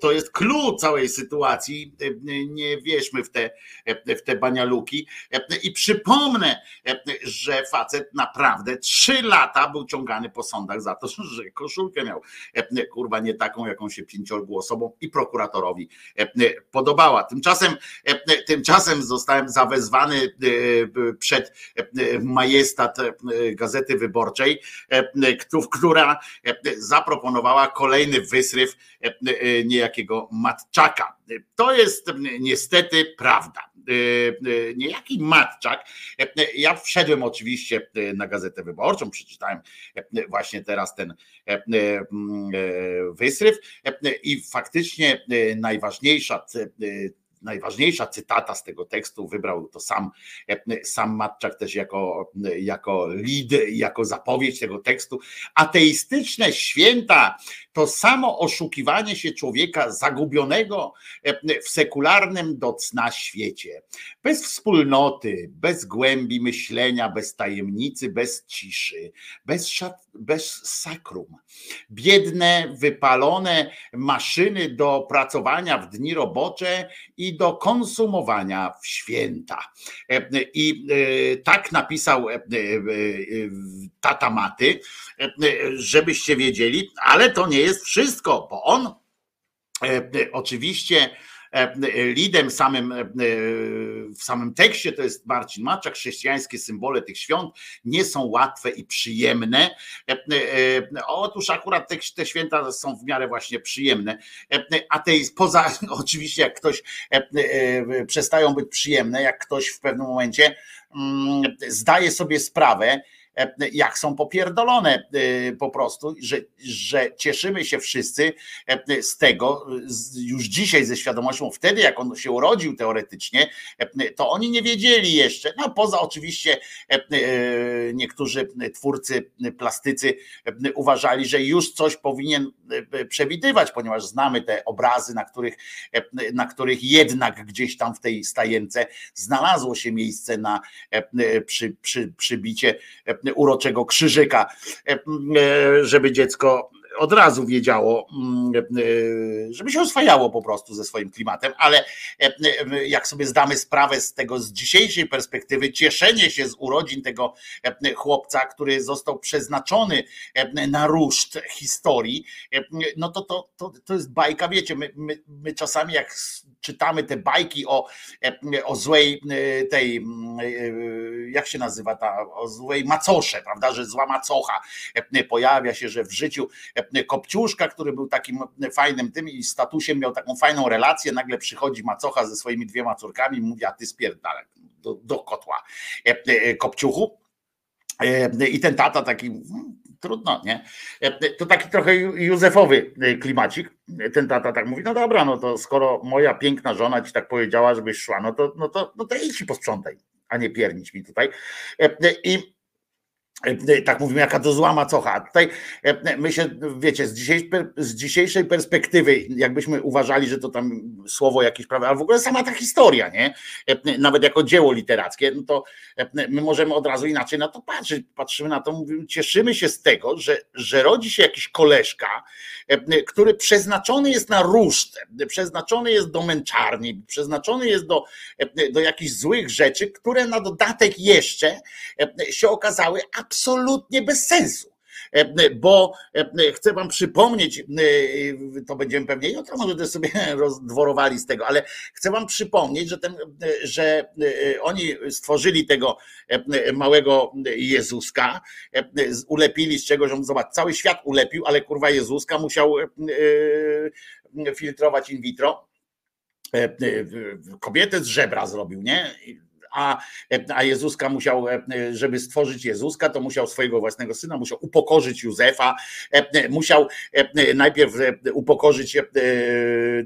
to jest clue całej sytuacji. Nie wierzmy w te, w te banialuki. I przypomnę, że facet naprawdę trzy lata był ciągany po sądach za to, (laughs) że koszulkę miał. Kurwa, nie taką, jaką się pięciorgu osobom i prokuratorowi podobała. Tymczasem, e, tymczasem zostałem zawezwany e, przed e, majestat e, Gazety Wyborczej, e, któ- która e, zaproponowała kolejny wysryw e, e, niejakiego Matczaka. To jest niestety prawda. E, e, Niejaki Matczak, e, ja wszedłem oczywiście e, na Gazetę Wyborczą, przeczytałem e, właśnie teraz ten e, e, mm, e, wysryw e, i faktycznie e, najważniejsza e, najważniejsza cytata z tego tekstu wybrał to sam, e, sam Matczak też jako, jako lead, jako zapowiedź tego tekstu. Ateistyczne święta to samo oszukiwanie się człowieka zagubionego e, w sekularnym do cna świecie. Bez wspólnoty, bez głębi myślenia, bez tajemnicy, bez ciszy, bez, bez sakrum. Biedne, wypalone maszyny do pracowania w dni robocze i do konsumowania w święta. E, I e, tak napisał tata Maty, żebyście wiedzieli, ale to nie jest wszystko, bo on e, oczywiście e, lidem samym e, w samym tekście to jest Marcin Maczak, chrześcijańskie symbole tych świąt nie są łatwe i przyjemne. Otóż akurat te, te święta są w miarę właśnie przyjemne, a te poza (laughs) oczywiście jak ktoś przestają być przyjemne, jak ktoś w pewnym momencie mm, zdaje sobie sprawę, jak są popierdolone e, po prostu, że, że cieszymy się wszyscy e, z tego, już dzisiaj ze świadomością, wtedy jak on się urodził teoretycznie, e, to oni nie wiedzieli jeszcze, no poza oczywiście e, e, niektórzy twórcy, plastycy e, uważali, że już coś powinien e, przewidywać, ponieważ znamy te obrazy, na których, e, na których jednak gdzieś tam w tej stajence znalazło się miejsce na e, przy, przy, przybicie e, uroczego krzyżyka, e, e, żeby dziecko od razu wiedziało, mm, e, żeby się oswajało po prostu ze swoim klimatem, ale e, e, jak sobie zdamy sprawę z tego z dzisiejszej perspektywy, cieszenie się z urodzin tego chłopca, który został przeznaczony na ruszt historii, no to, to, to, to jest bajka, wiecie, my, my, my czasami jak czytamy te bajki o, o złej tej, mm, jak się nazywa ta, o złej macosze, prawda, że zła macocha pojawia się, że w życiu Kopciuszka, który był takim fajnym tym i statusem miał taką fajną relację, nagle przychodzi macocha ze swoimi dwiema córkami i mówi, a ty spierdalaj do, do kotła e, e, Kopciuchu. E, I ten tata taki, mm, trudno, nie? E, To taki trochę józefowy e, klimacik. Ten tata tak mówi, no dobra, no to skoro moja piękna żona ci tak powiedziała, żebyś szła, no to, no to, no to idź i posprzątaj, a nie piernić mi tutaj. E, I E, tak mówimy, jaka to zła macocha. A tutaj e, my się, wiecie, z dzisiejszej, z dzisiejszej perspektywy, jakbyśmy uważali, że to tam słowo jakieś, prawda, ale w ogóle sama ta historia, nie? E, Nawet jako dzieło literackie, no to e, my możemy od razu inaczej na to patrzeć. Patrzymy na to, mówimy, cieszymy się z tego, że, że rodzi się jakiś koleżka, e, który przeznaczony jest na ruszt, e, przeznaczony jest do męczarni, przeznaczony jest do, e, do jakichś złych rzeczy, które na dodatek jeszcze e, się okazały absolutnie bez sensu. E, Bo e, chcę Wam przypomnieć, e, to będziemy pewnie jutro może sobie (laughs) rozdworowali z tego, ale chcę Wam przypomnieć, że, ten, e, że e, oni stworzyli tego e, małego Jezuska, e, ulepili z czegoś, on zobacz, cały świat ulepił, ale kurwa Jezuska musiał e, e, filtrować in vitro. E, e, Kobietę z żebra zrobił, nie? A, a Jezuska musiał, e, żeby stworzyć Jezuska, to musiał swojego własnego syna, musiał upokorzyć Józefa, e, musiał e, najpierw e, upokorzyć e,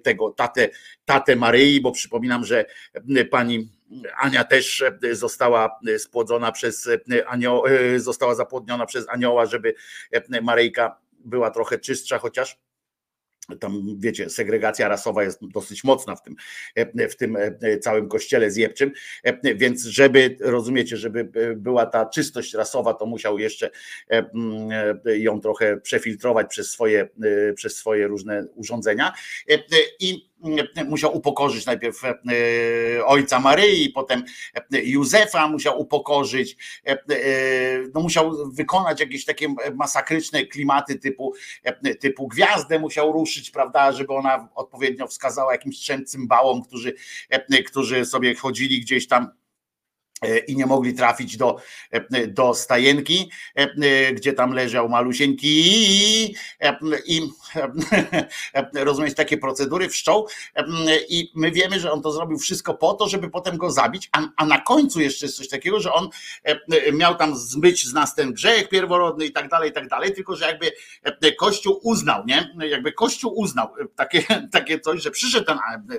tego tatę, tatę Maryi, bo przypominam, że e, pani Ania też e, została spłodzona przez anioła, została zapłodniona przez anioła, żeby e, Maryjka była trochę czystsza, chociaż tam wiecie, segregacja rasowa jest dosyć mocna w tym, w tym e, całym kościele zjebczym, e, więc żeby, rozumiecie, żeby e, była ta czystość rasowa, to musiał jeszcze mm, ją trochę przefiltrować przez swoje, przez swoje różne urządzenia. I musiał upokorzyć najpierw ojca Maryi, potem Józefa musiał upokorzyć, no musiał wykonać jakieś takie masakryczne klimaty typu, typu gwiazdę musiał ruszyć, prawda, żeby ona odpowiednio wskazała jakimś trzem cymbałom, którzy, którzy sobie chodzili gdzieś tam. E, i nie mogli trafić do, e, do stajenki, e, gdzie tam leżał malusieńki i (laughs) rozumieć takie procedury wszczął i my wiemy, że on to zrobił wszystko po to, żeby potem go zabić, a, a na końcu jeszcze jest coś takiego, że on miał tam zmyć z nas ten grzech pierworodny i tak dalej, i tak dalej, tylko że jakby Kościół uznał, nie? Jakby Kościół uznał takie, (laughs) takie coś, że przyszedł ten,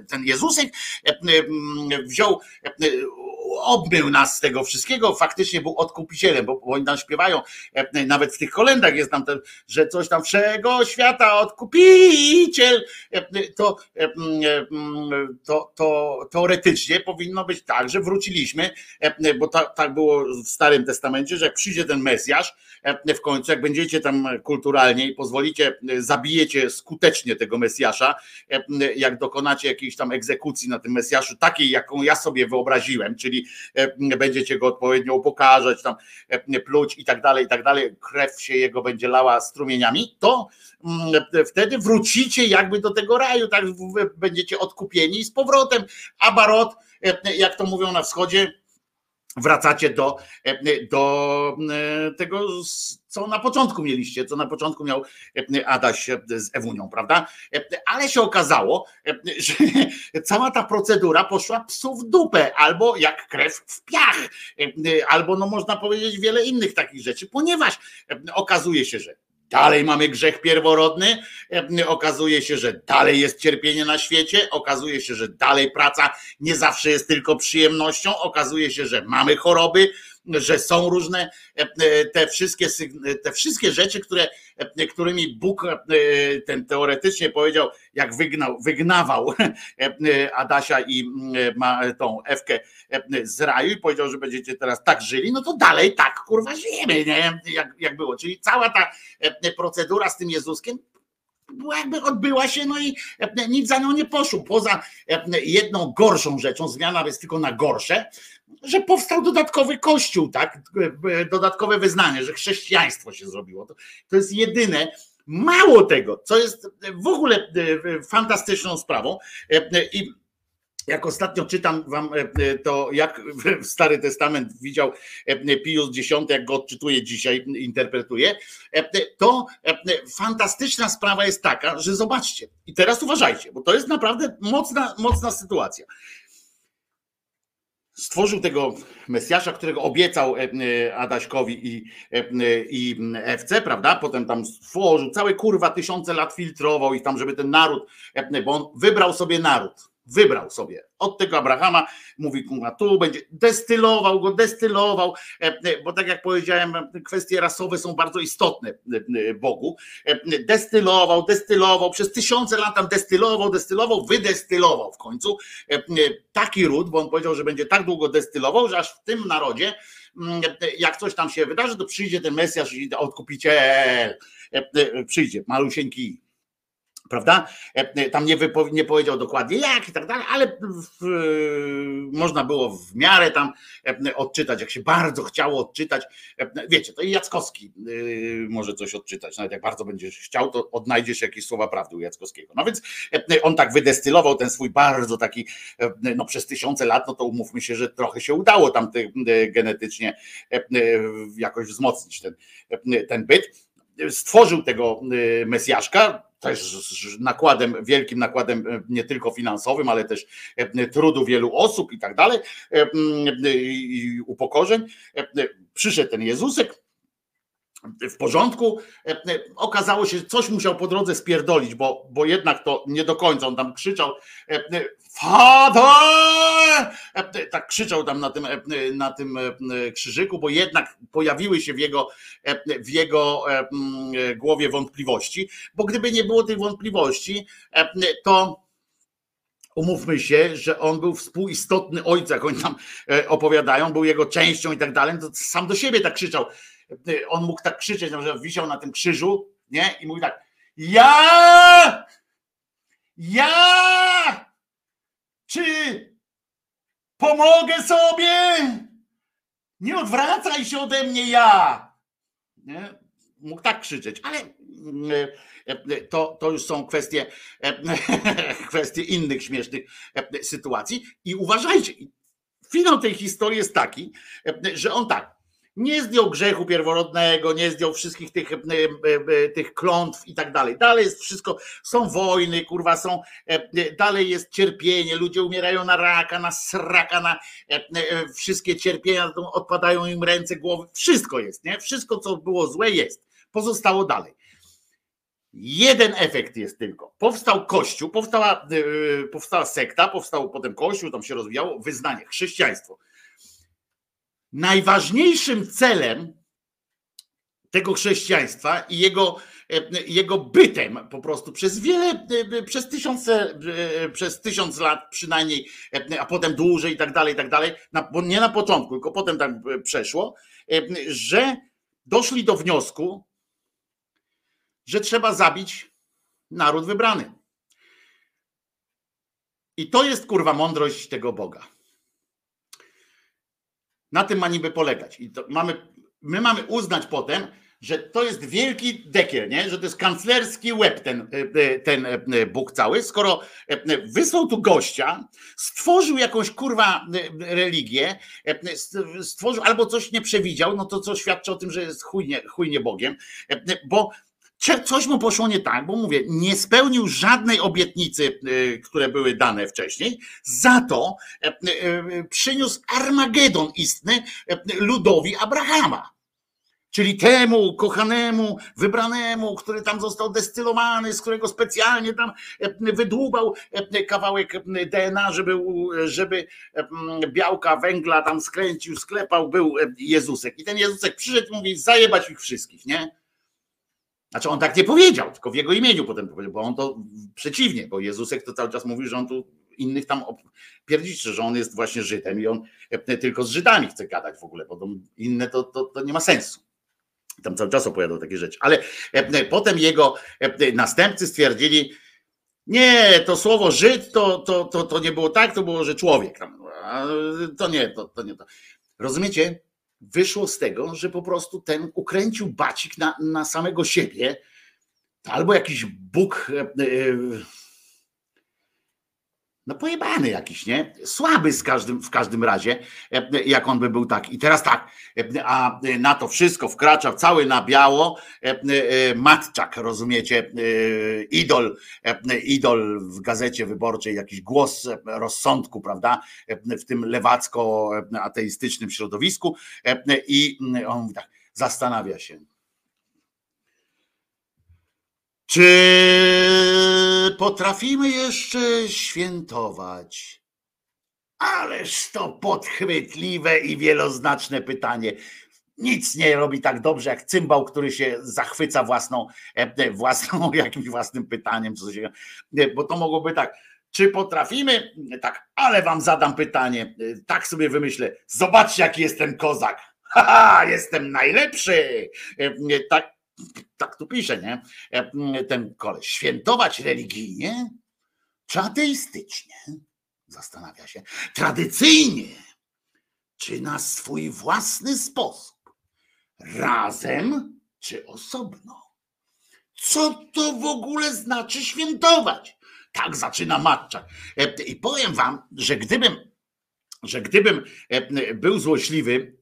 ten Jezusek, wziął, obmył nas z tego wszystkiego, faktycznie był odkupicielem, bo, oni tam śpiewają, e, nawet w tych kolendach jest tam, ten, że coś tam wszego świata odkupiciel, e, to, e, to, to teoretycznie powinno być tak, że wróciliśmy, bo tak, tak było w Starym Testamencie, że jak przyjdzie ten Mesjasz, w końcu, jak będziecie tam kulturalnie i pozwolicie, zabijecie skutecznie tego Mesjasza, jak dokonacie jakiejś tam egzekucji na tym Mesjaszu, takiej, jaką ja sobie wyobraziłem, czyli będziecie go odpowiednio upokarzać, tam e, pluć i tak dalej, i tak dalej, krew się jego będzie lała strumieniami, to mm, wtedy wrócicie jakby do tego raju, tak będziecie odkupieni z powrotem. Abarot, e, jak to mówią na wschodzie, wracacie do, e, do tego, co na początku mieliście, co na początku miał Adaś z Ewunią, prawda? Ale się okazało, (laughs) że cała ta procedura poszła psu w dupę, albo jak krew w piach, albo no można powiedzieć wiele innych takich rzeczy, ponieważ okazuje się, że Dalej mamy grzech pierworodny, okazuje się, że dalej jest cierpienie na świecie, okazuje się, że dalej praca nie zawsze jest tylko przyjemnością, okazuje się, że mamy choroby, że są różne te wszystkie, te wszystkie rzeczy, które, którymi Bóg ten teoretycznie powiedział, jak wygnał, wygnawał (laughs) Adasia i tą Ewkę z raju i powiedział, że będziecie teraz tak żyli, no to dalej tak kurwa żyjemy, nie? Jak, jak było. Czyli cała ta procedura z tym Jezuskiem jakby odbyła się, no i nic za nią nie poszło. Poza jedną gorszą rzeczą, zmiana jest tylko na gorsze, że powstał dodatkowy kościół, tak? Dodatkowe wyznanie, że chrześcijaństwo się zrobiło. To, to jest jedyne. Mało tego, co jest w ogóle fantastyczną sprawą. I jak ostatnio czytam wam to, jak (laughs) Stary Testament widział Pius X, jak go odczytuje dzisiaj, interpretuje, to fantastyczna sprawa jest taka, że zobaczcie, i teraz uważajcie, bo to jest naprawdę mocna, mocna sytuacja stworzył tego Mesjasza, którego obiecał e, e, Adaśkowi i, e, i FC, prawda? Potem tam stworzył, całe kurwa tysiące lat filtrował ich tam, żeby ten naród, bo on wybrał sobie naród Wybrał sobie. Od tego Abrahama, mówi, kurwa, tu będzie, destylował go, destylował, e, e, bo tak jak powiedziałem, kwestie rasowe są bardzo istotne e, Bogu. Destylował, destylował, przez tysiące lat tam destylował, destylował, wydestylował w końcu. Taki ród, bo on powiedział, że będzie tak długo destylował, że aż w tym narodzie, jak coś tam się wydarzy, to przyjdzie ten Mesjasz i odkupiciel, przyjdzie, malusieńki prawda? E, e, tam nie, wypo, nie powiedział dokładnie jak i tak dalej, ale w, można było w miarę tam e, odczytać, jak się bardzo chciało odczytać. Wiecie, to i Jackowski może coś odczytać, nawet jak bardzo będziesz chciał, to odnajdziesz jakieś słowa prawdy u Jackowskiego. No więc on tak wydestylował ten swój bardzo taki, no przez tysiące lat, no to umówmy się, że trochę się udało tam genetycznie jakoś wzmocnić ten, ten byt. Stworzył tego Mesjaszka, też nakładem, wielkim nakładem e, nie tylko finansowym, ale też e, trudu wielu osób i tak dalej, e, i upokorzeń. Przyszedł ten Jezusek, w porządku. E, e, Okazało się, że coś musiał po drodze spierdolić, bo, bo jednak to nie do końca. On tam krzyczał: e, Father! Tak krzyczał tam na tym, na tym krzyżyku, bo jednak pojawiły się w jego, w jego głowie wątpliwości. Bo gdyby nie było tych wątpliwości, to umówmy się, że on był współistotny ojca, jak oni tam opowiadają, był jego częścią i tak dalej, to sam do siebie tak krzyczał. On mógł tak krzyczeć, że wisiał na tym krzyżu, nie? I mówił tak, ja! Ja! Czy pomogę sobie? Nie odwracaj się ode mnie, ja! Nie? Mógł tak krzyczeć, ale e, e, to, to już są kwestie, e, (laughs) kwestie innych śmiesznych sytuacji. I uważajcie, finał tej historii jest taki, że on tak, nie zdjął grzechu pierworodnego, nie zdjął wszystkich tych, e, e, tych klątw i tak dalej. Dalej jest wszystko, są wojny, kurwa, są, e, e, dalej jest cierpienie, ludzie umierają na raka, na sraka, na e, e, wszystkie cierpienia, odpadają im ręce, głowy, wszystko jest, nie? Wszystko, co było złe jest, pozostało dalej. Jeden efekt jest tylko. Powstał kościół, powstała, yy, powstała sekta, powstał potem kościół, tam się rozwijało, wyznanie, chrześcijaństwo. Najważniejszym celem tego chrześcijaństwa i jego, e, jego bytem po prostu przez wiele, e, przez tysiące, e, przez tysiąc lat przynajmniej, a potem dłużej i tak dalej, i tak dalej, bo nie na początku, tylko potem tak przeszło, że doszli do wniosku, że trzeba zabić naród wybrany. I to jest kurwa mądrość tego Boga. Na tym ma niby polegać. I mamy, my mamy uznać potem, że to jest wielki dekiel, nie? że to jest kanclerski łeb ten, e, ten e, Bóg cały, skoro e, wysłał tu gościa, stworzył jakąś kurwa religię, stworzył albo coś nie przewidział, no to co świadczy o tym, że jest chujnie, chujnie Bogiem, bo Coś mu poszło nie tak, bo mówię, nie spełnił żadnej obietnicy, y, które były dane wcześniej. Za to e, e, przyniósł Armagedon istny e, ludowi Abrahama. Czyli temu kochanemu, wybranemu, który tam został destylowany, z którego specjalnie tam wydłubał kawałek DNA, żeby, żeby białka węgla tam skręcił, sklepał, był Jezusek. I ten Jezusek przyszedł i mówi, zajebać ich wszystkich, nie? Znaczy on tak nie powiedział, tylko w jego imieniu potem powiedział, bo on to przeciwnie, bo Jezusek to cały czas mówił, że on tu innych tam pierdziczy, że on jest właśnie Żydem i on e, tylko z Żydami chce gadać w ogóle, bo inne to, to, to nie ma sensu. Tam cały czas opowiadał takie rzeczy. Ale e, potem jego e, następcy stwierdzili, nie, to słowo Żyd to, to, to, to nie było tak, to było, że człowiek. To nie, to, to nie to. Rozumiecie? Wyszło z tego, że po prostu ten ukręcił bacik na, na samego siebie, albo jakiś Bóg, e, e, no pojebany jakiś, nie? Słaby z każdym, w każdym razie, e, jak on by był tak. I teraz tak, e, a na to wszystko wkracza cały na biało e, Matczak, rozumiecie? Idol, idol w gazecie wyborczej, jakiś głos rozsądku, prawda? W tym lewacko-ateistycznym środowisku. I on tak, zastanawia się. Czy potrafimy jeszcze świętować? Ależ to podchwytliwe i wieloznaczne pytanie. Nic nie robi tak dobrze jak cymbał, który się zachwyca własną, e, własną (laughs) jakimś własnym pytaniem, co się, nie, bo to mogłoby tak. Czy potrafimy? Tak, ale wam zadam pytanie. e, Tak sobie wymyślę. Zobaczcie, jaki jest ten kozak. (laughs) Haha, jestem najlepszy. E, Tak, tak tu pisze, nie? E, Ten koleś. Świętować religijnie czy ateistycznie? Zastanawia się. Tradycyjnie czy na swój własny sposób? Razem czy osobno? Co to w ogóle znaczy świętować? Tak zaczyna Matczak. E, I powiem wam, że gdybym, że gdybym e, był złośliwy,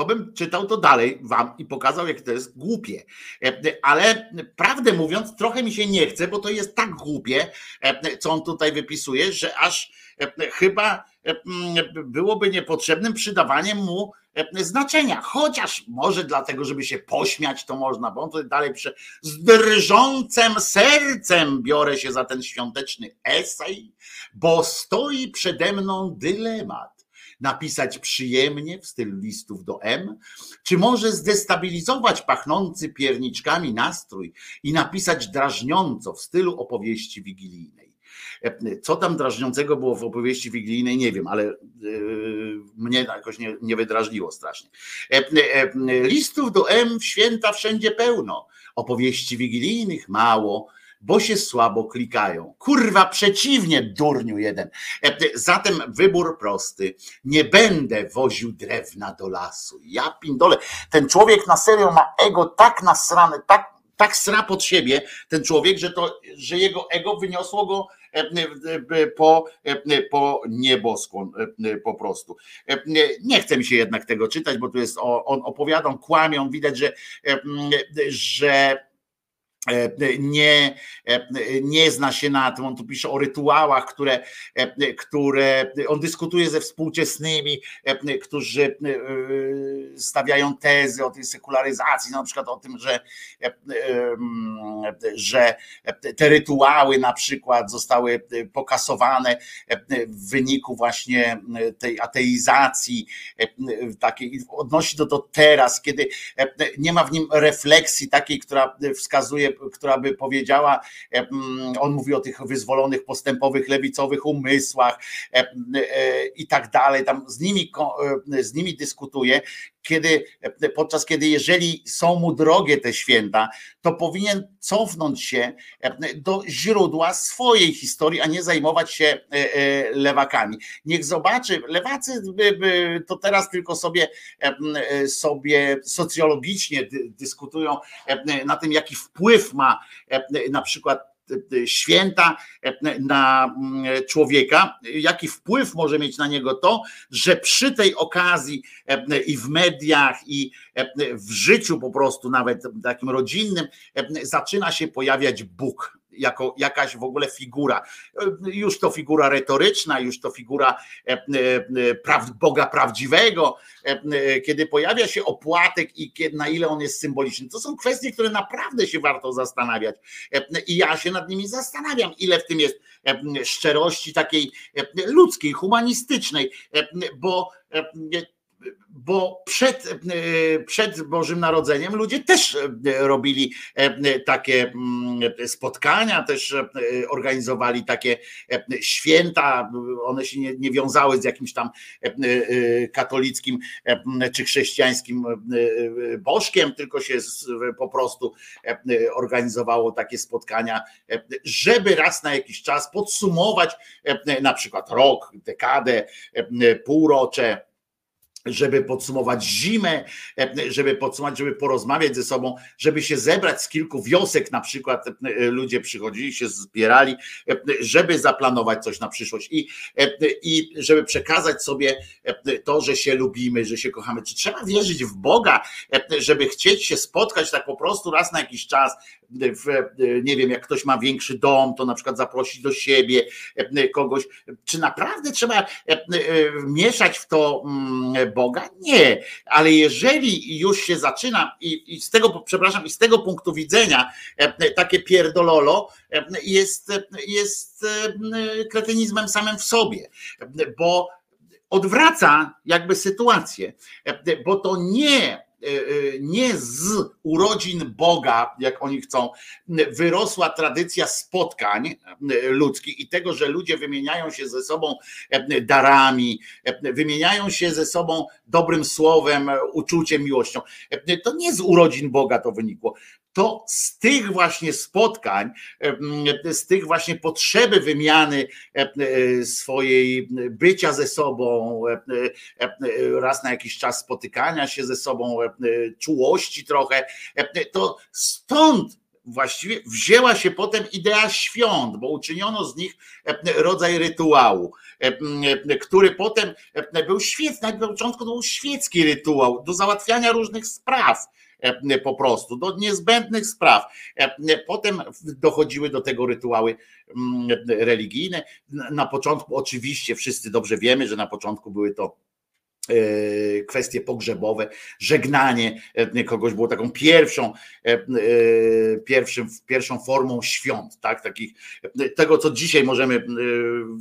to bym czytał to dalej wam i pokazał, jak to jest głupie. E, Ale prawdę mówiąc, trochę mi się nie chce, bo to jest tak głupie, e, co on tutaj wypisuje, że aż e, chyba mm, byłoby niepotrzebnym przydawaniem mu znaczenia. Chociaż może dlatego, żeby się pośmiać, to można, bo on tutaj dalej pisze, z drżącym sercem biorę się za ten świąteczny esej, bo stoi przede mną dylemat. Napisać przyjemnie w stylu listów do M, czy może zdestabilizować pachnący pierniczkami nastrój i napisać drażniąco w stylu opowieści wigilijnej. E, Co tam drażniącego było w opowieści wigilijnej, nie wiem, ale yy, mnie jakoś nie, nie wydrażniło strasznie. E, e, Listów do M w święta wszędzie pełno, opowieści wigilijnych mało, bo się słabo klikają. Kurwa, przeciwnie, durniu jeden. E, Zatem wybór prosty. Nie będę woził drewna do lasu. Ja pindole. Ten człowiek na serio ma ego tak nasrane, tak, tak sra pod siebie, ten człowiek, że, to, że jego ego wyniosło go e, e, po, po nieboskłon po prostu. Nie chce mi się jednak tego czytać, bo tu jest, o- on opowiadał, kłamią, widać, że, że nie, e, nie zna się na tym. On tu pisze o rytuałach, które, e, które on dyskutuje ze współczesnymi, e, którzy e, stawiają tezy o tej sekularyzacji, na przykład o tym, że, e, że te rytuały na przykład zostały pokasowane w wyniku właśnie tej ateizacji takiej odnosi to do teraz, kiedy nie ma w nim refleksji takiej, która wskazuje, która by powiedziała, on mówi o tych wyzwolonych, postępowych, lewicowych umysłach i tak dalej, tam z nimi, z nimi dyskutuje, kiedy, podczas kiedy jeżeli są mu drogie te święta, to powinien cofnąć się do źródła swojej historii, a nie zajmować się e, e, lewakami. Niech zobaczy, lewacy to teraz tylko sobie, e, sobie socjologicznie dy- dyskutują e, na tym, jaki wpływ ma e, na przykład e, święta e, na mm, człowieka, jaki wpływ może mieć na niego to, że przy tej okazji e, i w mediach, i e, w życiu po prostu, nawet takim rodzinnym, zaczyna się pojawiać Bóg. Jako jakaś w ogóle figura. Już to figura retoryczna, już to figura e, e, Boga prawdziwego, e, kiedy pojawia się opłatek i na ile on jest symboliczny. To są kwestie, które naprawdę się warto zastanawiać. I ja się nad nimi zastanawiam, ile w tym jest szczerości takiej ludzkiej, humanistycznej, bo bo przed, e, przed Bożym Narodzeniem ludzie też e, robili e, takie mm, spotkania, też organizowali takie święta. One się nie, nie wiązały z jakimś tam katolickim czy chrześcijańskim bożkiem, tylko się po prostu organizowało takie spotkania, żeby raz na jakiś czas podsumować na przykład rok, dekadę, półrocze żeby podsumować zimę, e, żeby podsumować, żeby porozmawiać ze sobą, żeby się zebrać z kilku wiosek, na przykład e, ludzie przychodzili, się zbierali, e, żeby zaplanować coś na przyszłość i, e, i żeby przekazać sobie e, to, że się lubimy, że się kochamy. Czy trzeba wierzyć w Boga, e, żeby chcieć się spotkać tak po prostu raz na jakiś czas, w, nie wiem, jak ktoś ma większy dom, to na przykład zaprosić do siebie e, kogoś. Czy naprawdę trzeba e, e, mieszać w to mm, Boga? Nie, ale jeżeli już się zaczyna i, i z tego, przepraszam, i z tego punktu widzenia e, takie pierdololo e, jest, jest e, kretynizmem samym w sobie, bo odwraca jakby sytuację, bo to nie nie z urodzin Boga, jak oni chcą, wyrosła tradycja spotkań ludzkich i tego, że ludzie wymieniają się ze sobą darami, wymieniają się ze sobą dobrym słowem, uczuciem, miłością. To nie z urodzin Boga to wynikło. To z tych właśnie spotkań, z tych właśnie potrzeby wymiany swojej bycia ze sobą, raz na jakiś czas spotykania się ze sobą, czułości trochę, to stąd właściwie wzięła się potem idea świąt, bo uczyniono z nich rodzaj rytuału, który potem był świetny, na początku to był świecki rytuał do załatwiania różnych spraw po prostu, do niezbędnych spraw. Potem dochodziły do tego rytuały religijne. Na początku, oczywiście, wszyscy dobrze wiemy, że na początku były to e, kwestie pogrzebowe, żegnanie e, kogoś było taką pierwszą, e, pierwszym, pierwszą formą świąt, tak, takich, tego co dzisiaj możemy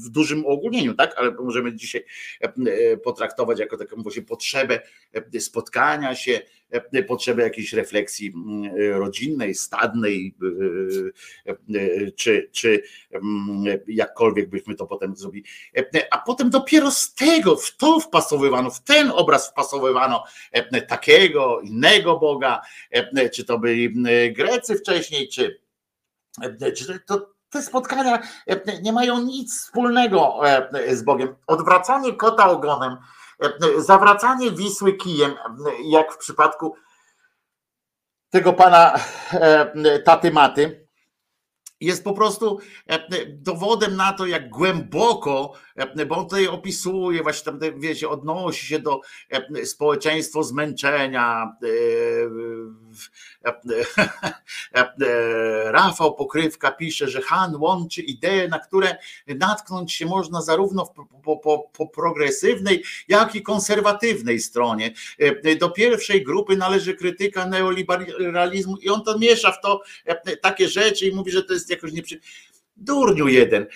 w dużym ogólnieniu, tak, ale możemy dzisiaj potraktować jako taką właśnie potrzebę spotkania się, potrzebę jakiejś refleksji rodzinnej, stadnej, czy, czy jakkolwiek byśmy to potem zrobili. A potem dopiero z tego, w to wpasowywano, w ten obraz wpasowywano takiego, innego Boga, czy to byli Grecy wcześniej, czy, czy to, te spotkania nie mają nic wspólnego z Bogiem. Odwracanie kota ogonem, zawracanie Wisły kijem, jak w przypadku tego pana taty maty, jest po prostu dowodem na to, jak głęboko, bo on tutaj opisuje, właśnie tam, wiecie, odnosi się do społeczeństwa zmęczenia. Rafał Pokrywka pisze, że Han łączy idee, na które natknąć się można zarówno po, po, po progresywnej, jak i konserwatywnej stronie. Do pierwszej grupy należy krytyka neoliberalizmu i on to miesza w to takie rzeczy i mówi, że to jest jakoś nieprzy... Durniu jeden.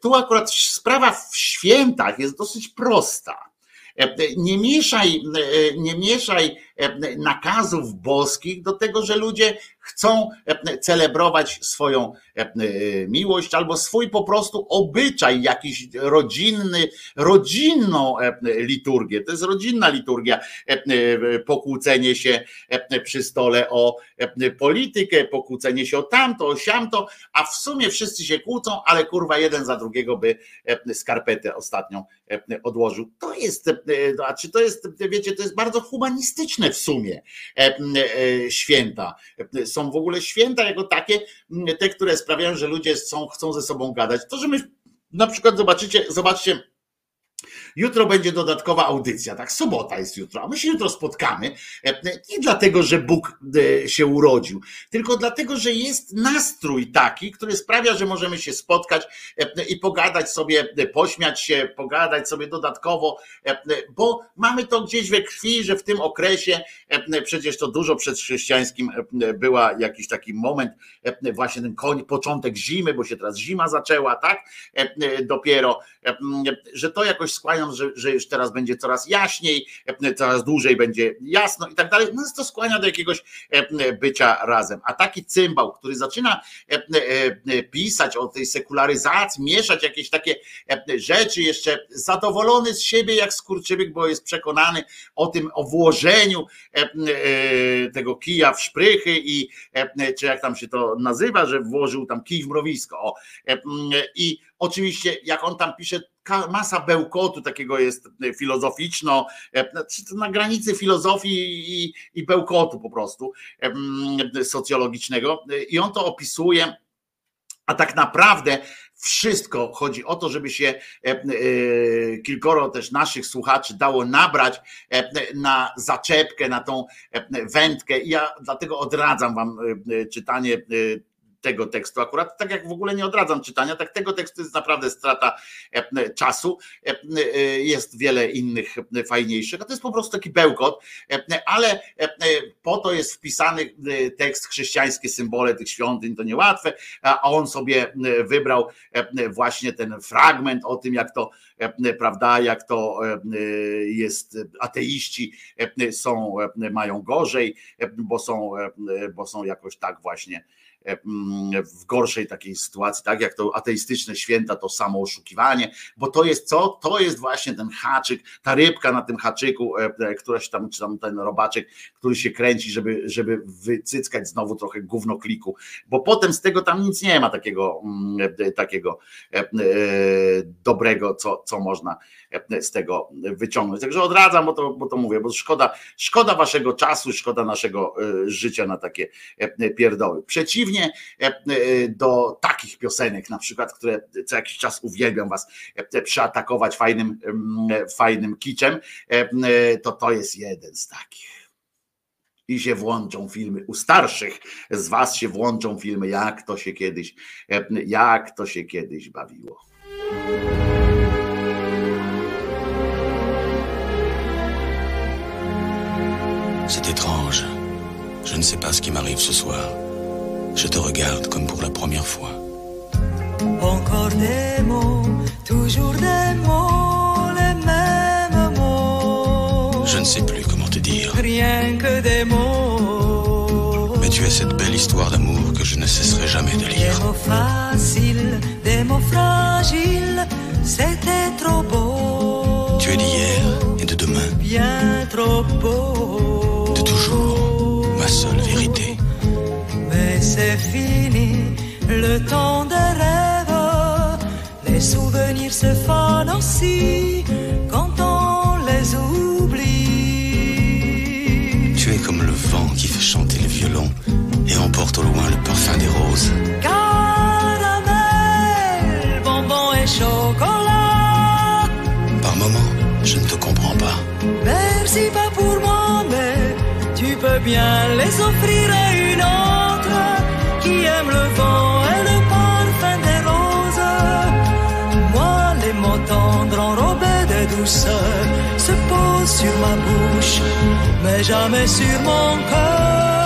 Tu akurat sprawa w świętach jest dosyć prosta. Nie mieszaj, nie mieszaj nakazów boskich do tego, że ludzie chcą celebrować swoją miłość albo swój po prostu obyczaj, jakiś rodzinny, rodzinną liturgię. To jest rodzinna liturgia, pokłócenie się przy stole o politykę, pokłócenie się o tamto, o siamto, a w sumie wszyscy się kłócą, ale kurwa jeden za drugiego by skarpetę ostatnią odłożył. To jest, a czy to jest, wiecie, to jest bardzo humanistyczne w sumie święta. Są w ogóle święta jako takie, te, które sprawiają, że ludzie są, chcą ze sobą gadać. To, że my na przykład zobaczycie, zobaczcie, Jutro będzie dodatkowa audycja, tak? Sobota jest jutro, a my się jutro spotkamy. Nie dlatego, że Bóg się urodził, tylko dlatego, że jest nastrój taki, który sprawia, że możemy się spotkać i pogadać sobie, pośmiać się, pogadać sobie dodatkowo, bo mamy to gdzieś we krwi, że w tym okresie, przecież to dużo przed chrześcijańskim była jakiś taki moment, właśnie ten koń, początek zimy, bo się teraz zima zaczęła, tak? Dopiero, że to jakoś skłania że, że już teraz będzie coraz jaśniej, coraz dłużej będzie jasno i tak dalej. No to skłania do jakiegoś bycia razem. A taki cymbał, który zaczyna pisać o tej sekularyzacji, mieszać jakieś takie rzeczy, jeszcze zadowolony z siebie jak skurczybyk, bo jest przekonany o tym, o włożeniu tego kija w szprychy i czy jak tam się to nazywa, że włożył tam kij w mrowisko. I oczywiście jak on tam pisze, masa bełkotu takiego jest filozoficzno, znaczy na granicy filozofii i, i bełkotu po prostu socjologicznego. I on to opisuje, a tak naprawdę wszystko chodzi o to, żeby się kilkoro też naszych słuchaczy dało nabrać na zaczepkę, na tą wędkę. I ja dlatego odradzam wam czytanie tego tekstu. Akurat tak jak w ogóle nie odradzam czytania, tak tego tekstu jest naprawdę strata e, czasu. E, e, jest wiele innych fajniejszych, a to jest po prostu taki bełkot, ale po to jest wpisany tekst, chrześcijańskie symbole tych świątyń, to niełatwe, a on sobie wybrał właśnie ten fragment o tym, jak to, prawda, jak to jest, ateiści są, mają gorzej, bo są, bo są jakoś tak właśnie E, mm, w gorszej takiej sytuacji, tak jak to ateistyczne święta, to samo oszukiwanie, bo to jest co? To jest właśnie ten haczyk, ta rybka na tym haczyku, e, e, która się tam, czy tam ten robaczek, który się kręci, żeby, żeby wycyckać znowu trochę gówno kliku, bo potem z tego tam nic nie ma takiego, mm, takiego dobrego, co, co można z tego wyciągnąć. Także odradzam, bo to, bo to mówię, bo szkoda, szkoda waszego czasu, szkoda naszego życia na takie pierdoły. Przeciwnie e, e, do takich piosenek, na przykład, które co jakiś czas uwielbiam was e, przeatakować fajnym, mm, fajnym kiczem, to to jest jeden z takich. I się włączą filmy, u starszych z was się włączą filmy, jak to się kiedyś, jak to się kiedyś bawiło. C'est étrange. Je ne sais pas ce qui m'arrive ce soir. Je te regarde comme pour la première fois. Encore des mots, toujours des mots, les mêmes mots. Je ne sais plus comment te dire. Rien que des mots. Mais tu es cette belle histoire d'amour que je ne cesserai jamais de Des lire. mots faciles, des mots fragiles, c'était trop beau. Tu es d'hier et de demain, Bien trop beau. C'est fini, le temps des rêves. Les souvenirs se fanent aussi quand on les oublie. Tu es comme le vent qui fait chanter le violon et emporte au loin le parfum des roses. Caramel, bonbon et chocolat. Par moments, je ne te comprends pas. Merci pas pour moi, mais tu peux bien les offrir à une autre le vent et le parfum des roses. Moi, les mots tendres enrobés de douceur se posent sur ma bouche, mais jamais sur mon cœur.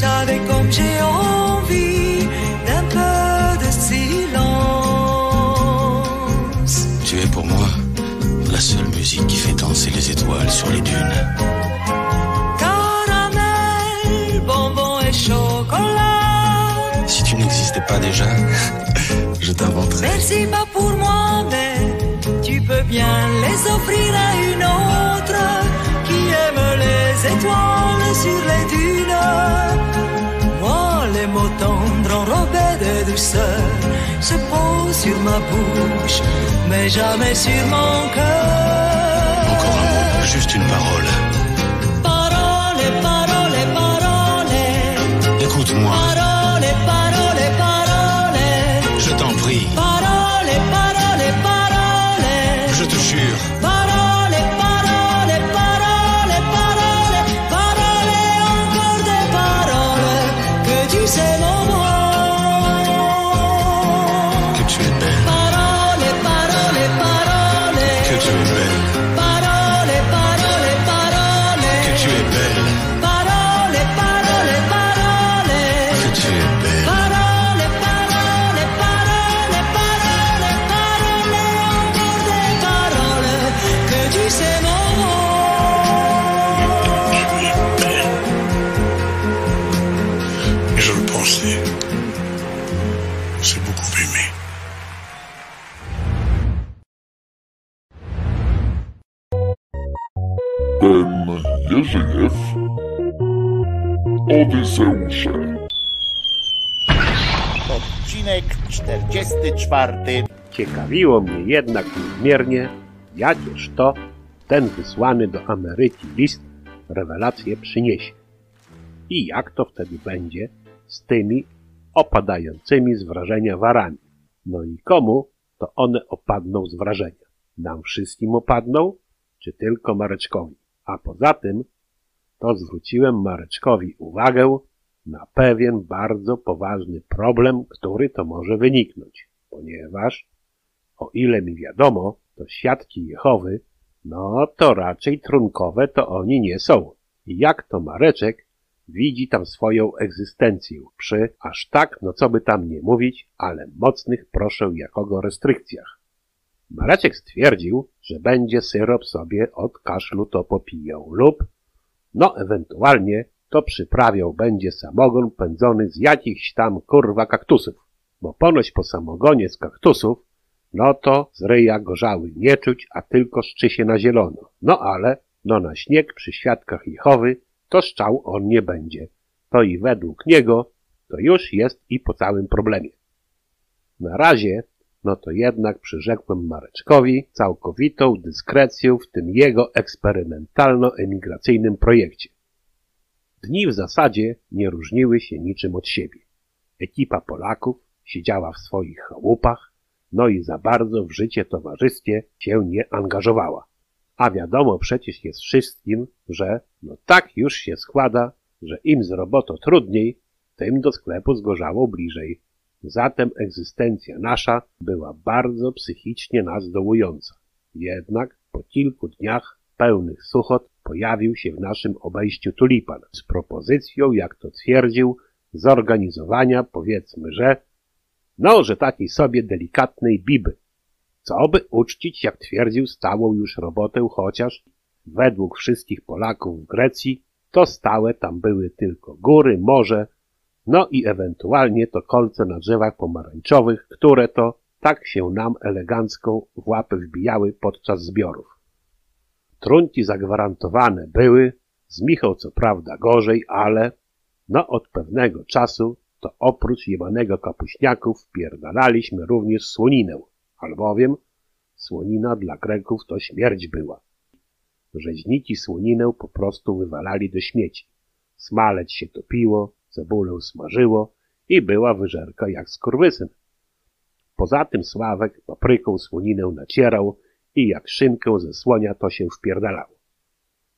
Savais comme j'ai envie d'un peu de silence. Tu es pour moi la seule musique qui fait danser les étoiles sur les dunes. Caramel, bonbon et chocolat. Si tu n'existais pas déjà, (laughs) je t'inventerais. Merci pas pour moi, mais tu peux bien les offrir à une autre étoiles sur les dunes. Moi, les mots tendres enrobés de douceur se posent sur ma bouche, mais jamais sur mon cœur. Encore un mot, juste une parole. Parole, parole, parole. Écoute-moi, 44. Ciekawiło mnie jednak niezmiernie, jakież to ten wysłany do Ameryki list rewelację przyniesie. I jak to wtedy będzie z tymi opadającymi z wrażenia warami. No i komu to one opadną z wrażenia? Nam wszystkim opadną, czy tylko Mareczkowi? A poza tym, to zwróciłem Mareczkowi uwagę na pewien bardzo poważny problem, który to może wyniknąć, ponieważ o ile mi wiadomo, to świadki Jehowy, no to raczej trunkowe to oni nie są. I jak to Mareczek widzi tam swoją egzystencję przy, aż tak, no co by tam nie mówić, ale mocnych proszę jakogo restrykcjach. Mareczek stwierdził, że będzie syrop sobie od kaszlu to popijał lub, no ewentualnie, to przyprawiał będzie samogon pędzony z jakichś tam kurwa kaktusów, bo ponoć po samogonie z kaktusów, no to z ryja gorzały nie czuć, a tylko szczy się na zielono. No ale, no na śnieg przy świadkach Jehowy, to szczał on nie będzie. To i według niego, to już jest i po całym problemie. Na razie, no to jednak przyrzekłem Mareczkowi całkowitą dyskrecję w tym jego eksperymentalno-emigracyjnym projekcie. Dni w zasadzie nie różniły się niczym od siebie. Ekipa Polaków siedziała w swoich chałupach, no i za bardzo w życie towarzyskie się nie angażowała. A wiadomo przecież jest wszystkim, że no tak już się składa, że im z roboto trudniej, tym do sklepu zgorzało bliżej. Zatem egzystencja nasza była bardzo psychicznie nas dołująca. Jednak po kilku dniach pełnych suchot pojawił się w naszym obejściu tulipan z propozycją, jak to twierdził, zorganizowania, powiedzmy, że no, że takiej sobie delikatnej biby, co by uczcić, jak twierdził, stałą już robotę, chociaż według wszystkich Polaków w Grecji to stałe tam były tylko góry, morze, no i ewentualnie to kolce na drzewach pomarańczowych, które to tak się nam elegancko w łapy wbijały podczas zbiorów. Trunki zagwarantowane były, z Michał co prawda gorzej, ale no od pewnego czasu to oprócz jebanego kapuśniaków wpierdalaliśmy również słoninę, albowiem słonina dla Greków to śmierć była. Rzeźniki słoninę po prostu wywalali do śmieci. Smaleć się topiło, cebulę smażyło i była wyżerka jak skurwysyn. Poza tym Sławek papryką słoninę nacierał i jak szynkę ze słonia to się wpierdalało.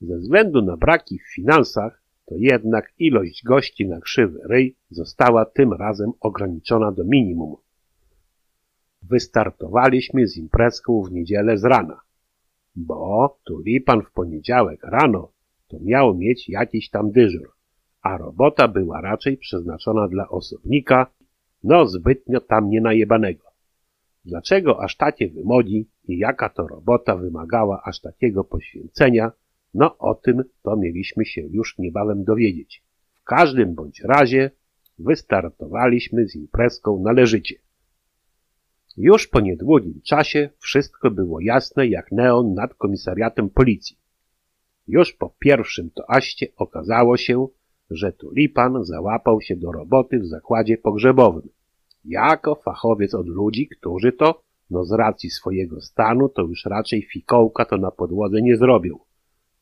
Ze względu na braki w finansach, to jednak ilość gości na krzywy ryj została tym razem ograniczona do minimum. Wystartowaliśmy z imprezką w niedzielę z rana, bo tulipan w poniedziałek rano to miał mieć jakiś tam dyżur, a robota była raczej przeznaczona dla osobnika, no zbytnio tam nie najebanego. Dlaczego aż takie wymodzi i jaka to robota wymagała aż takiego poświęcenia, no o tym to mieliśmy się już niebawem dowiedzieć. W każdym bądź razie wystartowaliśmy z imprezką należycie. Już po niedługim czasie wszystko było jasne jak neon nad komisariatem policji. Już po pierwszym to aście okazało się, że tulipan załapał się do roboty w zakładzie pogrzebowym. Jako fachowiec od ludzi, którzy to, no z racji swojego stanu, to już raczej fikołka to na podłodze nie zrobił.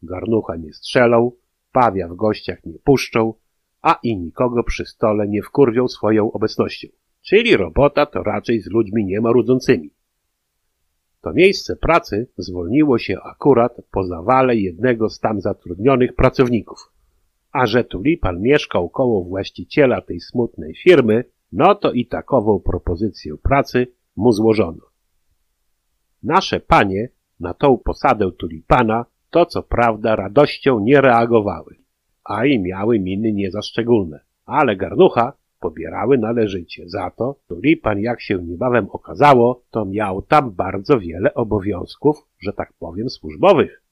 Garnucha nie strzelał, pawia w gościach nie puszczał, a i nikogo przy stole nie wkurwiał swoją obecnością. Czyli robota to raczej z ludźmi niemarudzącymi. To miejsce pracy zwolniło się akurat po zawale jednego z tam zatrudnionych pracowników. A że tulipan mieszkał koło właściciela tej smutnej firmy, no to i takową propozycję pracy mu złożono. Nasze panie na tą posadę tulipana to co prawda radością nie reagowały, a i miały miny nie za szczególne, ale garnucha pobierały należycie. Za to tulipan, jak się niebawem okazało, to miał tam bardzo wiele obowiązków, że tak powiem, służbowych.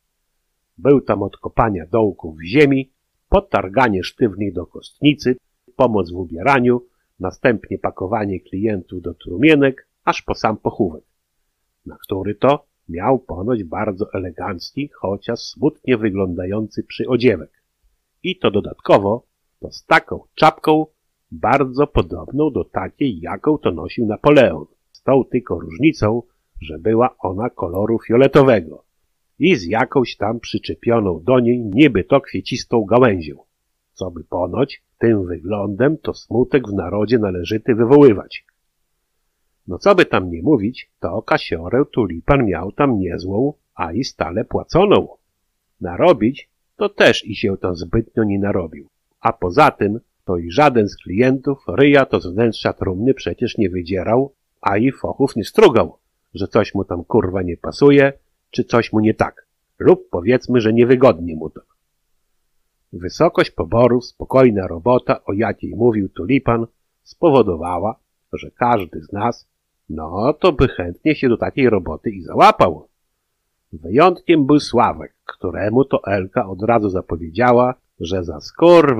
Był tam od kopania dołków w ziemi, potarganie sztywnych do kostnicy, pomoc w ubieraniu, następnie pakowanie klientów do trumienek, aż po sam pochówek, na który to miał ponoć bardzo elegancki, chociaż smutnie wyglądający przyodziewek. I to dodatkowo, to z taką czapką, bardzo podobną do takiej, jaką to nosił Napoleon, z tą tylko różnicą, że była ona koloru fioletowego i z jakąś tam przyczepioną do niej niby to kwiecistą gałęzią, co by ponoć tym wyglądem to smutek w narodzie należyty wywoływać. No co by tam nie mówić, to kasiorę tulipan miał tam niezłą, a i stale płaconą. Narobić to też i się to zbytnio nie narobił. A poza tym, to i żaden z klientów ryja to z wnętrza trumny przecież nie wydzierał, a i fochów nie strugał, że coś mu tam kurwa nie pasuje, czy coś mu nie tak, lub powiedzmy, że niewygodnie mu to. Wysokość poborów, spokojna robota, o jakiej mówił Tulipan, spowodowała, że każdy z nas, no to by chętnie się do takiej roboty i załapał. Wyjątkiem był Sławek, któremu to Elka od razu zapowiedziała, że za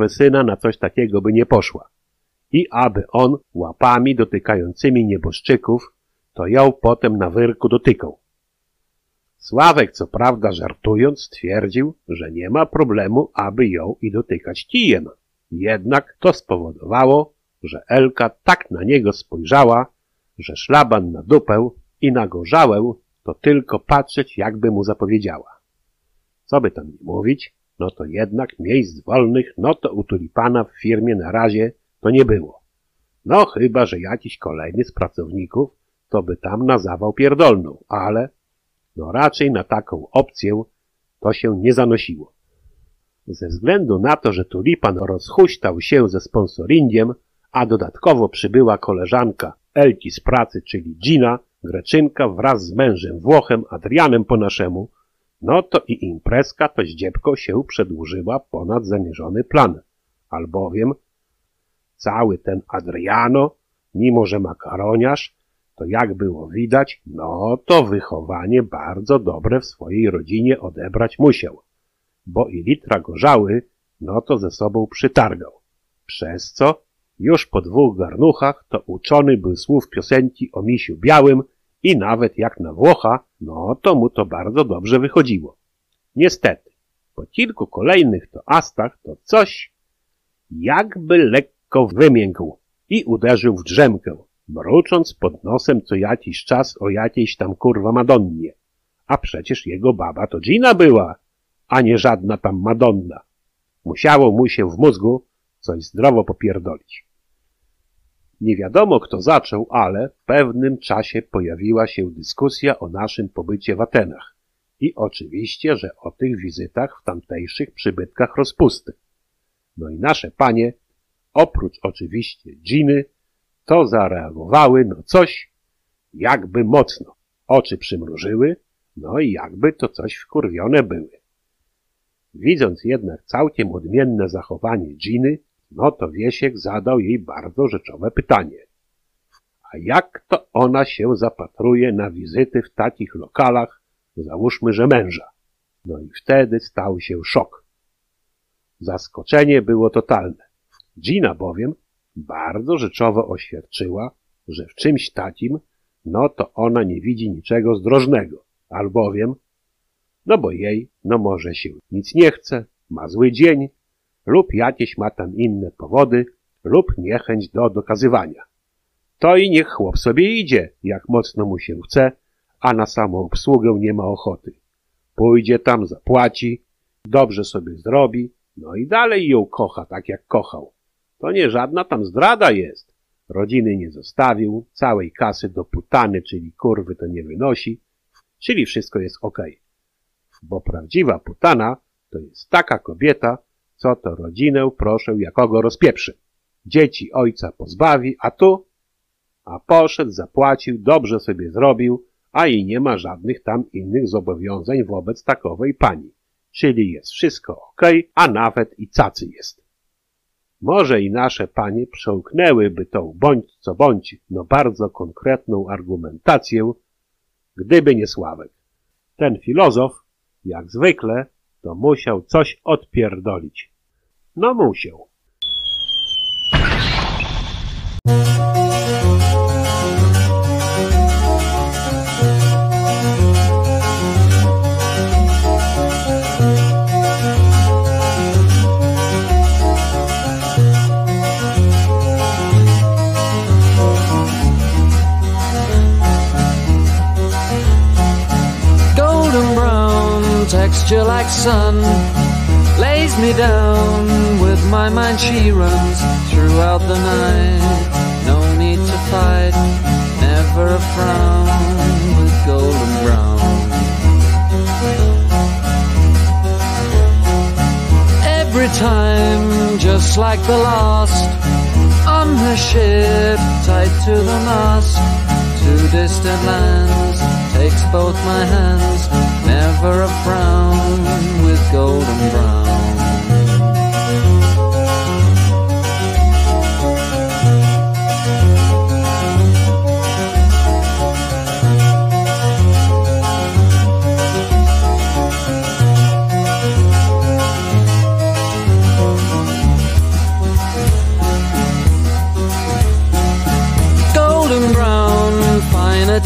syna na coś takiego by nie poszła. I aby on łapami dotykającymi nieboszczyków, to ją potem na wyrku dotykał. Sławek co prawda żartując stwierdził, że nie ma problemu, aby ją i dotykać kijem. Jednak to spowodowało, że Elka tak na niego spojrzała, że szlaban na dupę i na gorzałę to tylko patrzeć, jakby mu zapowiedziała. Co by tam nie mówić, no to jednak miejsc wolnych, no to u tulipana w firmie na razie to nie było. No chyba, że jakiś kolejny z pracowników to by tam na zawał pierdolną, ale no raczej na taką opcję to się nie zanosiło. Ze względu na to, że tulipan rozhuśtał się ze sponsoringiem, a dodatkowo przybyła koleżanka Elki z pracy, czyli Gina, Greczynka wraz z mężem Włochem, Adrianem po naszemu, no to i imprezka to zdziebko się przedłużyła ponad zamierzony plan, albowiem cały ten Adriano, mimo że makaroniarz, to jak było widać, no to wychowanie bardzo dobre w swojej rodzinie odebrać musiał, bo i litra gorzały, no to ze sobą przytargał, przez co już po dwóch garnuchach to uczony był słów piosenki o misiu białym i nawet jak na Włocha, no to mu to bardzo dobrze wychodziło. Niestety, po kilku kolejnych toastach to coś jakby lekko wymiękł i uderzył w drzemkę, mrucząc pod nosem co jakiś czas o jakiejś tam kurwa Madonnie. A przecież jego baba to Gina była, a nie żadna tam Madonna. Musiało mu się w mózgu coś zdrowo popierdolić. Nie wiadomo kto zaczął, ale w pewnym czasie pojawiła się dyskusja o naszym pobycie w Atenach i oczywiście, że o tych wizytach w tamtejszych przybytkach rozpusty. No i nasze panie, oprócz oczywiście Giny, to zareagowały no coś jakby mocno. Oczy przymrużyły, no i jakby to coś wkurwione były. Widząc jednak całkiem odmienne zachowanie Giny, no to Wiesiek zadał jej bardzo rzeczowe pytanie. A jak to ona się zapatruje na wizyty w takich lokalach, załóżmy, że męża? No i wtedy stał się szok. Zaskoczenie było totalne. Gina bowiem bardzo rzeczowo oświadczyła, że w czymś takim, no to ona nie widzi niczego zdrożnego, albowiem, no bo jej, no może się nic nie chce, ma zły dzień, lub jakieś ma tam inne powody, lub niechęć do dokazywania. To i niech chłop sobie idzie, jak mocno mu się chce, a na samą obsługę nie ma ochoty. Pójdzie tam, zapłaci, dobrze sobie zrobi, no i dalej ją kocha, tak jak kochał. To nie żadna tam zdrada jest. Rodziny nie zostawił, całej kasy do putany, czyli kurwy to nie wynosi, czyli wszystko jest ok. Bo prawdziwa putana to jest taka kobieta, co to rodzinę proszę jakogo rozpieprzy. Dzieci ojca pozbawi, a tu? A poszedł, zapłacił, dobrze sobie zrobił, a i nie ma żadnych tam innych zobowiązań wobec takowej pani. Czyli jest wszystko ok, a nawet i cacy jest. Może i nasze panie przełknęłyby tą bądź co bądź, no bardzo konkretną argumentację, gdyby nie Sławek. Ten filozof, jak zwykle, to musiał coś odpierdolić. No musiał. golden brown texture like sun me down with my mind. She runs throughout the night. No need to fight never a frown with golden brown. Every time just like the last on her ship tied to the mast. To distant lands takes both my hands. Never a frown with golden brown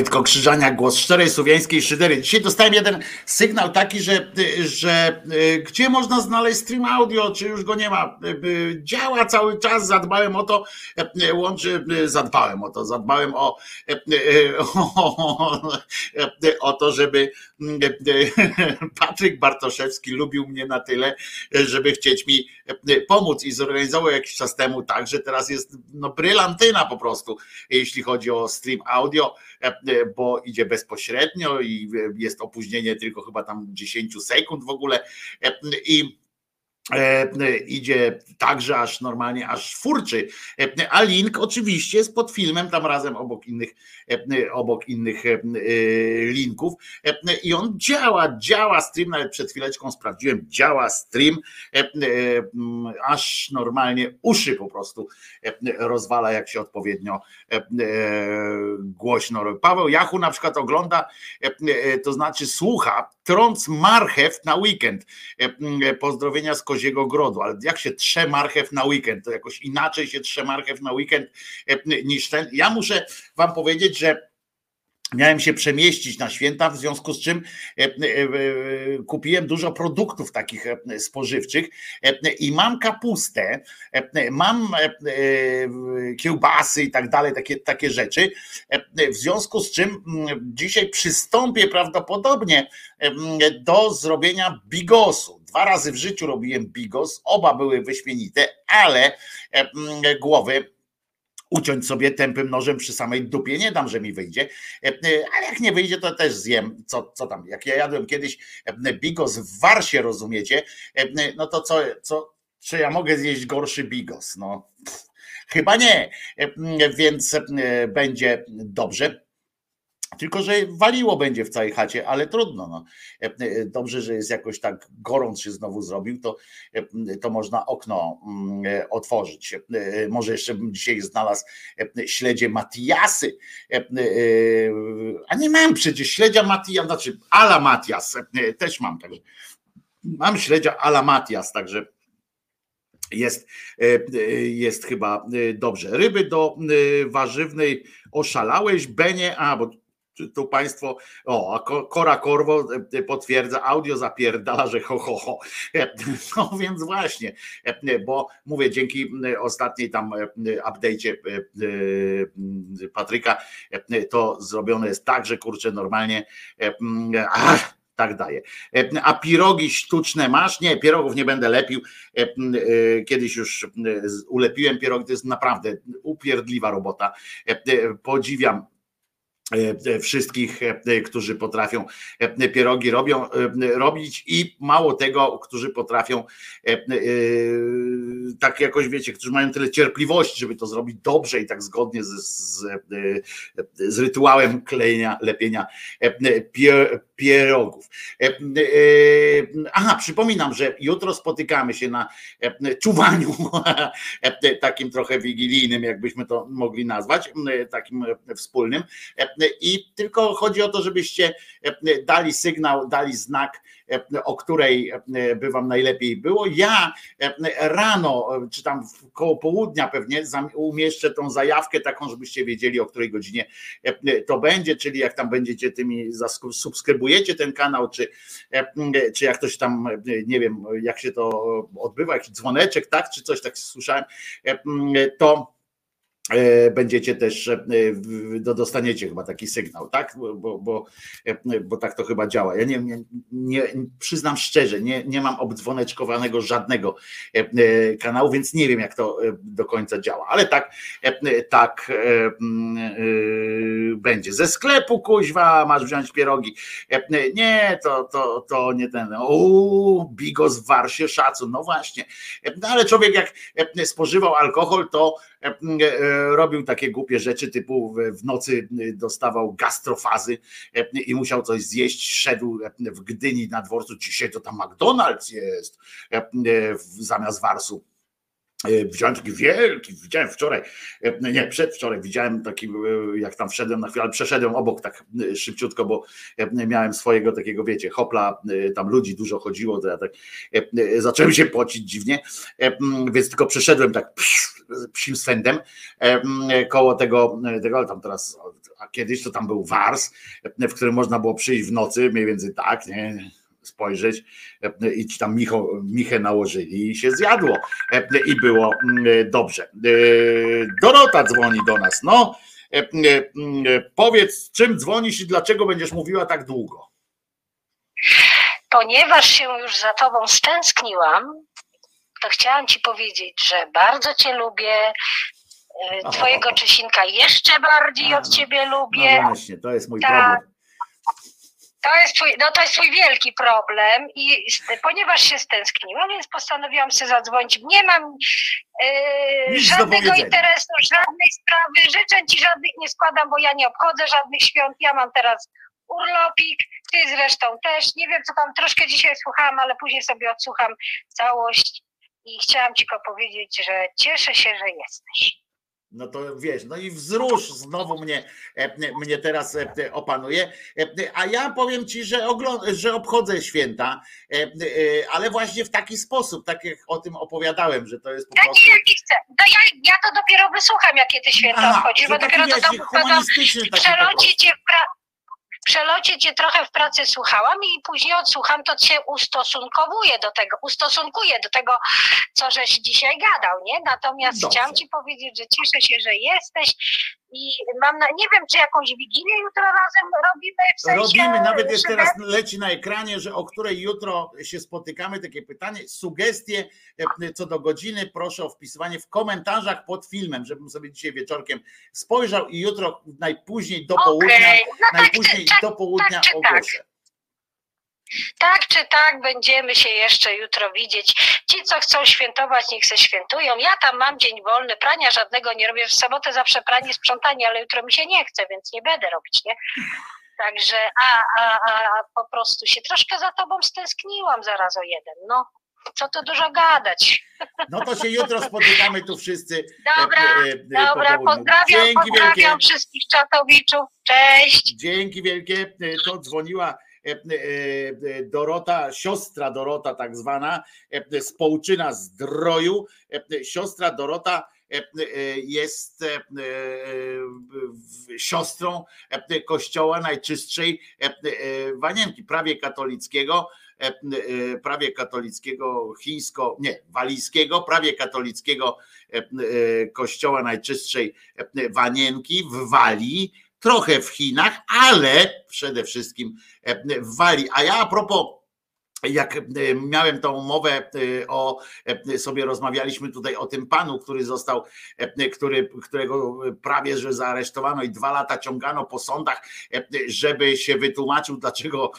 Wojtko Krzyżania, głos szczerej słowiańskiej szydery. Dzisiaj dostałem jeden sygnał taki, że, że y, gdzie można znaleźć stream audio, czy już go nie ma. Y, Działa cały czas, zadbałem o to, łączy, y, zadbałem o to, zadbałem o, o, o to, żeby Patryk Bartoszewski lubił mnie na tyle, żeby chcieć mi pomóc i zorganizował jakiś czas temu tak, że teraz jest no, brylantyna po prostu, jeśli chodzi o stream audio bo idzie bezpośrednio i jest opóźnienie tylko chyba tam 10 sekund w ogóle i idzie także aż normalnie, aż furczy. A link oczywiście jest pod filmem, tam razem obok innych, obok innych linków. I on działa, działa stream, nawet przed chwileczką sprawdziłem, działa stream, aż normalnie uszy po prostu rozwala, jak się odpowiednio głośno. Paweł Jachu na przykład ogląda, to znaczy słucha, trąc marchew na weekend. Pozdrowienia z Koziego Grodu, ale jak się trze marchew na weekend, to jakoś inaczej się trze marchew na weekend niż ten. Ja muszę wam powiedzieć, że Miałem się przemieścić na święta, w związku z czym kupiłem dużo produktów takich spożywczych i mam kapustę, mam kiełbasy i tak dalej, takie, takie rzeczy. W związku z czym dzisiaj przystąpię prawdopodobnie do zrobienia bigosu. Dwa razy w życiu robiłem bigos, oba były wyśmienite, ale głowy uciąć sobie tępym nożem przy samej dupie. Nie dam, że mi wyjdzie, ale jak nie wyjdzie, to też zjem. Co, co tam? Jak ja jadłem kiedyś bigos w warsie, rozumiecie? No to co, co, czy ja mogę zjeść gorszy bigos? No chyba nie, więc będzie dobrze. Tylko, że waliło będzie w całej chacie, ale trudno. No. E, e, Dobrze, że jest jakoś tak gorąc się znowu zrobił, to, e, to można okno mm, otworzyć. Może jeszcze bym dzisiaj znalazł śledzie Matiasy. A nie mam przecież śledzia Matias, znaczy Ala Matias też mam. Także mam śledzia Ala Matias, także jest, jest chyba dobrze. Ryby do warzywnej oszalałeś, Benie, a bo tu państwo, o, a Ko- Kora Korwo e, potwierdza, audio zapierdala, że ho, ho, ho. E, (laughs) No więc właśnie, e, bo mówię, dzięki ostatniej tam update'cie Patryka, to zrobione jest tak, że kurczę, normalnie ach, tak daje. A pirogi sztuczne masz? Nie, pierogów nie będę lepił. Kiedyś już ulepiłem pierogi, to jest naprawdę upierdliwa robota. Podziwiam wszystkich, e, e, którzy potrafią e, pierogi robią, e, robić i mało tego, którzy potrafią e, e, tak jakoś wiecie, którzy mają tyle cierpliwości, żeby to zrobić dobrze i tak zgodnie z, z, e, z rytuałem klejenia, lepienia e, pier, pierogów. E, e, Aha, przypominam, że jutro spotykamy się na e, czuwaniu (laughs) e, takim trochę wigilijnym, jakbyśmy to mogli nazwać, e, takim e, wspólnym. I tylko chodzi o to, żebyście e, dali sygnał, dali znak, e, o której e, by wam najlepiej było. Ja rano, czy tam koło południa pewnie umieszczę tą zajawkę taką, żebyście wiedzieli, o której godzinie to będzie, czyli jak tam będziecie tymi, subskrybujecie ten kanał, czy, czy jak ktoś tam, nie wiem, jak się to odbywa, jakiś dzwoneczek, tak, czy coś tak słyszałem, to będziecie też, e, dostaniecie chyba taki sygnał, tak? Bo, bo, e, bo tak to chyba działa. Ja nie, nie, nie przyznam szczerze, nie, nie mam obdzwoneczkowanego żadnego e, e, kanału, więc nie wiem, jak to e, do końca działa, ale tak, e, tak e, mm, e, będzie. Ze sklepu kuźwa masz wziąć pierogi. E, Nie, to, to, to nie ten. O, bigos w warsie szacun. No właśnie. E, No ale człowiek jak e, spożywał alkohol, to e, e, robił takie głupie rzeczy, typu w, nocy e, dostawał gastrofazy e, i musiał coś zjeść, szedł e, w Gdyni na dworcu, dzisiaj to tam McDonald's jest e, e, zamiast warsu. E, Wziąłem taki wielki, widziałem wczoraj, e, nie, przedwczoraj widziałem taki, e, jak tam wszedłem na chwilę, ale przeszedłem obok tak szybciutko, bo miałem swojego takiego, wiecie, hopla, tam ludzi dużo chodziło, to ja tak zacząłem się pocić dziwnie, więc tylko przeszedłem tak psim swędem koło tego, tego, ale tam teraz, a kiedyś to tam był wars, w którym można było przyjść w nocy, mniej więcej tak, nie, spojrzeć e, i ci tam micho, michę nałożyli i się zjadło e, i było mm, dobrze. E, Dorota dzwoni do nas, no e, powiedz czym dzwonisz i dlaczego będziesz mówiła tak długo? Ponieważ się już za tobą stęskniłam, to chciałam ci powiedzieć, że bardzo cię lubię. Twojego Czesinka jeszcze bardziej od ciebie lubię. No właśnie, to jest mój Tak. problem. To jest twój, no to jest twój wielki problem i ponieważ się stęskniłam, więc postanowiłam sobie zadzwonić. Nie mam yy, żadnego interesu, żadnej sprawy, życzeń ci żadnych nie składam, bo ja nie obchodzę żadnych świąt. Ja mam teraz urlopik, ty zresztą też. Nie wiem, co tam troszkę dzisiaj słuchałam, ale później sobie odsłucham całość i chciałam ci tylko powiedzieć, że cieszę się, że jesteś. No to wiesz, no i wzrusz znowu mnie, e, mnie teraz e, opanuje. E, A ja powiem ci, że, oglą- że obchodzę święta, ale właśnie w taki sposób, tak jak o tym opowiadałem, że to jest po prostu. nie chcę. No ja, ja to dopiero wysłucham, jakie ty święta Aha, obchodzisz, bo taki, dopiero do domu wpadam. humanistyczny W taki po przelocie prostu. cię w pra... w przelocie cię trochę w pracy słuchałam i później odsłucham, to się ustosunkowuję do tego, ustosunkuję do tego, co żeś dzisiaj gadał, nie? Natomiast Dobrze. chciałam ci powiedzieć, że cieszę się, że jesteś i mam na... nie wiem, czy jakąś wigilię jutro razem robimy, w sensie, Robimy, nawet jest teraz leci na ekranie, że o której jutro się spotykamy, takie pytanie, sugestie e, co do godziny, proszę o wpisywanie w komentarzach pod filmem, żebym sobie dzisiaj wieczorkiem spojrzał i jutro najpóźniej do południa, Okej, no tak, najpóźniej tak, do południa tak czy tak. ogłoszę. Tak czy tak, będziemy się jeszcze jutro widzieć. Ci, co chcą świętować, niech se świętują. Ja tam mam dzień wolny, prania żadnego nie robię. W sobotę zawsze pranie, sprzątanie, ale jutro mi się nie chce, więc nie będę robić, nie? Także, a, a, a, po prostu się troszkę za tobą stęskniłam zaraz o jeden. No, co tu dużo gadać. No to się jutro spotykamy tu wszyscy. Dobra, e, e, e, po dobra, pozdrawiam, pozdrawiam wielkie. wszystkich czatowiczów. Cześć. Dzięki wielkie. E, To dzwoniła e, e, e, Dorota, siostra Dorota tak zwana, e, z Połczyna Zdroju. E, Siostra Dorota e, e, jest e, e, siostrą e, Kościoła Najczystszej e, e, Wanienki, prawie katolickiego, e, e, prawie katolickiego chińsko, nie, walijskiego, prawie katolickiego e, e, Kościoła Najczystszej e, Wanienki w Walii, trochę w Chinach, ale przede wszystkim e, w Walii. A ja a propos jak e, miałem tą mowę e, o sobie rozmawialiśmy tutaj o tym panu, który został, który, którego prawie że zaaresztowano i dwa lata ciągano po sądach, żeby się wytłumaczył, dlaczego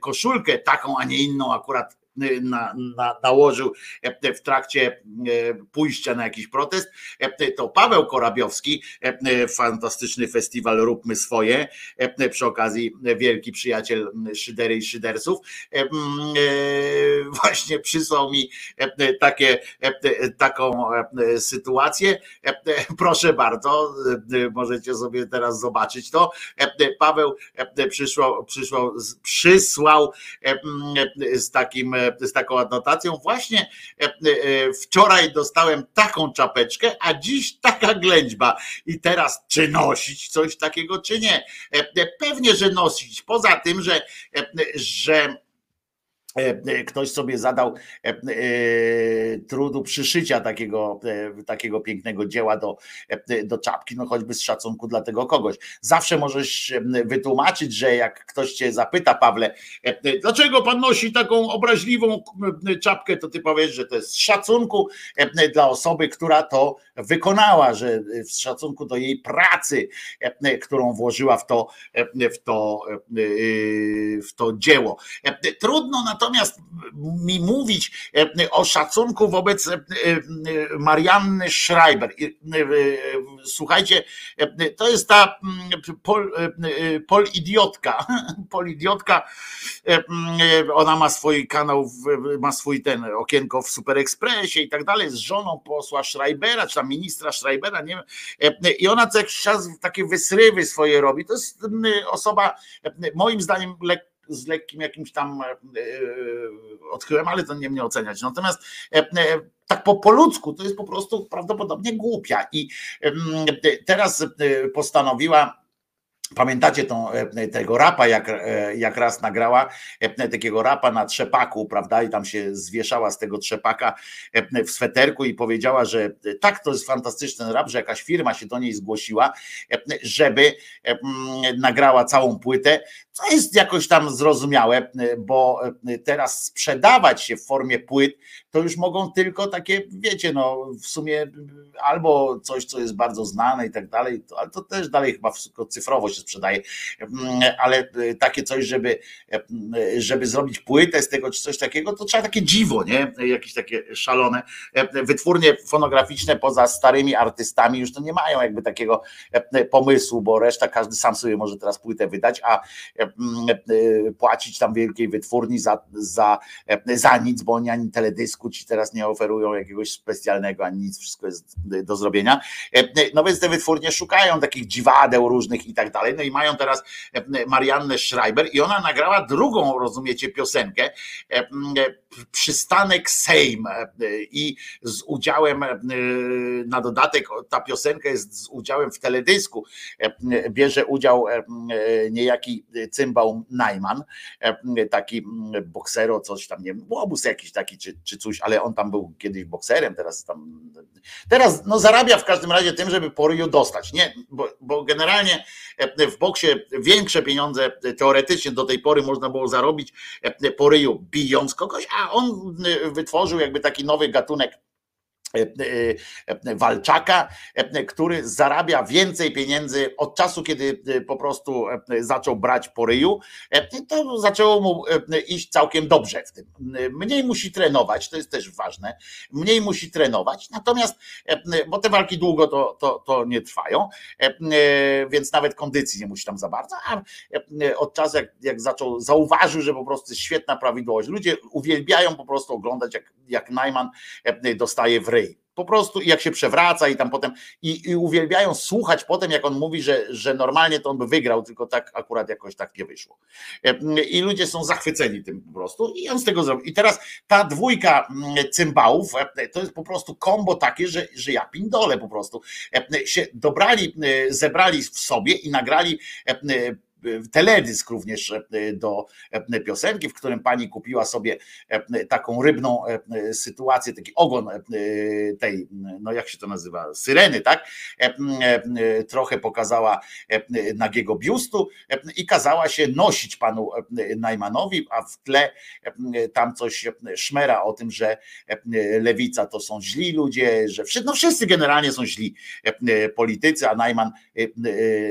koszulkę taką, a nie inną akurat na, na, nałożył e, w trakcie e, pójścia na jakiś protest, e, to Paweł Korabiowski, e, fantastyczny festiwal Róbmy Swoje, e, przy okazji wielki przyjaciel Szydery i Szydersów, e, e, (laughs) właśnie przysłał mi e, takie, e, taką e, sytuację. E, Proszę bardzo, e, możecie sobie teraz zobaczyć to. E, Paweł e, przyszło, z- przysłał e, z, takim, e, z taką adnotacją. Właśnie e, e, wczoraj dostałem taką czapeczkę, a dziś taka ględźba. I teraz czy nosić coś takiego, czy nie? E, e, Pewnie, że nosić. Poza tym, że, e, że e, e, ktoś sobie zadał e, e, trudu przyszycia takiego, e, takiego pięknego dzieła do, e, do czapki, no choćby z szacunku dla tego kogoś. Zawsze możesz e, wytłumaczyć, że jak ktoś cię zapyta, Pawle, e, e, dlaczego pan nosi taką obraźliwą e, czapkę, to ty powiesz, że to jest z szacunku e, dla osoby, która to wykonała, że e, z szacunku do jej pracy, e, którą włożyła w to, e, w to, e, w to dzieło. E, Trudno natomiast mi mówić e, o szacunku wobec e, e, Marianny Schreiber. Słuchajcie, to jest ta mm, pol, polidiotka. (laughs) Polidiotka, mm, ona ma swój kanał, ma swój ten okienko w Super Expressie i tak dalej, z żoną posła Schreibera, czy tam ministra Schreibera, nie wiem. I ona co jakiś czas takie wysrywy swoje robi. To jest mm, osoba, moim zdaniem, lekko z lekkim jakimś tam e, e, odchyłem, ale to nie mnie oceniać. Natomiast e, tak po, po ludzku to jest po prostu prawdopodobnie głupia. I teraz postanowiła. Pamiętacie tą, e, tego rapa, jak, e, jak raz nagrała e, takiego rapa na trzepaku, prawda? I tam się zwieszała z tego trzepaka w sweterku i powiedziała, że tak, to jest fantastyczny rap, że jakaś firma się do niej zgłosiła, żeby nagrała całą płytę, co jest jakoś tam zrozumiałe, bo teraz sprzedawać się w formie płyt, to już mogą tylko takie, wiecie, no w sumie albo coś, co jest bardzo znane i tak dalej, ale to też dalej chyba wszystko cyfrowo się sprzedaje, Mm, ale e, takie coś, żeby, e, żeby zrobić płytę z tego czy coś takiego, to trzeba takie dziwo, nie? Jakieś takie szalone. E, Wytwórnie fonograficzne poza starymi artystami już to nie mają jakby takiego pomysłu, bo reszta każdy sam sobie może teraz płytę wydać, a płacić tam wielkiej wytwórni za, za, za nic, bo oni ani teledysku ci teraz nie oferują jakiegoś specjalnego, ani nic, wszystko jest do zrobienia. E, No więc te wytwórnie szukają takich dziwadeł różnych i tak dalej. No i mają teraz e, Mariannę Schreiber i ona nagrała drugą, rozumiecie, piosenkę, e, e, Przystanek Sejm e, i z udziałem e, na dodatek ta piosenka jest z udziałem w teledysku. E, Bierze udział e, e, niejaki cymbał Najman, e, taki boksero, coś tam, nie wiem, łobuz jakiś taki czy, czy coś, ale on tam był kiedyś bokserem, teraz tam teraz no zarabia w każdym razie tym, żeby po ryju dostać, nie, bo, bo generalnie e, w boksie większe pieniądze teoretycznie do tej pory można było zarobić e, po ryju bijąc kogoś, a on e, wytworzył jakby taki nowy gatunek Walczaka, który zarabia więcej pieniędzy od czasu, kiedy po prostu zaczął brać po ryju, to zaczęło mu iść całkiem dobrze w tym. Mniej musi trenować, to jest też ważne, mniej musi trenować, natomiast, bo te walki długo to, to, to nie trwają, więc nawet kondycji nie musi tam za bardzo, a od czasu jak, jak zaczął, zauważył, że po prostu świetna prawidłowość. Ludzie uwielbiają po prostu oglądać, jak, jak Najman dostaje w ryj po prostu jak się przewraca i tam potem i, i, uwielbiają słuchać potem, jak on mówi, że, że normalnie to on by wygrał, tylko tak akurat jakoś tak nie wyszło. I ludzie są zachwyceni tym po prostu i on z tego zrobił. I teraz ta dwójka cymbałów to jest po prostu kombo takie, że, że ja pindole po prostu się dobrali, zebrali w sobie i nagrali teledysk również e, do e, piosenki, w którym pani kupiła sobie e, taką rybną sytuację, taki ogon tej, no jak się to nazywa, syreny, tak? Trochę pokazała nagiego biustu i kazała się nosić panu Najmanowi, a w tle tam coś szmera o tym, że lewica to są źli ludzie, że wszyscy, no wszyscy generalnie są źli politycy, a Najman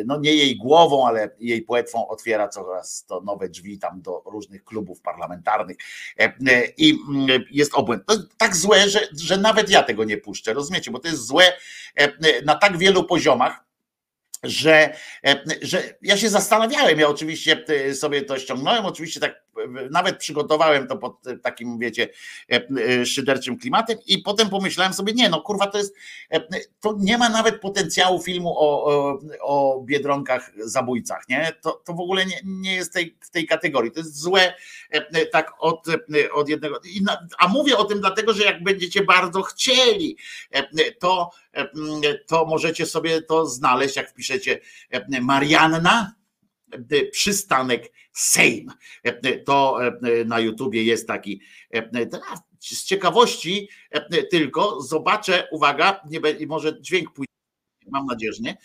no nie jej głową, ale jej poetą otwiera coraz to nowe drzwi tam do różnych klubów parlamentarnych. E, e, i mm, jest obłęd. To tak złe, że, że nawet ja tego nie puszczę, rozumiecie, bo to jest złe e, na tak wielu poziomach, że, że ja się zastanawiałem, ja oczywiście sobie to ściągnąłem, oczywiście tak nawet przygotowałem to pod takim, wiecie, szyderczym klimatem i potem pomyślałem sobie, nie no kurwa, to jest, to nie ma nawet potencjału filmu o, o, o biedronkach zabójcach, nie? To, to w ogóle nie, nie jest tej, w tej kategorii, to jest złe tak od, od jednego, a mówię o tym dlatego, że jak będziecie bardzo chcieli, to to możecie sobie to znaleźć, jak wpiszecie Marianna, przystanek Sejm. To na YouTubie jest taki. Z ciekawości tylko zobaczę, uwaga, nie może dźwięk pójdzie. Mam nadzieję, że nie.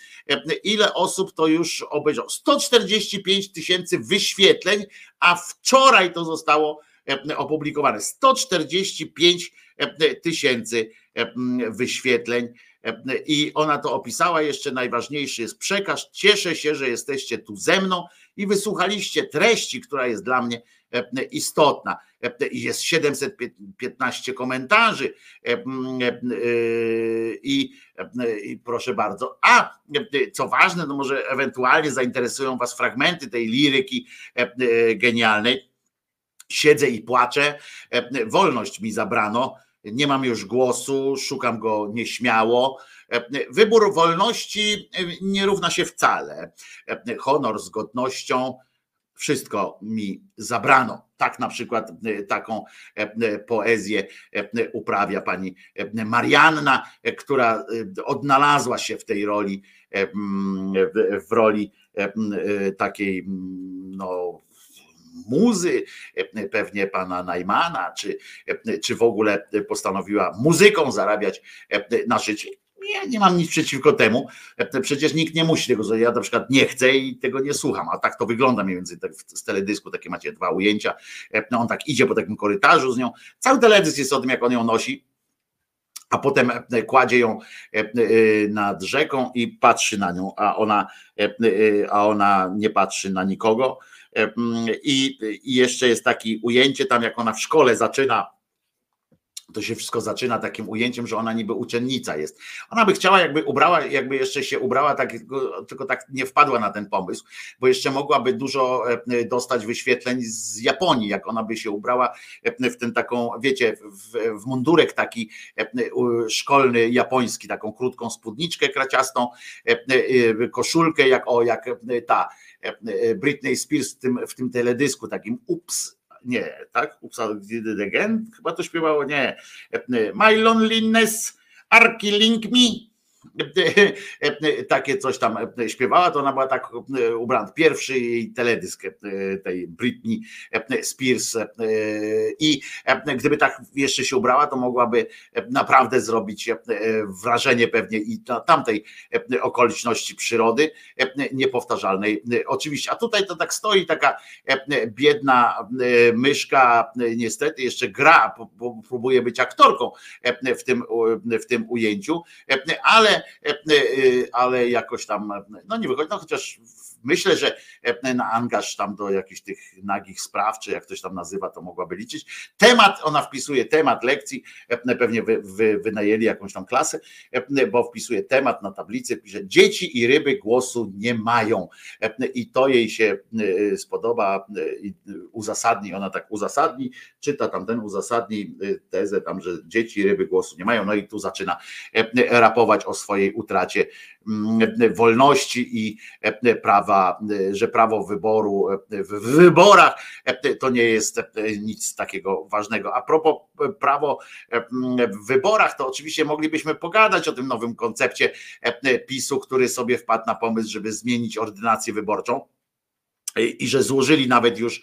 Ile osób to już obejrzało? 145 tysięcy wyświetleń, a wczoraj to zostało opublikowane. 145 tysięcy wyświetleń i ona to opisała jeszcze najważniejszy jest przekaz. Cieszę się, że jesteście tu ze mną i wysłuchaliście treści, która jest dla mnie istotna. Jest 715 komentarzy i, i proszę bardzo. A co ważne, no może ewentualnie zainteresują Was fragmenty tej liryki genialnej. Siedzę i płaczę. Wolność mi zabrano nie mam już głosu, szukam go nieśmiało. Wybór wolności nie równa się wcale. Honor z godnością, wszystko mi zabrano. Tak na przykład taką poezję uprawia pani Marianna, która odnalazła się w tej roli, w roli takiej no, muzy, e, pewnie pana Najmana, czy, e, czy w ogóle postanowiła muzyką zarabiać e, na życie. Ja nie mam nic przeciwko temu. Przecież nikt nie musi tego zrobić. Ja na przykład nie chcę i tego nie słucham. A tak to wygląda mniej więcej tak z teledysku. Takie macie dwa ujęcia. On tak idzie po takim korytarzu z nią. Cały teledysk jest o tym, jak on ją nosi. A potem kładzie ją nad rzeką i patrzy na nią, a ona, a ona nie patrzy na nikogo I, jeszcze jest takie ujęcie tam, jak ona w szkole zaczyna to się wszystko zaczyna takim ujęciem, że ona niby uczennica jest. Ona by chciała, jakby ubrała, jakby jeszcze się ubrała, tak, tylko tak nie wpadła na ten pomysł, bo jeszcze mogłaby dużo e, dostać wyświetleń z Japonii, jak ona by się ubrała e, w ten taką, wiecie, w, w mundurek taki szkolny japoński, taką krótką spódniczkę kraciastą, koszulkę jak o, jak ta Britney Spears w tym, w tym teledysku takim ups, nie, tak? Ups, did again? Chyba to śpiewało, nie. My loneliness are killing me. (laughs) takie coś tam śpiewała, to ona była tak ubrana. Pierwszy jej teledysk tej Britney Spears i gdyby tak jeszcze się ubrała, to mogłaby naprawdę zrobić wrażenie pewnie i tamtej okoliczności przyrody niepowtarzalnej oczywiście. A tutaj to tak stoi taka biedna myszka, niestety jeszcze gra, próbuje być aktorką w tym, w tym ujęciu, ale, ale jakoś tam, no nie wychodzi, no chociaż myślę, że na angaż tam do jakichś tych nagich spraw, czy jak ktoś tam nazywa, to mogłaby liczyć. Temat, ona wpisuje temat lekcji, pewnie wy, wy, wynajęli jakąś tam klasę, bo wpisuje temat na tablicy, pisze dzieci i ryby głosu nie mają i to jej się spodoba, uzasadni, ona tak uzasadni, czyta tam ten uzasadni tezę tam, że dzieci i ryby głosu nie mają, no i tu zaczyna rapować o swojej utracie wolności i prawa, że prawo wyboru w wyborach to nie jest nic takiego ważnego. A propos prawo w wyborach, to oczywiście moglibyśmy pogadać o tym nowym koncepcie PiSu, który sobie wpadł na pomysł, żeby zmienić ordynację wyborczą i że złożyli nawet już,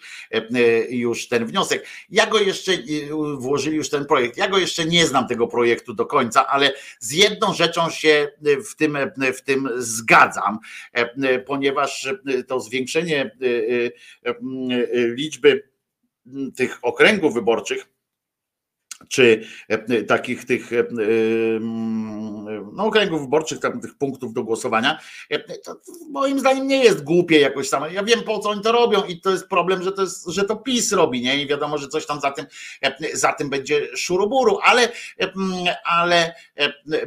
już ten wniosek. Ja go jeszcze włożyli już ten projekt. Ja go jeszcze nie znam tego projektu do końca, ale z jedną rzeczą się w tym, w tym zgadzam, ponieważ to zwiększenie liczby tych okręgów wyborczych czy takich tych no, okręgów wyborczych, tam, tych punktów do głosowania, to moim zdaniem nie jest głupie jakoś samo. Ja wiem po co oni to robią i to jest problem, że to, jest, że to PiS robi, nie? I wiadomo, że coś tam za tym, za tym będzie szuruburu, ale, ale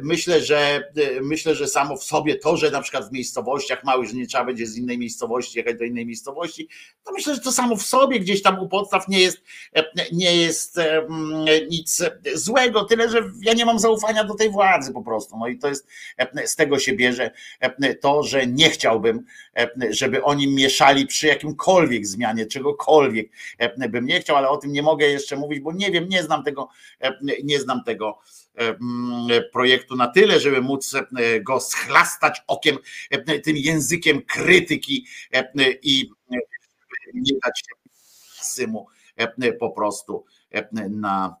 myślę, że myślę, że samo w sobie to, że na przykład w miejscowościach małych, że nie trzeba będzie z innej miejscowości jechać do innej miejscowości, to myślę, że to samo w sobie gdzieś tam u podstaw nie jest, nie jest nic złego, tyle że ja nie mam zaufania do tej władzy po prostu. No i to jest z tego się bierze to, że nie chciałbym, żeby oni mieszali przy jakimkolwiek zmianie, czegokolwiek bym nie chciał, ale o tym nie mogę jeszcze mówić, bo nie wiem, nie znam tego, nie znam tego projektu na tyle, żeby móc go schlastać okiem, tym językiem krytyki i nie dać się symu po prostu na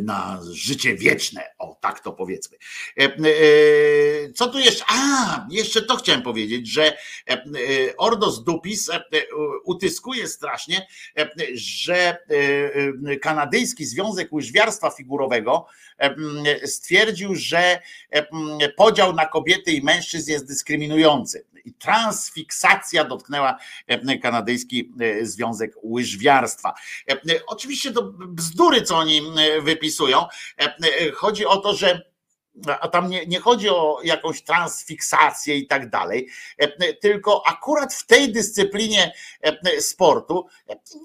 na życie wieczne, o tak to powiedzmy. Co tu jeszcze? A, jeszcze to chciałem powiedzieć, że Ordos Dupis utyskuje strasznie, że kanadyjski Związek Łyżwiarstwa Figurowego stwierdził, że podział na kobiety i mężczyzn jest dyskryminujący i transfiksacja dotknęła kanadyjski Związek Łyżwiarstwa. Oczywiście to bzdury, co oni wypisują. Chodzi o to, że a tam nie, nie chodzi o jakąś transfiksację i tak dalej, tylko akurat w tej dyscyplinie sportu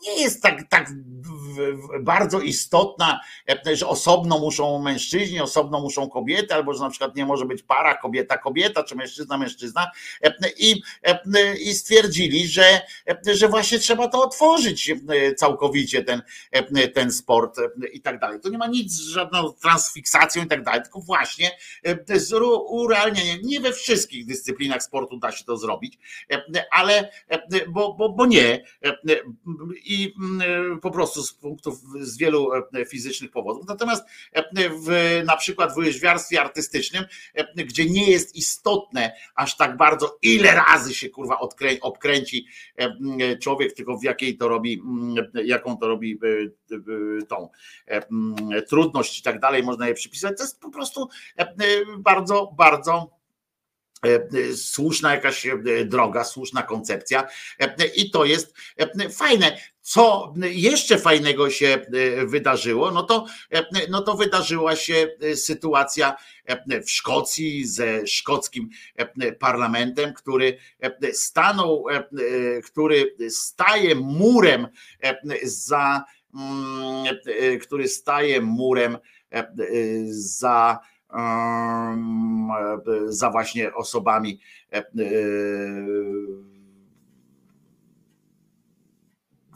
nie jest tak, tak bardzo istotna, że osobno muszą mężczyźni, osobno muszą kobiety, albo że na przykład nie może być para kobieta, kobieta, czy mężczyzna, mężczyzna i, i stwierdzili, że, że właśnie trzeba to otworzyć całkowicie ten, ten sport i tak dalej. To nie ma nic z żadną transfiksacją i tak dalej, tylko właśnie właśnie z urealnieniem. Nie we wszystkich dyscyplinach sportu da się to zrobić, ale bo, bo, bo nie. I po prostu z punktów, z wielu fizycznych powodów. Natomiast w, na przykład w łyżwiarstwie artystycznym, gdzie nie jest istotne aż tak bardzo, ile razy się kurwa odkrę, obkręci człowiek, tylko w jakiej to robi, jaką to robi tą trudność i tak dalej, można je przypisać. To jest po prostu bardzo, bardzo słuszna jakaś droga, słuszna koncepcja i to jest fajne. Co jeszcze fajnego się wydarzyło, no to, no to wydarzyła się sytuacja w Szkocji ze szkockim parlamentem, który stanął, który staje murem za, który staje murem za za właśnie osobami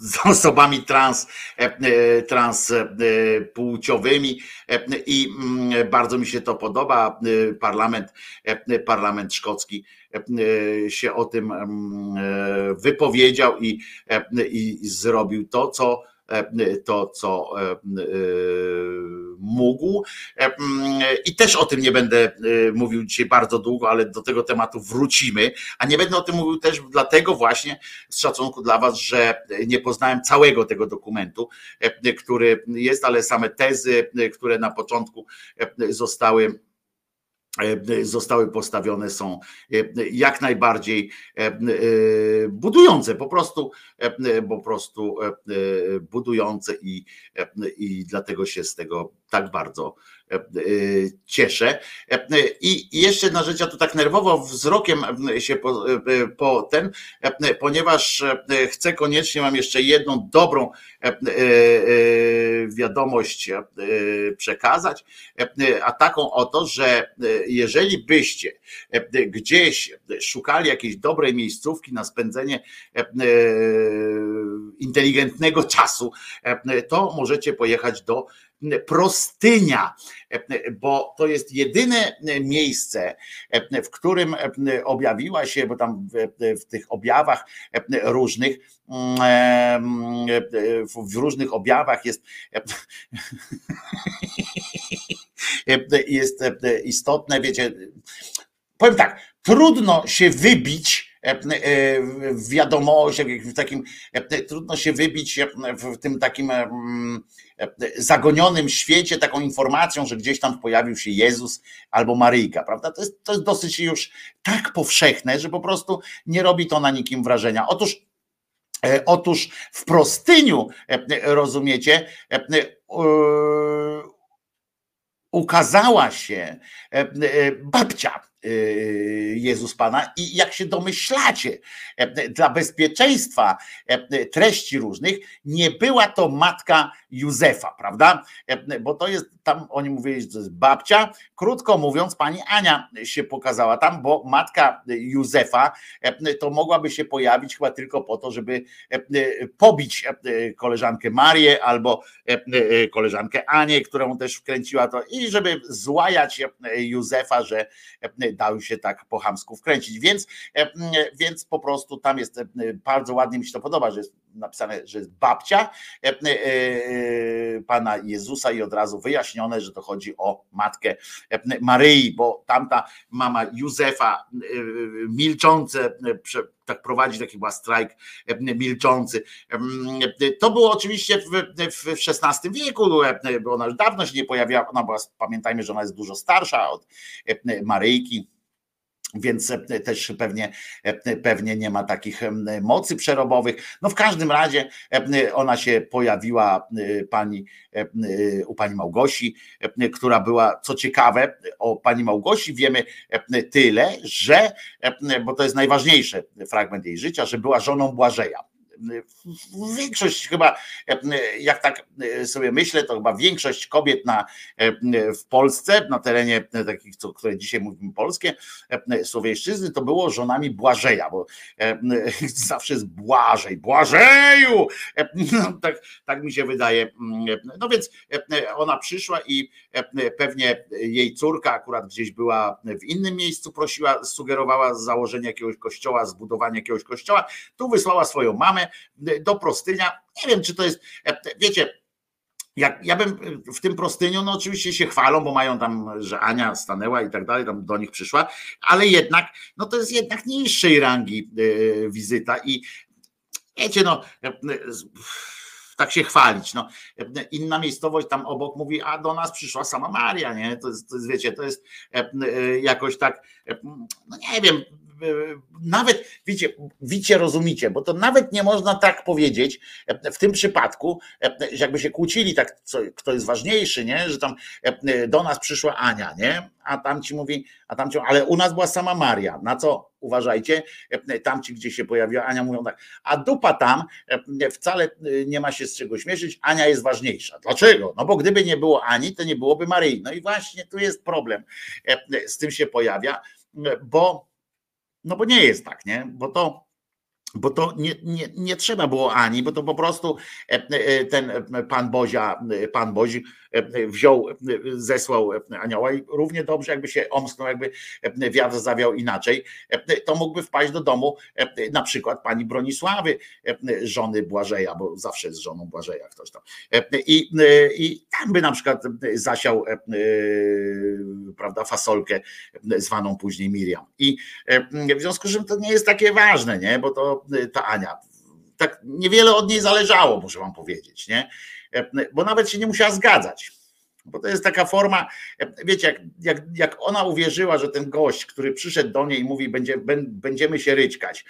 z (laughs) osobami trans, e, e, transpłciowymi e, i mm, bardzo mi się to podoba. E, Parlament, e, parlament szkocki e, się o tym mm, e, wypowiedział i, e, i zrobił to, co e, to, co e, e, mógł. E, mm, I też o tym nie będę e, mówił dzisiaj bardzo długo, ale do tego tematu wrócimy. A nie będę o tym mówił też dlatego właśnie z szacunku dla Was, że nie poznałem całego tego dokumentu, e, który jest, ale same tezy, e, które na początku e, zostały e, zostały postawione są e, jak najbardziej e, e, budujące, po prostu e, po prostu e, e, budujące i, e, i dlatego się z tego tak bardzo e, e, cieszę. E, I jeszcze jedna rzecz, ja tu tak nerwowo wzrokiem się po, e, po ten, e, ponieważ e, chcę koniecznie, mam jeszcze jedną dobrą e, e, e, wiadomość e, przekazać, e, a taką oto, że e, jeżeli byście e, gdzieś szukali jakiejś dobrej miejscówki na spędzenie e, e, inteligentnego czasu, e, to możecie pojechać do Prostynia, bo to jest jedyne miejsce, w którym objawiła się, bo tam w, tych objawach różnych, w różnych objawach jest jest istotne, wiecie, powiem tak, trudno się wybić w wiadomościach, w takim, trudno się wybić w tym takim mm, zagonionym świecie taką informacją, że gdzieś tam pojawił się Jezus albo Maryjka, prawda? To jest, to jest dosyć już tak powszechne, że po prostu nie robi to na nikim wrażenia. Otóż e, Otóż w prostyniu, e, rozumiecie, e, ukazała się babcia Jezus Pana i jak się domyślacie, dla bezpieczeństwa treści różnych, nie była to matka Józefa, prawda? Bo to jest, tam oni mówili, że to jest babcia. Krótko mówiąc, pani Ania się pokazała tam, bo matka Józefa to mogłaby się pojawić chyba tylko po to, żeby pobić koleżankę Marię albo koleżankę Anię, którą też wkręciła to i żeby złajać Józefa, że dał się tak po wkręcić. Więc, więc po prostu tam jest bardzo ładnie mi się to podoba, że jest napisane, że jest babcia Pana Jezusa i od razu wyjaśnione, że to chodzi o matkę Maryi, bo tamta mama Józefa milczące tak prowadzi taki chyba strajk milczący. To było oczywiście w, w XVI wieku, bo ona już dawno się nie pojawiała, ona była, pamiętajmy, że ona jest dużo starsza od Maryjki więc też pewnie, pewnie nie ma takich mocy przerobowych. No w każdym razie ona się pojawiła pani, u pani Małgosi, która była, co ciekawe, o pani Małgosi wiemy tyle, że, bo to jest najważniejszy fragment jej życia, że była żoną Błażeja większość chyba, jak tak sobie myślę, to chyba większość kobiet na, w Polsce, na terenie takich, co, które dzisiaj mówimy polskie, Słowiańszczyzny, to było żonami Błażeja, bo (laughs) zawsze jest Błażej, Błażeju! No, tak, tak mi się wydaje. No więc ona przyszła i pewnie jej córka akurat gdzieś była w innym miejscu, prosiła, sugerowała założenie jakiegoś kościoła, zbudowanie jakiegoś kościoła. Tu wysłała swoją mamę do Prostynia. Nie wiem, czy to jest, wiecie, jak ja bym w tym Prostyniu, no oczywiście się chwalą, bo mają tam, że Ania stanęła i tak dalej, tam do nich przyszła, ale jednak, no to jest jednak niższej rangi wizyta i wiecie, no tak się chwalić. No, inna miejscowość tam obok mówi, a do nas przyszła sama Maria, nie? To jest, to jest wiecie, to jest jakoś tak, no nie wiem, nawet, wiecie, wicie, rozumicie, bo to nawet nie można tak powiedzieć w tym przypadku, że jakby się kłócili tak, co, kto jest ważniejszy, nie? Że tam do nas przyszła Ania, nie? A tam ci mówi, a tam ci, ale u nas była sama Maria. Na co uważajcie, tam ci gdzie się pojawiła Ania mówią tak, a dupa tam wcale nie ma się z czego śmieszyć, Ania jest ważniejsza. Dlaczego? No bo gdyby nie było Ani, to nie byłoby Maryi. No i właśnie tu jest problem. Z tym się pojawia, bo no bo nie jest tak, nie? Bo to bo to nie, nie, nie trzeba było ani, bo to po prostu e, e, ten e, pan Bozia, pan Bozi wziął, zesłał anioła i równie dobrze jakby się omsknął, jakby wiatr zawiał inaczej, to mógłby wpaść do domu na przykład pani Bronisławy, żony Błażeja, bo zawsze jest żoną Błażeja ktoś tam. I, i tam by na przykład zasiał prawda, fasolkę zwaną później Miriam. I w związku z czym to nie jest takie ważne, nie? bo to ta Ania, tak niewiele od niej zależało, muszę wam powiedzieć, nie? E, bo nawet się nie musiała zgadzać. Bo to jest taka forma, wiecie, jak, jak, jak ona uwierzyła, że ten gość, który przyszedł do niej i mówi, będzie, bę- będziemy się ryćkać,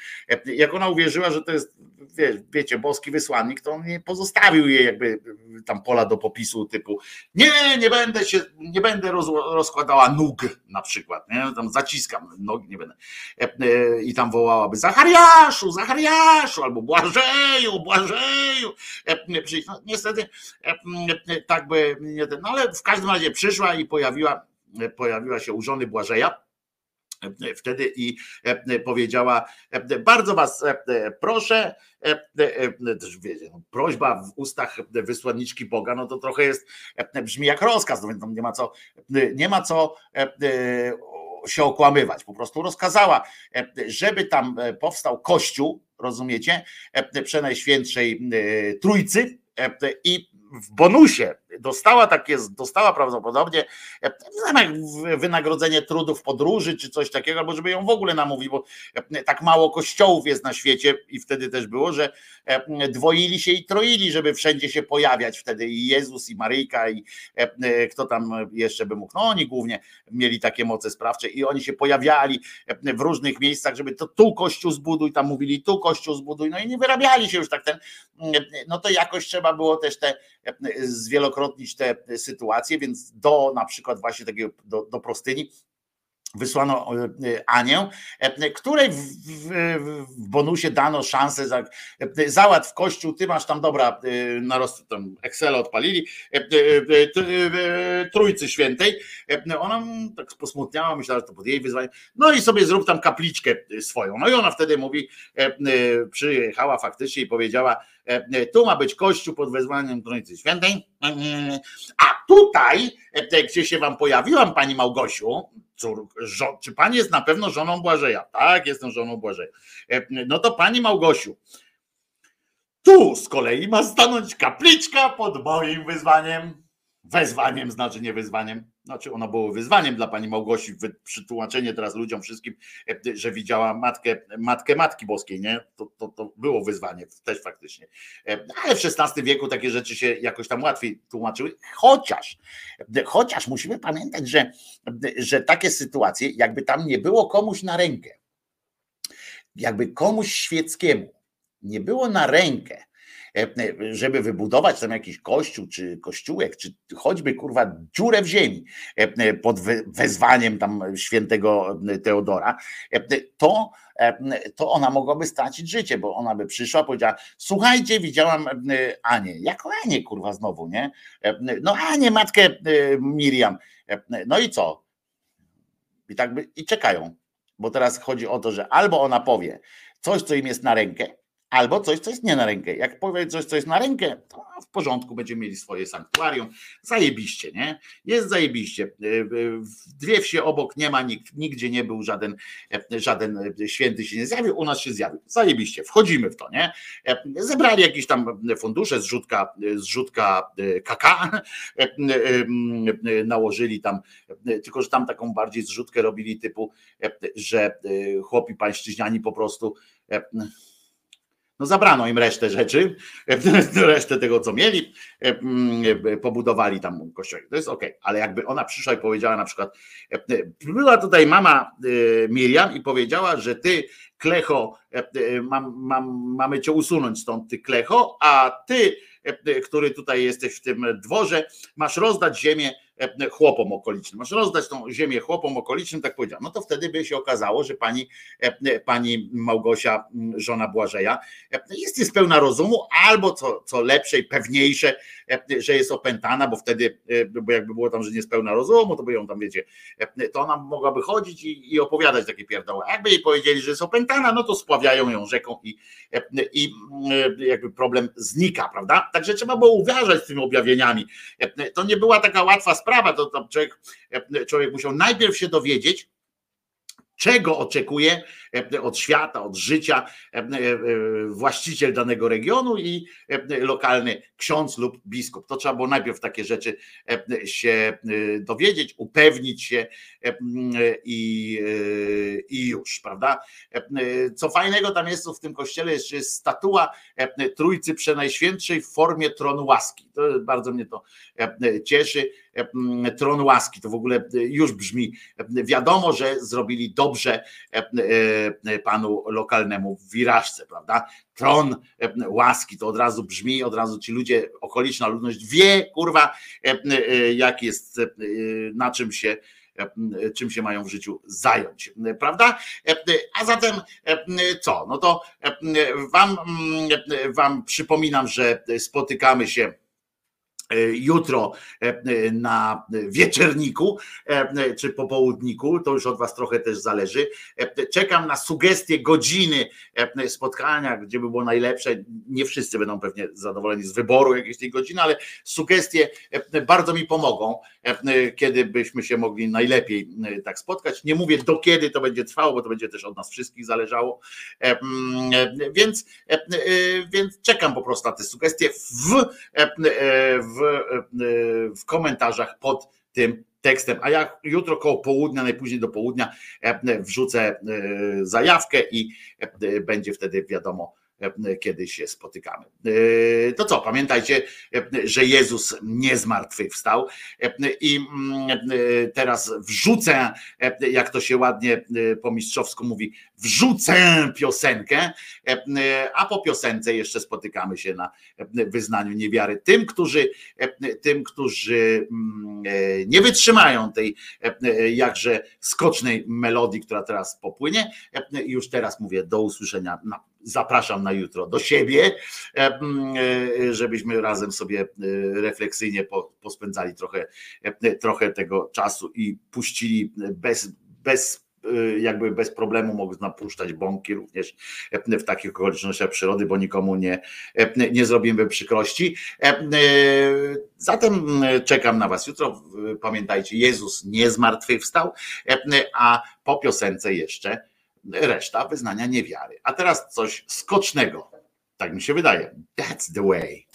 jak ona uwierzyła, że to jest, wie, wiecie, boski wysłannik, to on nie pozostawił jej jakby tam pola do popisu typu nie, nie będę się, nie będę roz, rozkładała nóg na przykład, nie? tam zaciskam nogi, nie będę. E, e, I tam wołałaby Zachariaszu, Zachariaszu, albo Błażeju, Błażeju. E. No, niestety tak by nie ten, no ale w każdym razie przyszła i pojawiła, pojawiła się u żony Błażeja e, wtedy i e, powiedziała, e, bardzo was proszę, wiecie, no, prośba w ustach wysłanniczki Boga, no to trochę jest, brzmi jak rozkaz, no więc nie ma co, nie ma co się okłamywać, po prostu rozkazała, żeby tam powstał kościół, rozumiecie, przenajświętszej trójcy i w bonusie dostała takie, dostała prawdopodobnie e, wynagrodzenie trudów podróży czy coś takiego, albo żeby ją w ogóle namówić, bo e, tak mało kościołów jest na świecie i wtedy też było, że e, dwoili się i troili, żeby wszędzie się pojawiać wtedy i Jezus i Maryjka i kto tam jeszcze by mógł, no oni głównie mieli takie moce sprawcze i oni się pojawiali w różnych miejscach, żeby to tu kościół zbuduj, tam mówili tu kościół zbuduj, no i nie wyrabiali się już tak ten, no to jakoś trzeba było też te e, zwielokrotnić te sytuacje, więc do na przykład właśnie takiego do, do prostyni wysłano e, e, Anię, e, której w, w, w bonusie dano szansę za, załatw kościół, ty masz tam dobra, na tam Excel odpalili, Trójcy Świętej, ona tak posmutniała, myślała, że to pod jej wyzwanie, no i sobie zrób tam kapliczkę swoją, no i ona wtedy mówi, przyjechała faktycznie i powiedziała, tu ma być kościół pod wezwaniem Trójcy Świętej, a tutaj, gdzie się wam pojawiłam, pani Małgosiu, czy pani jest na pewno żoną Błażeja? Tak, jestem żoną Błażeja. E, No to pani Małgosiu, tu z kolei ma stanąć kapliczka pod moim wyzwaniem. Wezwaniem znaczy nie wyzwaniem. Znaczy ono było wyzwaniem dla pani Małgosi, przytłumaczenie teraz ludziom wszystkim, e, że widziała matkę, matkę Matki Boskiej, nie? To, to, to było wyzwanie też faktycznie. E, Ale w XVI wieku takie rzeczy się jakoś tam łatwiej tłumaczyły, chociaż, chociaż musimy pamiętać, że, że takie sytuacje, jakby tam nie było komuś na rękę, jakby komuś świeckiemu nie było na rękę, e, żeby wybudować tam jakiś kościół, czy kościółek, czy choćby kurwa dziurę w ziemi e, pod we- wezwaniem tam świętego Teodora, e, to, e, to ona mogłaby stracić życie, bo ona by przyszła, powiedziała, słuchajcie, widziałam e, Anię, jako Anię kurwa znowu, nie? E, No Anię, matkę e, Miriam, E, no i co? I tak by, i czekają, bo teraz chodzi o to, że albo ona powie coś, co im jest na rękę, albo coś, co jest nie na rękę. Jak powie coś, co jest na rękę, to w porządku, będziemy mieli swoje sanktuarium. Zajebiście, nie? Jest zajebiście. Y, w Dwie wsie obok nie ma nikt, nigdzie nie był żaden, e, żaden e, święty się nie zjawił, u nas się zjawił. Zajebiście, wchodzimy w to, nie? E, Zebrali jakieś tam fundusze, zrzutka, zrzutka e, KK, e, e, e, nałożyli tam, e, tylko że tam taką bardziej zrzutkę robili typu, e, że e, chłopi pańszczyźniani po prostu e, no zabrano im resztę rzeczy, (laughs) resztę tego, co mieli, pobudowali tam kościół. To jest ok, ale jakby ona przyszła i powiedziała na przykład, była tutaj mama Miriam i powiedziała, że ty, Klecho, mam, mam, mamy cię usunąć stąd, ty Klecho, a ty, który tutaj jesteś w tym dworze, masz rozdać ziemię e, chłopom okolicznym, masz rozdać tą ziemię chłopom okolicznym, tak powiedział. No to wtedy by się okazało, że pani, e, pani Małgosia, żona Błażeja, e, jest niespełna rozumu, albo co, co lepsze i pewniejsze, e, że jest opętana, bo wtedy, e, bo jakby było tam, że niespełna rozumu, to by ją tam, wiecie, e, to ona mogłaby chodzić i, i opowiadać takie pierdoły. Jakby jej powiedzieli, że jest opętana, no to spławiają ją rzeką i, e, i e, jakby problem znika, prawda? Także trzeba było uważać z tymi objawieniami. E, To nie była taka łatwa sprawa, to, to człowiek, e, człowiek musiał najpierw się dowiedzieć, czego oczekuje od świata, od życia e, e, właściciel danego regionu i e, lokalny ksiądz lub biskup. To trzeba było najpierw takie rzeczy e, się e, dowiedzieć, upewnić się e, i, e, i już, prawda? E, Co fajnego tam jest w tym kościele, jest, że jest statua e, Trójcy Przenajświętszej w formie tronu łaski. To bardzo mnie to e, cieszy. E, Tron łaski to w ogóle już brzmi. e, Wiadomo, że zrobili dobrze e, e, panu lokalnemu w Wirażce, prawda? Tron e, łaski to od razu brzmi, od razu ci ludzie, okoliczna ludność wie, kurwa, e, e, jak jest, e, na czym się e, czym się mają w życiu zająć, prawda? E, A zatem e, co? No to e, wam, mm, wam przypominam, że spotykamy się e, jutro e, na wieczerniku e, czy popołudniku, to już od was trochę też zależy. E, Czekam na sugestie godziny e, spotkania, gdzie by było najlepsze. Nie wszyscy będą pewnie zadowoleni z wyboru jakiejś tej godziny, ale sugestie e, bardzo mi pomogą, e, kiedy byśmy się mogli najlepiej e, tak spotkać. Nie mówię do kiedy to będzie trwało, bo to będzie też od nas wszystkich zależało. E, e, Więc, e, e, więc czekam po prostu na te sugestie w, e, e, w, e, w komentarzach pod tym tekstem, a ja jutro koło południa, najpóźniej do południa e, wrzucę e, zajawkę i e, będzie wtedy wiadomo, e, kiedy się spotykamy. E, To co, pamiętajcie, e, że Jezus nie zmartwychwstał e, i mm, e, teraz wrzucę, e, jak to się ładnie e, po mistrzowsku mówi, wrzucę piosenkę, e, a po piosence jeszcze spotykamy się na e, wyznaniu niewiary. Tym, którzy, e, tym, którzy mm, e, nie wytrzymają tej e, jakże skocznej melodii, która teraz popłynie, e, już teraz mówię do usłyszenia. Na- Zapraszam na jutro do siebie, e, żebyśmy razem sobie e, refleksyjnie po- pospędzali trochę, e, trochę tego czasu i puścili bez, bez jakby bez problemu mogą napuszczać bąki również w takich okolicznościach przyrody, bo nikomu nie, nie zrobimy przykrości. Zatem czekam na Was jutro. Pamiętajcie, Jezus nie zmartwychwstał, a po piosence jeszcze reszta wyznania niewiary. A teraz coś skocznego. Tak mi się wydaje. That's the way.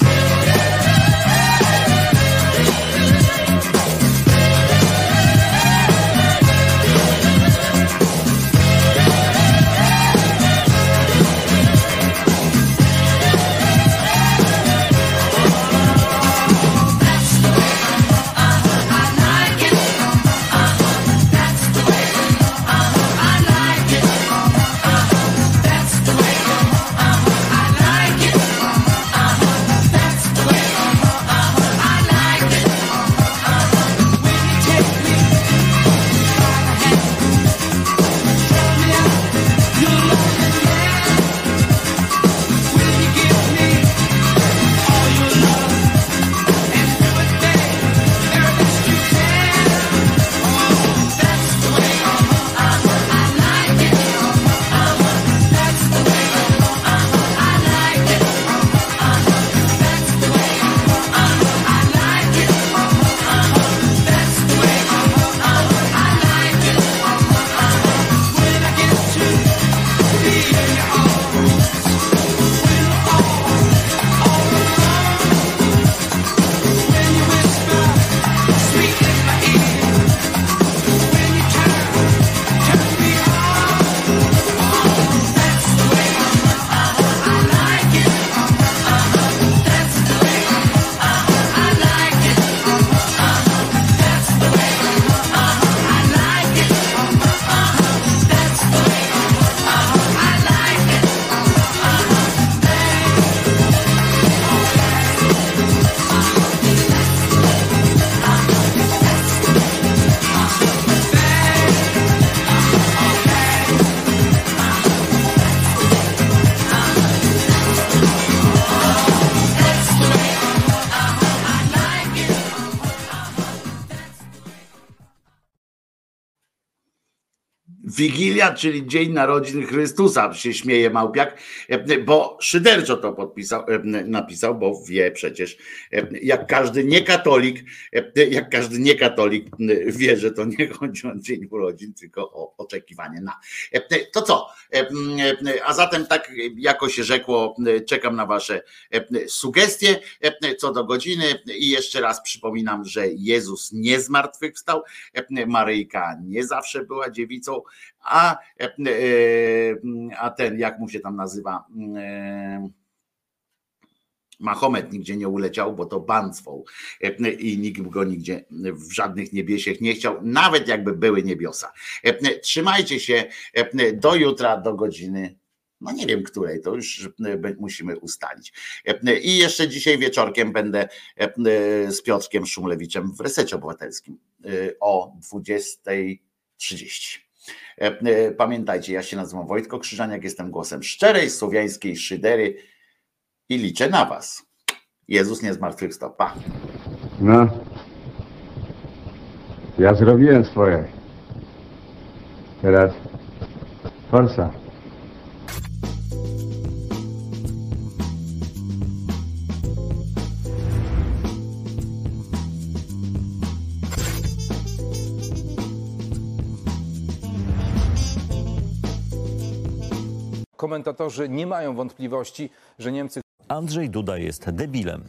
Wigilia, czyli Dzień Narodzin Chrystusa, się śmieje Małpiak, bo szyderczo to podpisał, e, napisał, bo wie przecież, e, jak każdy niekatolik, e, jak każdy niekatolik wie, że to nie chodzi o dzień urodzin, tylko o oczekiwanie na. To co? A zatem tak jako się rzekło, czekam na wasze sugestie co do godziny i jeszcze raz przypominam, że Jezus nie zmartwychwstał, Maryjka nie zawsze była dziewicą, a, a ten, jak mu się tam nazywa, Mahomet nigdzie nie uleciał, bo to banstwo i nikt go nigdzie w żadnych niebiesiech nie chciał, nawet jakby były niebiosa. Trzymajcie się do jutra, do godziny no nie wiem której, to już musimy ustalić. I jeszcze dzisiaj wieczorkiem będę z Piotrkiem Szumlewiczem w Resecie Obywatelskim o 20.30. E, e, Pamiętajcie, ja się nazywam Wojtko Krzyżaniak, jestem głosem szczerej, słowiańskiej szydery i liczę na was. Jezus nie zmartwychwstał. Pa. No. Ja zrobiłem swoje. Teraz forsa. Komentatorzy nie mają wątpliwości, że Niemcy Andrzej Duda jest debilem.